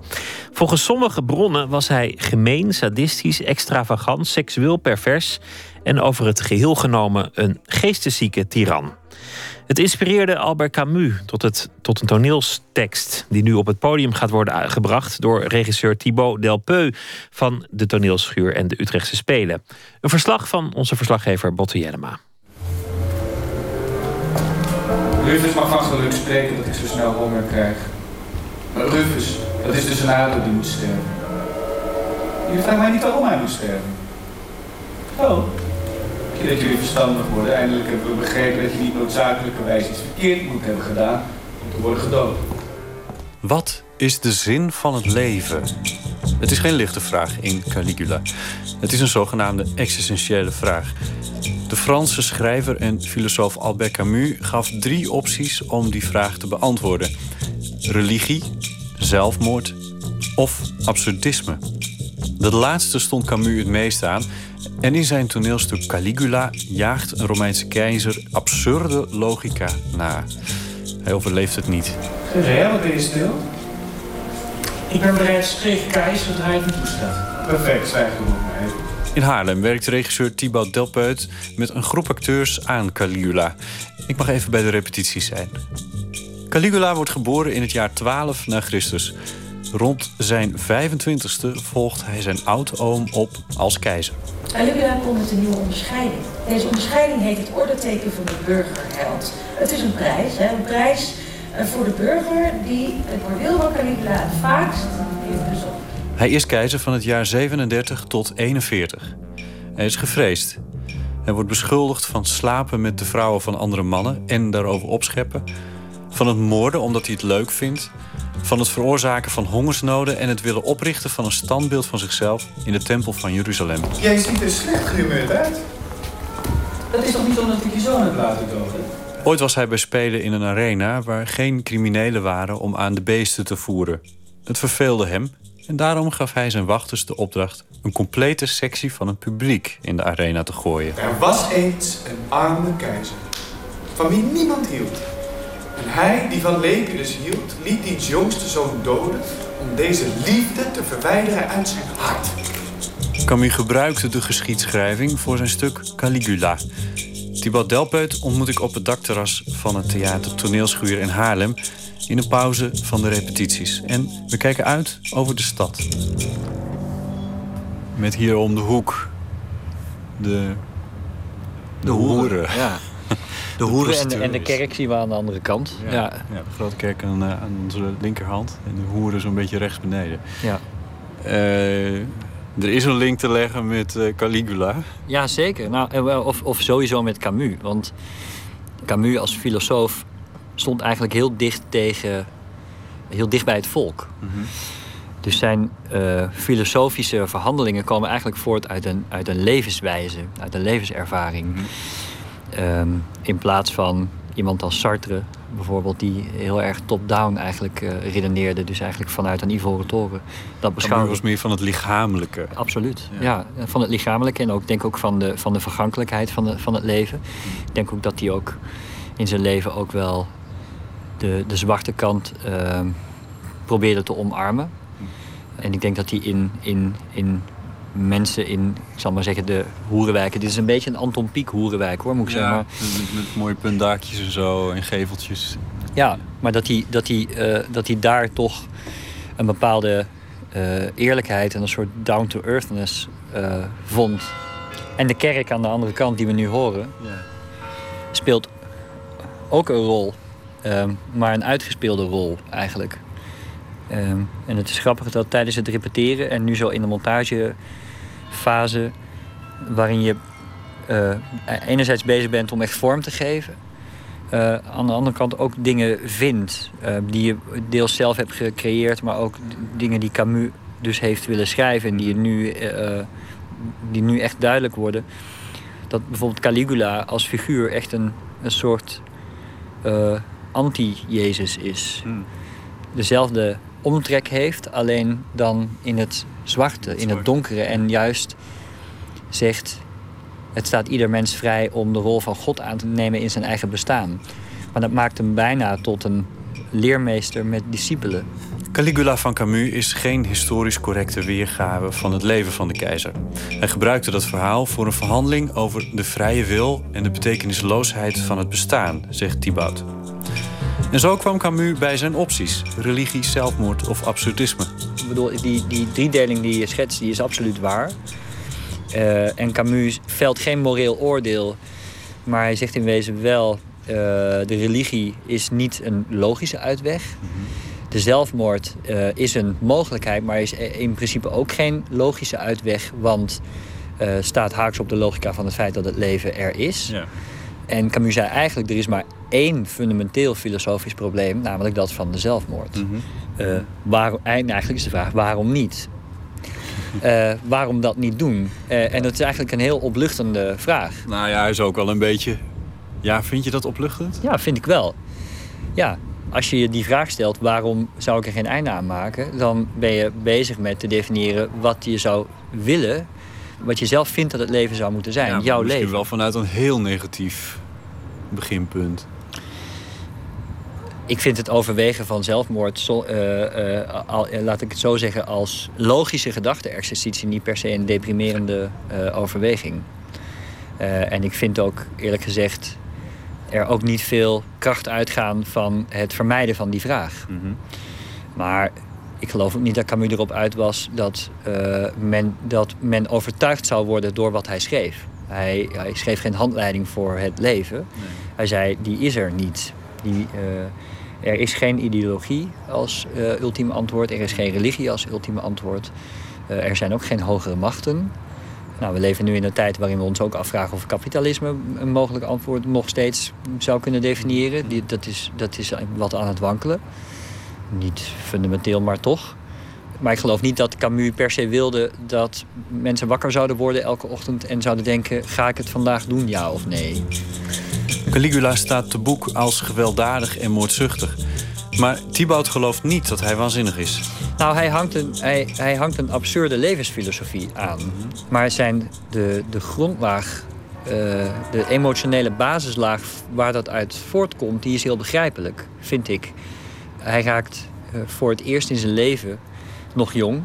Volgens sommige bronnen was hij gemeen, sadistisch, extravagant, seksueel pervers en over het geheel genomen een geesteszieke tiran. Het inspireerde Albert Camus tot, het, tot een toneelstekst... die nu op het podium gaat worden gebracht... door regisseur Thibaut Delpeu van de toneelschuur en de Utrechtse Spelen. Een verslag van onze verslaggever Botte Jellema. Rufus mag geluk spreken dat ik zo snel honger krijg. Maar Rufus, dat is dus een die moet sterven. Jullie vragen mij niet waarom hij moet sterven. Oh, dat jullie verstandig worden. Eindelijk hebben we begrepen dat je niet noodzakelijkerwijs iets verkeerd moet hebben gedaan om te worden gedood. Wat is de zin van het leven? Het is geen lichte vraag in Caligula. Het is een zogenaamde existentiële vraag. De Franse schrijver en filosoof Albert Camus gaf drie opties om die vraag te beantwoorden: religie, zelfmoord of absurdisme. Dat laatste stond Camus het meest aan. En in zijn toneelstuk Caligula jaagt een Romeinse keizer absurde logica na. Hij overleeft het niet. Gereel, wat ben je stil? Ik ben bereid tegen keizer zodra hij het me toestaat. Perfect, op mij. In Haarlem werkt regisseur Thibaut Delpeut met een groep acteurs aan Caligula. Ik mag even bij de repetities zijn. Caligula wordt geboren in het jaar 12 na Christus. Rond zijn 25ste volgt hij zijn oud-oom op als keizer. Caligula komt met een nieuwe onderscheiding. Deze onderscheiding heet het ordeteken van de burgerheld. Het is een prijs, hè? een prijs eh, voor de burger die het bordeel van Caligula het vaakst heeft bezocht. Hij is keizer van het jaar 37 tot 41. Hij is gevreesd. Hij wordt beschuldigd van slapen met de vrouwen van andere mannen en daarover opscheppen. Van het moorden omdat hij het leuk vindt. Van het veroorzaken van hongersnoden en het willen oprichten van een standbeeld van zichzelf in de tempel van Jeruzalem. Jij ziet er slecht gehumeurd uit. Dat is toch niet omdat ik je zoon heb laten doden? Ooit was hij bij Spelen in een arena waar geen criminelen waren om aan de beesten te voeren. Het verveelde hem en daarom gaf hij zijn wachters de opdracht een complete sectie van het publiek in de arena te gooien. Er was eens een arme keizer, van wie niemand hield. En hij, die van Lepidus hield, liet diens jongste zoon doden om deze liefde te verwijderen uit zijn hart. Camus gebruikte de geschiedschrijving voor zijn stuk Caligula. Thibaut Delpeut ontmoet ik op het dakterras van het theater Toneelschuur in Haarlem... in een pauze van de repetities. En we kijken uit over de stad. Met hier om de hoek de, de, hoeren. Ja. De hoeren en, de- en de kerk zien we aan de andere kant. Ja, Ja. ja. de grote kerk aan, eh, aan onze linkerhand en de hoeren zo'n beetje rechts beneden. Ja. Eh, er is een link te leggen met eh, Caligula. Ja, zeker. Nou, of, of sowieso met Camus. Want Camus als filosoof stond eigenlijk heel dicht tegen, heel dicht bij het volk. Dus zijn filosofische verhandelingen komen eigenlijk voort uit een, uit een levenswijze, uit een levenservaring. Ehm, in plaats van iemand als Sartre bijvoorbeeld, die heel erg top-down eigenlijk eh, redeneerde. Dus eigenlijk vanuit een ivoren toren. Dat Camus beschouwen was meer van het lichamelijke. Absoluut. Ja. van het lichamelijke en ook denk ook van de, van de vergankelijkheid van, de, van het leven. Ik denk ook dat hij ook in zijn leven ook wel de, de zwarte kant ehm, probeerde te omarmen. En ik denk dat hij in, in, in mensen in, ik zal maar zeggen, de hoerenwijken. Dit is een beetje een Anton Pieck hoerenwijk hoor, moet ik zeggen. Maar, met, met mooie puntdaakjes en zo en geveltjes. ja, maar dat hij, dat hij, eh, dat hij daar toch een bepaalde eh, eerlijkheid en een soort down-to-earthness eh, vond. En de kerk aan de andere kant die we nu horen, speelt ook een rol. ehm, maar een uitgespeelde rol eigenlijk. Ehm, en het is grappig dat tijdens het repeteren en nu zo in de montagefase, waarin je eh, enerzijds bezig bent om echt vorm te geven, eh, aan de andere kant ook dingen vindt eh, die je deels zelf hebt gecreëerd, maar ook dingen die Camus dus heeft willen schrijven en die, je nu, die nu echt duidelijk worden. Dat bijvoorbeeld Caligula als figuur echt een, een soort anti-Jezus is. Dezelfde omtrek heeft, alleen dan in het zwarte, in het donkere. En juist zegt, het staat ieder mens vrij om de rol van God aan te nemen in zijn eigen bestaan. Maar dat maakt hem bijna tot een leermeester met discipelen. Caligula van Camus is geen historisch correcte weergave van het leven van de keizer. Hij gebruikte dat verhaal voor een verhandeling over de vrije wil en de betekenisloosheid van het bestaan, zegt Thibaut. En zo kwam Camus bij zijn opties: religie, zelfmoord of absurdisme. Ik bedoel, die, die driedeling die je schetst, die is absoluut waar. Eh, en Camus velt geen moreel oordeel, maar hij zegt in wezen wel... eh, de religie is niet een logische uitweg. De zelfmoord eh, is een mogelijkheid, maar is in principe ook geen logische uitweg... want staat haaks op de logica van het feit dat het leven er is. En Camus zei eigenlijk, er is maar één fundamenteel filosofisch probleem... namelijk dat van de zelfmoord. Eh, waarom, en eigenlijk is de vraag, waarom niet? Eh, waarom dat niet doen? Eh, en dat is eigenlijk een heel opluchtende vraag. Nou ja, hij is ook wel een beetje. Ja, vind je dat opluchtend? Ja, vind ik wel. Ja, als je je die vraag stelt, waarom zou ik er geen einde aan maken? Dan ben je bezig met te definiëren wat je zou willen... wat je zelf vindt dat het leven zou moeten zijn, Ja, jouw misschien leven. wel vanuit een heel negatief beginpunt. Ik vind het overwegen van zelfmoord, zo, eh, eh, al- eh, laat ik het zo zeggen, als logische gedachte-exercitie niet per se een deprimerende overweging. En ik vind ook, eerlijk gezegd, er ook niet veel kracht uitgaan van het vermijden van die vraag. Maar ik geloof ook niet dat Camus erop uit was dat, men, dat men overtuigd zou worden door wat hij schreef. Hij, hij schreef geen handleiding voor het leven. Hij zei, die is er niet. Die, eh, er is geen ideologie als eh, ultieme antwoord. Er is geen religie als ultieme antwoord. Eh, er zijn ook geen hogere machten. Nou, we leven nu in een tijd waarin we ons ook afvragen of kapitalisme een mogelijk antwoord nog steeds zou kunnen definiëren. Die, dat, is, dat is wat aan het wankelen. Niet fundamenteel, maar toch. Maar ik geloof niet dat Camus per se wilde dat mensen wakker zouden worden elke ochtend en zouden denken: ga ik het vandaag doen, ja of nee? Caligula staat te boek als gewelddadig en moordzuchtig. Maar Thibaut gelooft niet dat hij waanzinnig is. Nou, hij hangt een, hij, hij hangt een absurde levensfilosofie aan. Maar zijn de, de grondlaag, eh, de emotionele basislaag waar dat uit voortkomt, die is heel begrijpelijk, vind ik. Hij raakt eh, voor het eerst in zijn leven, nog jong,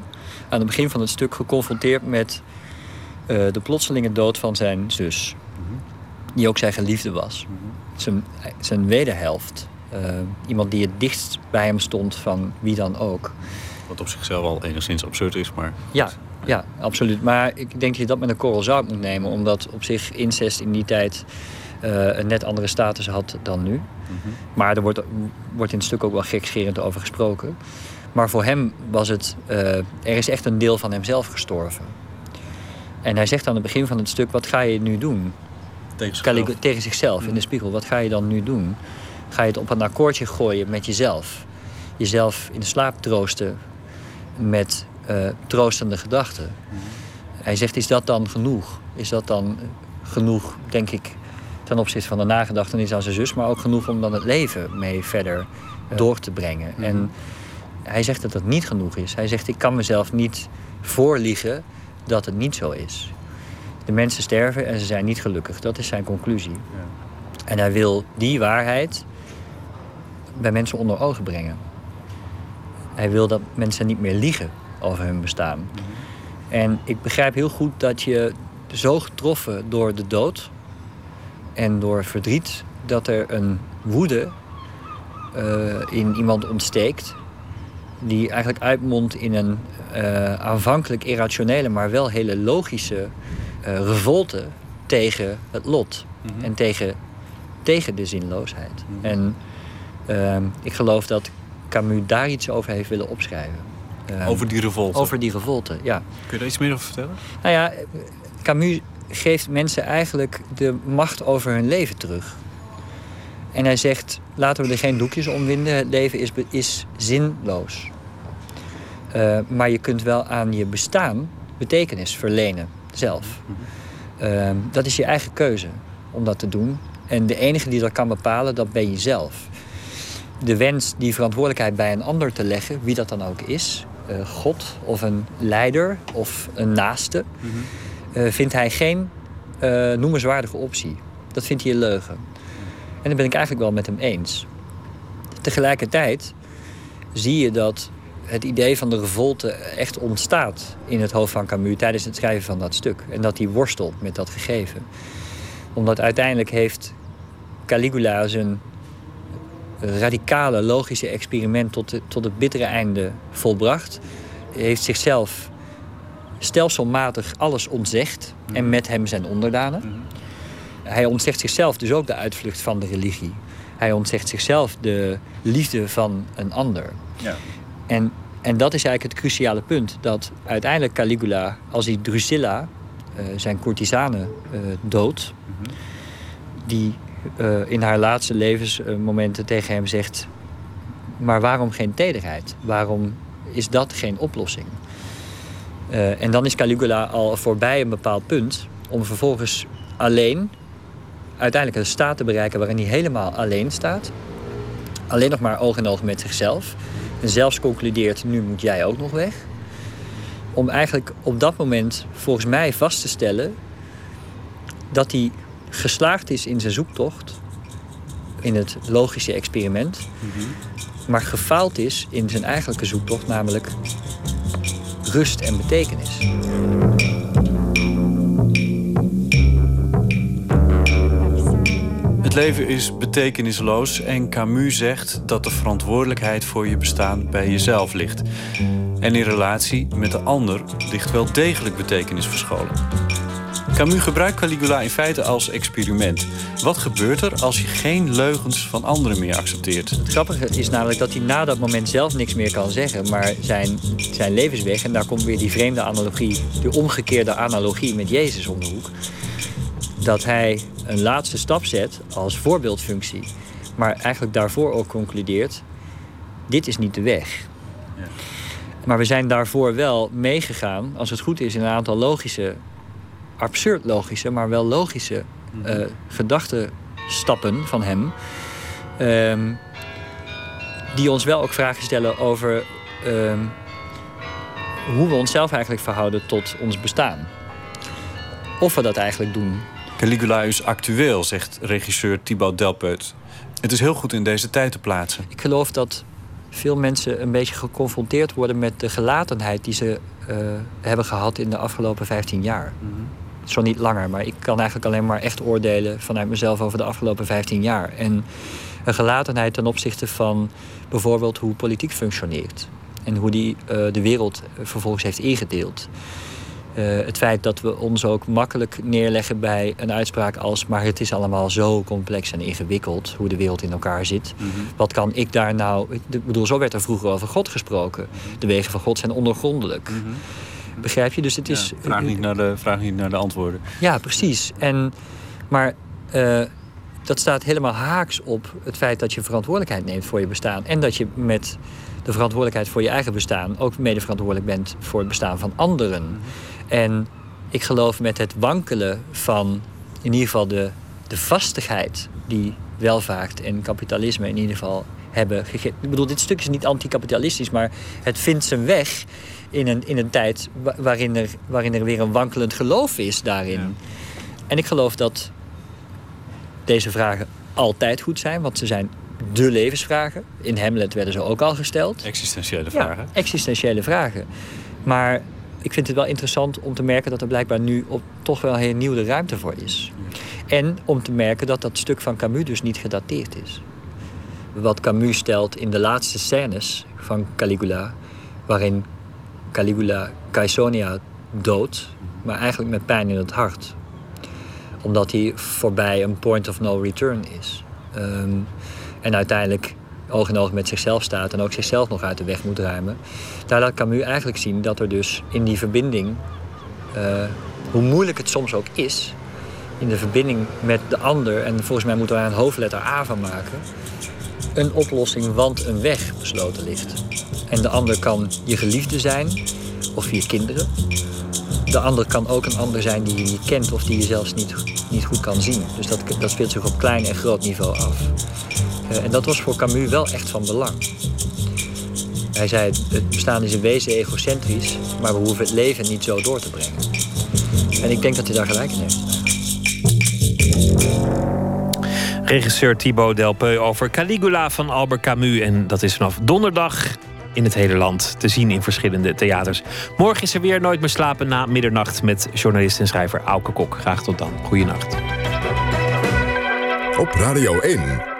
aan het begin van het stuk geconfronteerd met eh, de plotselinge dood van zijn zus. Die ook zijn geliefde was. Zijn, zijn wederhelft. Eh, iemand die het dichtst bij hem stond van wie dan ook. Wat op zichzelf al enigszins absurd is, maar... Ja, ja, absoluut. Maar ik denk dat je dat met een korrel zout moet nemen. Omdat op zich incest in die tijd eh, een net andere status had dan nu. Maar er wordt, wordt in het stuk ook wel gekscherend over gesproken. Maar voor hem was het... eh, er is echt een deel van hemzelf gestorven. En hij zegt aan het begin van het stuk... wat ga je nu doen? Tegen zichzelf. Calig- tegen zichzelf in de spiegel. Wat ga je dan nu doen? Ga je het op een akkoordje gooien met jezelf? Jezelf in de slaap troosten met eh, troostende gedachten. Hij zegt, is dat dan genoeg? Is dat dan genoeg, denk ik, ten opzichte van de nagedachtenis aan zijn zus... maar ook genoeg om dan het leven mee verder door te brengen? En hij zegt dat dat niet genoeg is. Hij zegt, ik kan mezelf niet voorliegen dat het niet zo is. De mensen sterven en ze zijn niet gelukkig. Dat is zijn conclusie. En hij wil die waarheid bij mensen onder ogen brengen. Hij wil dat mensen niet meer liegen over hun bestaan. En ik begrijp heel goed dat je zo getroffen door de dood en door verdriet, dat er een woede eh, in iemand ontsteekt, die eigenlijk uitmondt in een eh, aanvankelijk irrationele, maar wel hele logische eh, revolte tegen het lot en tegen, tegen de zinloosheid. En ehm, ik geloof dat Camus daar iets over heeft willen opschrijven. Ehm, Over die revolte? Over die revolte, ja. Kun je daar iets meer over vertellen? Nou ja, Camus geeft mensen eigenlijk de macht over hun leven terug. En hij zegt, laten we er geen doekjes om winden. Het leven is, is zinloos. Eh, maar je kunt wel aan je bestaan betekenis verlenen, zelf. Eh, dat is je eigen keuze om dat te doen. En de enige die dat kan bepalen, dat ben je zelf. De wens die verantwoordelijkheid bij een ander te leggen, wie dat dan ook is... eh, God of een leider of een naaste... eh, vindt hij geen noemenswaardige optie. Dat vindt hij een leugen. En dat ben ik eigenlijk wel met hem eens. Tegelijkertijd zie je dat het idee van de revolte echt ontstaat in het hoofd van Camus tijdens het schrijven van dat stuk. En dat hij worstelt met dat gegeven. Omdat uiteindelijk heeft Caligula zijn radicale logische experiment tot, de- tot het bittere einde volbracht. Heeft zichzelf stelselmatig alles ontzegd en met hem zijn onderdanen. Hij ontzegt zichzelf dus ook de uitvlucht van de religie. Hij ontzegt zichzelf de liefde van een ander. Ja. En, en dat is eigenlijk het cruciale punt. Dat uiteindelijk Caligula, als hij Drusilla, eh, zijn courtisane, eh, doodt... die eh, in haar laatste levensmomenten tegen hem zegt... maar waarom geen tederheid? Waarom is dat geen oplossing? En dan is Caligula al voorbij een bepaald punt... om vervolgens alleen uiteindelijk een staat te bereiken... waarin hij helemaal alleen staat. Alleen nog maar oog in oog met zichzelf. En zelfs concludeert, nu moet jij ook nog weg. Om eigenlijk op dat moment volgens mij vast te stellen... dat hij geslaagd is in zijn zoektocht... in het logische experiment... maar gefaald is in zijn eigenlijke zoektocht, namelijk rust en betekenis. Leven is betekenisloos en Camus zegt dat de verantwoordelijkheid voor je bestaan bij jezelf ligt. En in relatie met de ander ligt wel degelijk betekenis verscholen. Camus gebruikt Caligula in feite als experiment. Wat gebeurt er als je geen leugens van anderen meer accepteert? Het grappige is namelijk dat hij na dat moment zelf niks meer kan zeggen, maar zijn, zijn levensweg, en daar komt weer die vreemde analogie, die omgekeerde analogie met Jezus om de hoek, dat hij een laatste stap zet als voorbeeldfunctie, maar eigenlijk daarvoor ook concludeert, dit is niet de weg. Maar we zijn daarvoor wel meegegaan, als het goed is, in een aantal logische, absurd logische, maar wel logische eh gedachtenstappen van hem. Ehm, die ons wel ook vragen stellen over ehm, hoe we onszelf eigenlijk verhouden tot ons bestaan. Of we dat eigenlijk doen. Caligula is actueel, zegt regisseur Thibaut Delpeut. Het is heel goed in deze tijd te plaatsen. Ik geloof dat veel mensen een beetje geconfronteerd worden met de gelatenheid die ze eh, hebben gehad in de afgelopen 15 jaar. Zo niet langer, maar ik kan eigenlijk alleen maar echt oordelen vanuit mezelf over de afgelopen 15 jaar. En een gelatenheid ten opzichte van bijvoorbeeld hoe politiek functioneert. En hoe die eh, de wereld vervolgens heeft ingedeeld. Eh, het feit dat we ons ook makkelijk neerleggen bij een uitspraak als... maar het is allemaal zo complex en ingewikkeld hoe de wereld in elkaar zit. Wat kan ik daar nou... Ik bedoel, zo werd er vroeger over God gesproken. De wegen van God zijn ondergrondelijk. Begrijp je? Dus het is... Ja, vraag, niet naar de, vraag niet naar de antwoorden. Ja, precies. En, maar eh, dat staat helemaal haaks op het feit dat je verantwoordelijkheid neemt voor je bestaan. En dat je met de verantwoordelijkheid voor je eigen bestaan ook mede verantwoordelijk bent voor het bestaan van anderen. En ik geloof met het wankelen van in ieder geval de, de vastigheid die welvaart en kapitalisme in ieder geval hebben gegeven. Ik bedoel, dit stuk is niet anticapitalistisch, maar het vindt zijn weg in een, in een tijd wa- waarin er, waarin er weer een wankelend geloof is daarin. En ik geloof dat deze vragen altijd goed zijn, want ze zijn de levensvragen. In Hamlet werden ze ook al gesteld. Existentiële Ja, vragen. existentiële vragen. Maar ik vind het wel interessant om te merken dat er blijkbaar nu op toch wel een nieuwe ruimte voor is. En om te merken dat dat stuk van Camus dus niet gedateerd is. Wat Camus stelt in de laatste scènes van Caligula, waarin Caligula Caesonia doodt, maar eigenlijk met pijn in het hart. Omdat hij voorbij een point of no return is. Ehm, en uiteindelijk oog in oog met zichzelf staat en ook zichzelf nog uit de weg moet ruimen. Daar laat Camus eigenlijk zien dat er dus in die verbinding, eh, hoe moeilijk het soms ook is, in de verbinding met de ander, en volgens mij moeten we daar een hoofdletter A van maken, een oplossing, want een weg besloten ligt. En de ander kan je geliefde zijn, of je kinderen. De ander kan ook een ander zijn die je niet kent of die je zelfs niet, niet goed kan zien. Dus dat, dat speelt zich op klein en groot niveau af. Eh, en dat was voor Camus wel echt van belang. Hij zei, het bestaan is in wezen egocentrisch, maar we hoeven het leven niet zo door te brengen. En ik denk dat hij daar gelijk in heeft. Regisseur Thibaut Delpeu over Caligula van Albert Camus. En dat is vanaf donderdag in het hele land te zien in verschillende theaters. Morgen is er weer Nooit meer slapen na middernacht met journalist en schrijver Auke Kok. Graag tot dan. Goeienacht. Op Radio 1,